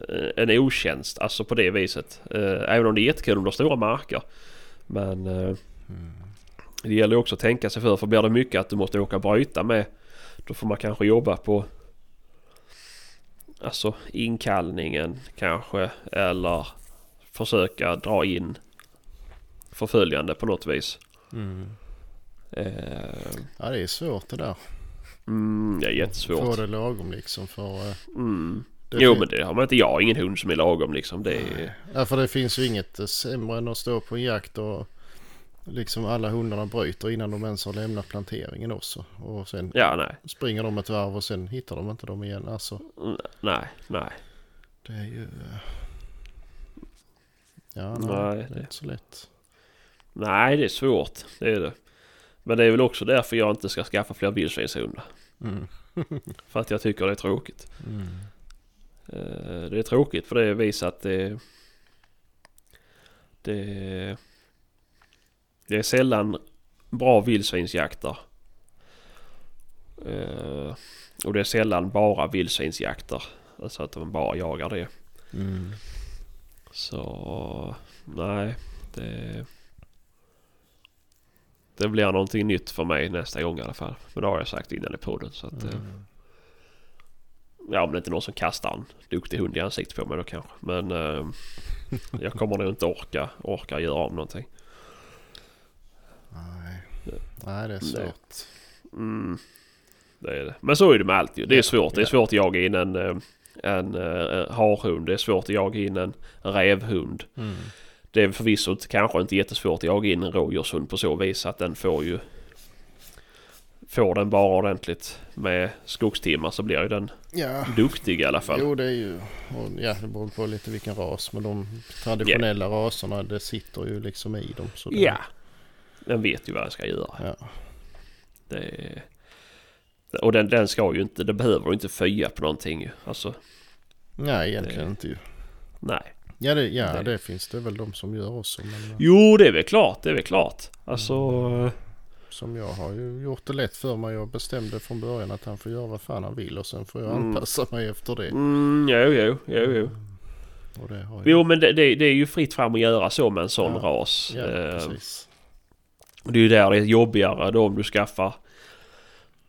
Speaker 1: eh, en otjänst. Alltså på det viset. Eh, Även om det är jättekul om du har stora marker. Men eh,
Speaker 2: mm,
Speaker 1: det gäller också att tänka sig för. För blir det mycket att du måste åka och bryta med. Då får man kanske jobba på Alltså inkallningen kanske. Eller försöka dra in förföljande på något vis.
Speaker 2: mm.
Speaker 1: Eh,
Speaker 2: Ja det är svårt det där.
Speaker 1: mm, det är jättesvårt.
Speaker 2: Få det lagom liksom för... eh,
Speaker 1: Mm.
Speaker 2: det
Speaker 1: Jo men det har man inte. Jag har ingen hund som är lagom liksom. Det är...
Speaker 2: Ja för det finns ju inget eh, sämre än att stå på en jakt och liksom alla hundarna bryter innan de ens har lämnat planteringen också. Och sen
Speaker 1: Ja nej.
Speaker 2: springer de ett varv och sen hittar de inte dem igen. Alltså
Speaker 1: Mm, Nej, nej.
Speaker 2: det är ju... Ja nej,
Speaker 1: Nej,
Speaker 2: det är inte så lätt.
Speaker 1: Nej det är svårt. Det är det. Men det är väl också därför jag inte ska skaffa fler vildsvinshundar.
Speaker 2: Mm. [laughs]
Speaker 1: För att jag tycker det är tråkigt.
Speaker 2: Mm.
Speaker 1: Eh, Det är tråkigt för det visar att det... Det... Det är sällan bra vildsvinsjakter. Eh, Och det är sällan bara vildsvinsjakter. Alltså att man bara jagar det.
Speaker 2: Mm.
Speaker 1: Så... Nej. Det... Det blir någonting nytt för mig nästa gång i alla fall. Men det har jag sagt innan i podden. Så att, eh,
Speaker 2: Mm.
Speaker 1: Ja om det inte är någon som kastar en duktig hund i ansiktet på mig då kanske. Men eh, jag kommer nog inte orka, orka göra om någonting.
Speaker 2: Nej. Nej det är svårt.
Speaker 1: Mm, det är det. Men så är det med allt ju. Det är svårt. Det är svårt att jaga in en, eh, en uh, harhund. Det är svårt att jaga in en rävhund.
Speaker 2: Mm.
Speaker 1: Det är förvisso inte- kanske inte jättesvårt att jaga in en rådjurshund på så vis att den får ju... Får den bara ordentligt med skogstimmar så blir ju den
Speaker 2: Ja.
Speaker 1: duktig i alla fall.
Speaker 2: Jo det är ju, och, ja det beror på lite vilken ras. Men de traditionella raserna det sitter ju liksom i dem. Så det,
Speaker 1: Ja. Den vet ju vad den ska göra.
Speaker 2: ja.
Speaker 1: Det, och den, den ska ju inte, den behöver ju inte föja på någonting ju. Alltså,
Speaker 2: Nej egentligen
Speaker 1: Det-
Speaker 2: inte ju.
Speaker 1: nej.
Speaker 2: Ja, det, ja
Speaker 1: Det-
Speaker 2: det. finns det väl de som gör också. Men,
Speaker 1: Jo, det är väl klart, det är väl klart. Alltså,
Speaker 2: Som jag har ju gjort det lätt för mig. Jag bestämde från början att han får göra vad fan han vill och sen får jag
Speaker 1: Mm.
Speaker 2: anpassa mig efter det.
Speaker 1: mm, jo, jo, jo, jo.
Speaker 2: Och det har jag.
Speaker 1: Jo, men det, det, det är ju fritt fram att göra så med en sån
Speaker 2: Ja.
Speaker 1: ras.
Speaker 2: Ja,
Speaker 1: Eh,
Speaker 2: precis.
Speaker 1: det är ju där det är jobbigare då om du skaffar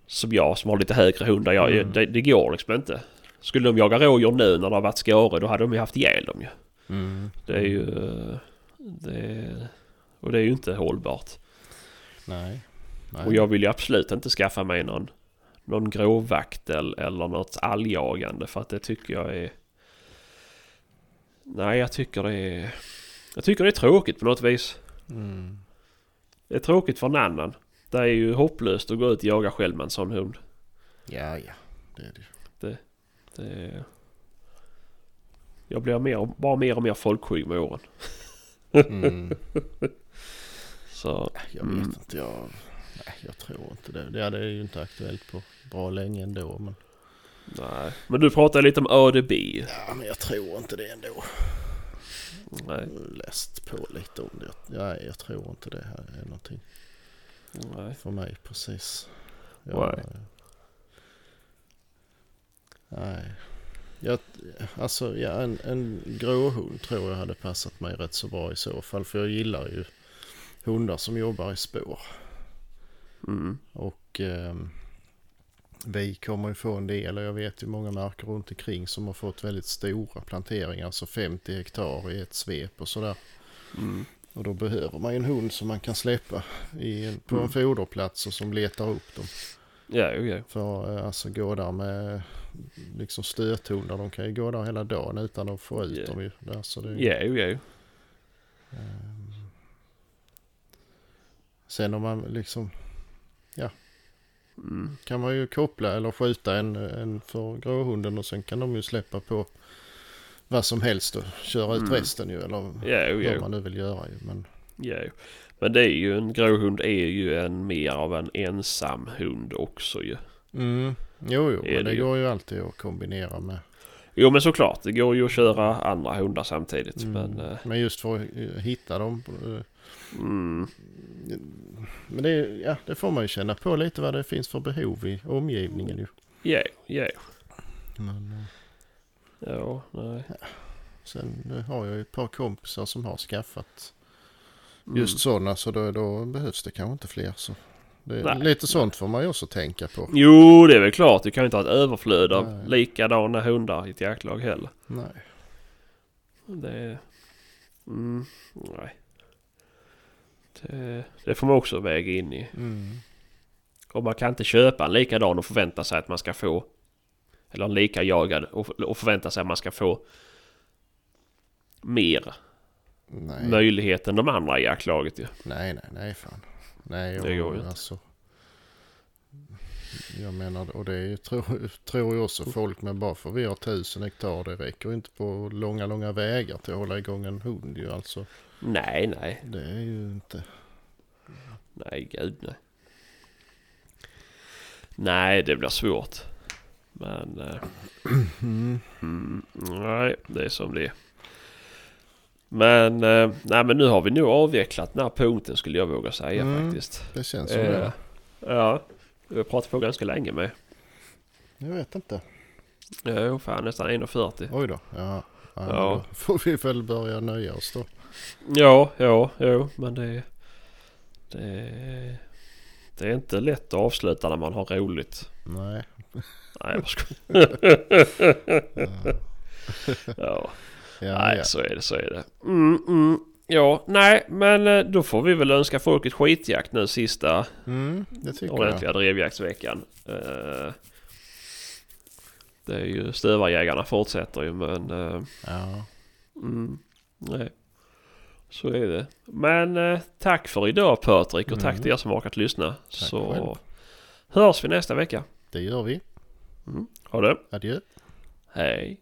Speaker 1: som jag som har lite högre hundar. Jag,
Speaker 2: Mm.
Speaker 1: det, det går liksom inte. Skulle de jaga rådjur nu när det har varit skare då hade de ju haft ihjäl dem ju.
Speaker 2: Mm.
Speaker 1: Det är ju... Det, och det är ju inte hållbart.
Speaker 2: Nej. Nej.
Speaker 1: Och jag vill ju absolut inte skaffa mig någon, någon gråvaktel eller något alljagande för att det tycker jag är... Nej, jag tycker det är... Jag tycker det är tråkigt på något vis.
Speaker 2: Mm.
Speaker 1: Det är tråkigt för en annan. Det är ju hopplöst att gå ut och jaga själv med en sån hund.
Speaker 2: Ja, ja. Det är det ju.
Speaker 1: Det är... Jag blir mer, bara mer och mer folkskygg med åren.
Speaker 2: Mm. [laughs]
Speaker 1: Så...
Speaker 2: Jag vet
Speaker 1: Mm.
Speaker 2: inte. Jag, nej, jag tror inte det. Det är ju inte aktuellt på bra länge ändå. Men,
Speaker 1: Nej. Men du pratade lite om ADB.
Speaker 2: ja, men jag tror inte det ändå.
Speaker 1: Nej,
Speaker 2: läst på lite om det. Nej, jag tror inte det här är någonting
Speaker 1: nej.
Speaker 2: för mig precis.
Speaker 1: Nej.
Speaker 2: nej. Jag, alltså ja, en, en gråhund tror jag hade passat mig rätt så bra i så fall. För jag gillar ju hundar som jobbar i spår.
Speaker 1: Mm.
Speaker 2: Och ehm, vi kommer ju få en del och jag vet ju många marker runt omkring som har fått väldigt stora planteringar. Alltså 50 hektar i ett svep och sådär.
Speaker 1: Mm.
Speaker 2: Och då behöver man ju en hund som man kan släppa i, på
Speaker 1: Mm.
Speaker 2: en foderplats och som letar upp dem.
Speaker 1: Ja, jo, ja.
Speaker 2: För eh, alltså gå där med liksom stöthundar, de kan ju gå där hela dagen utan att få ut
Speaker 1: Ja.
Speaker 2: dem ju. Där, så det,
Speaker 1: Ja, jo, ja.
Speaker 2: ehm. Sen om man liksom
Speaker 1: Mm.
Speaker 2: kan man ju koppla eller skjuta en, en för gråhunden och sen kan de ju släppa på vad som helst och köra ut
Speaker 1: Mm.
Speaker 2: resten ju eller
Speaker 1: Ja, jo,
Speaker 2: vad
Speaker 1: ja.
Speaker 2: man nu vill göra ju. Men
Speaker 1: Ja, jo. Men det är ju en gråhund är ju en mer av en ensam hund också ju.
Speaker 2: mm, jo, jo,
Speaker 1: Är
Speaker 2: men
Speaker 1: det
Speaker 2: det går ju alltid att kombinera med.
Speaker 1: Jo men såklart, det går ju att köra andra hundar samtidigt.
Speaker 2: Mm.
Speaker 1: Men, eh,
Speaker 2: Men just för att eh, hitta dem. eh,
Speaker 1: mm,
Speaker 2: Men det, ja, det får man ju känna på lite vad det finns för behov i omgivningen ju.
Speaker 1: ja, ja,
Speaker 2: Men, eh,
Speaker 1: ja, nej.
Speaker 2: sen eh, har jag ju ett par kompisar som har skaffat
Speaker 1: Mm.
Speaker 2: just sådana så då, då behövs det kanske inte fler. Så det, lite sånt får man ju också tänka på.
Speaker 1: Jo, det är väl klart. Du kan ju inte ha ett överflöd av
Speaker 2: Nej.
Speaker 1: likadana hundar i ett jaktlag heller.
Speaker 2: Nej.
Speaker 1: Det... Mm, nej. Det, det får man också väga in i.
Speaker 2: Mm.
Speaker 1: Och man kan inte köpa en likadan och förvänta sig att man ska få... Eller en lika jagad och, och förvänta sig att man ska få mer
Speaker 2: Nej.
Speaker 1: möjlighet än de andra i jaktlaget ju.
Speaker 2: nej, nej, nej fan. Nej,
Speaker 1: Det går ju inte.
Speaker 2: alltså. Jag menar, och det tror, tror ju också folk med bara för vi har tusen hektar, det räcker inte på långa, långa vägar till att hålla igång en hund ju alltså.
Speaker 1: Nej, nej.
Speaker 2: Det är ju inte.
Speaker 1: Nej, gud nej. Nej, det blir svårt. Men... eh, [clears throat]
Speaker 2: Mm.
Speaker 1: Mm, nej, det är som det är. Men, eh, nej, men nu har vi nog avvecklat den här punkten skulle jag våga säga
Speaker 2: Mm,
Speaker 1: faktiskt.
Speaker 2: Det känns som
Speaker 1: Eh,
Speaker 2: det.
Speaker 1: ja, vi har pratat på ganska länge med.
Speaker 2: Jag vet inte.
Speaker 1: Jo, fan nästan 1.40.
Speaker 2: Oj då. Ja. Ja,
Speaker 1: Ja.
Speaker 2: Då får vi väl börja nöja oss då.
Speaker 1: Ja, ja, jo, men det... Det... Det är inte lätt att avsluta när man har roligt.
Speaker 2: Nej.
Speaker 1: Nej, jag skojar. [laughs] [laughs]
Speaker 2: Ja,
Speaker 1: Ja.
Speaker 2: Ja.
Speaker 1: Nej,
Speaker 2: ja.
Speaker 1: så är det, så är det. Mm, mm. Ja, nej, men eh, då får vi väl önska folket skitjakt nu sista
Speaker 2: Mm, det tycker jag.
Speaker 1: ordentliga drevjaktsveckan. Eh, det är ju stövarjägarna fortsätter ju men... eh,
Speaker 2: Ja.
Speaker 1: mm, nej. Så är det. Men eh, tack för idag Patrik och tack
Speaker 2: Mm.
Speaker 1: till er som orkat lyssna. så
Speaker 2: själv.
Speaker 1: hörs vi nästa vecka.
Speaker 2: Det gör vi.
Speaker 1: Mm. Ha det.
Speaker 2: Adjö.
Speaker 1: Hej.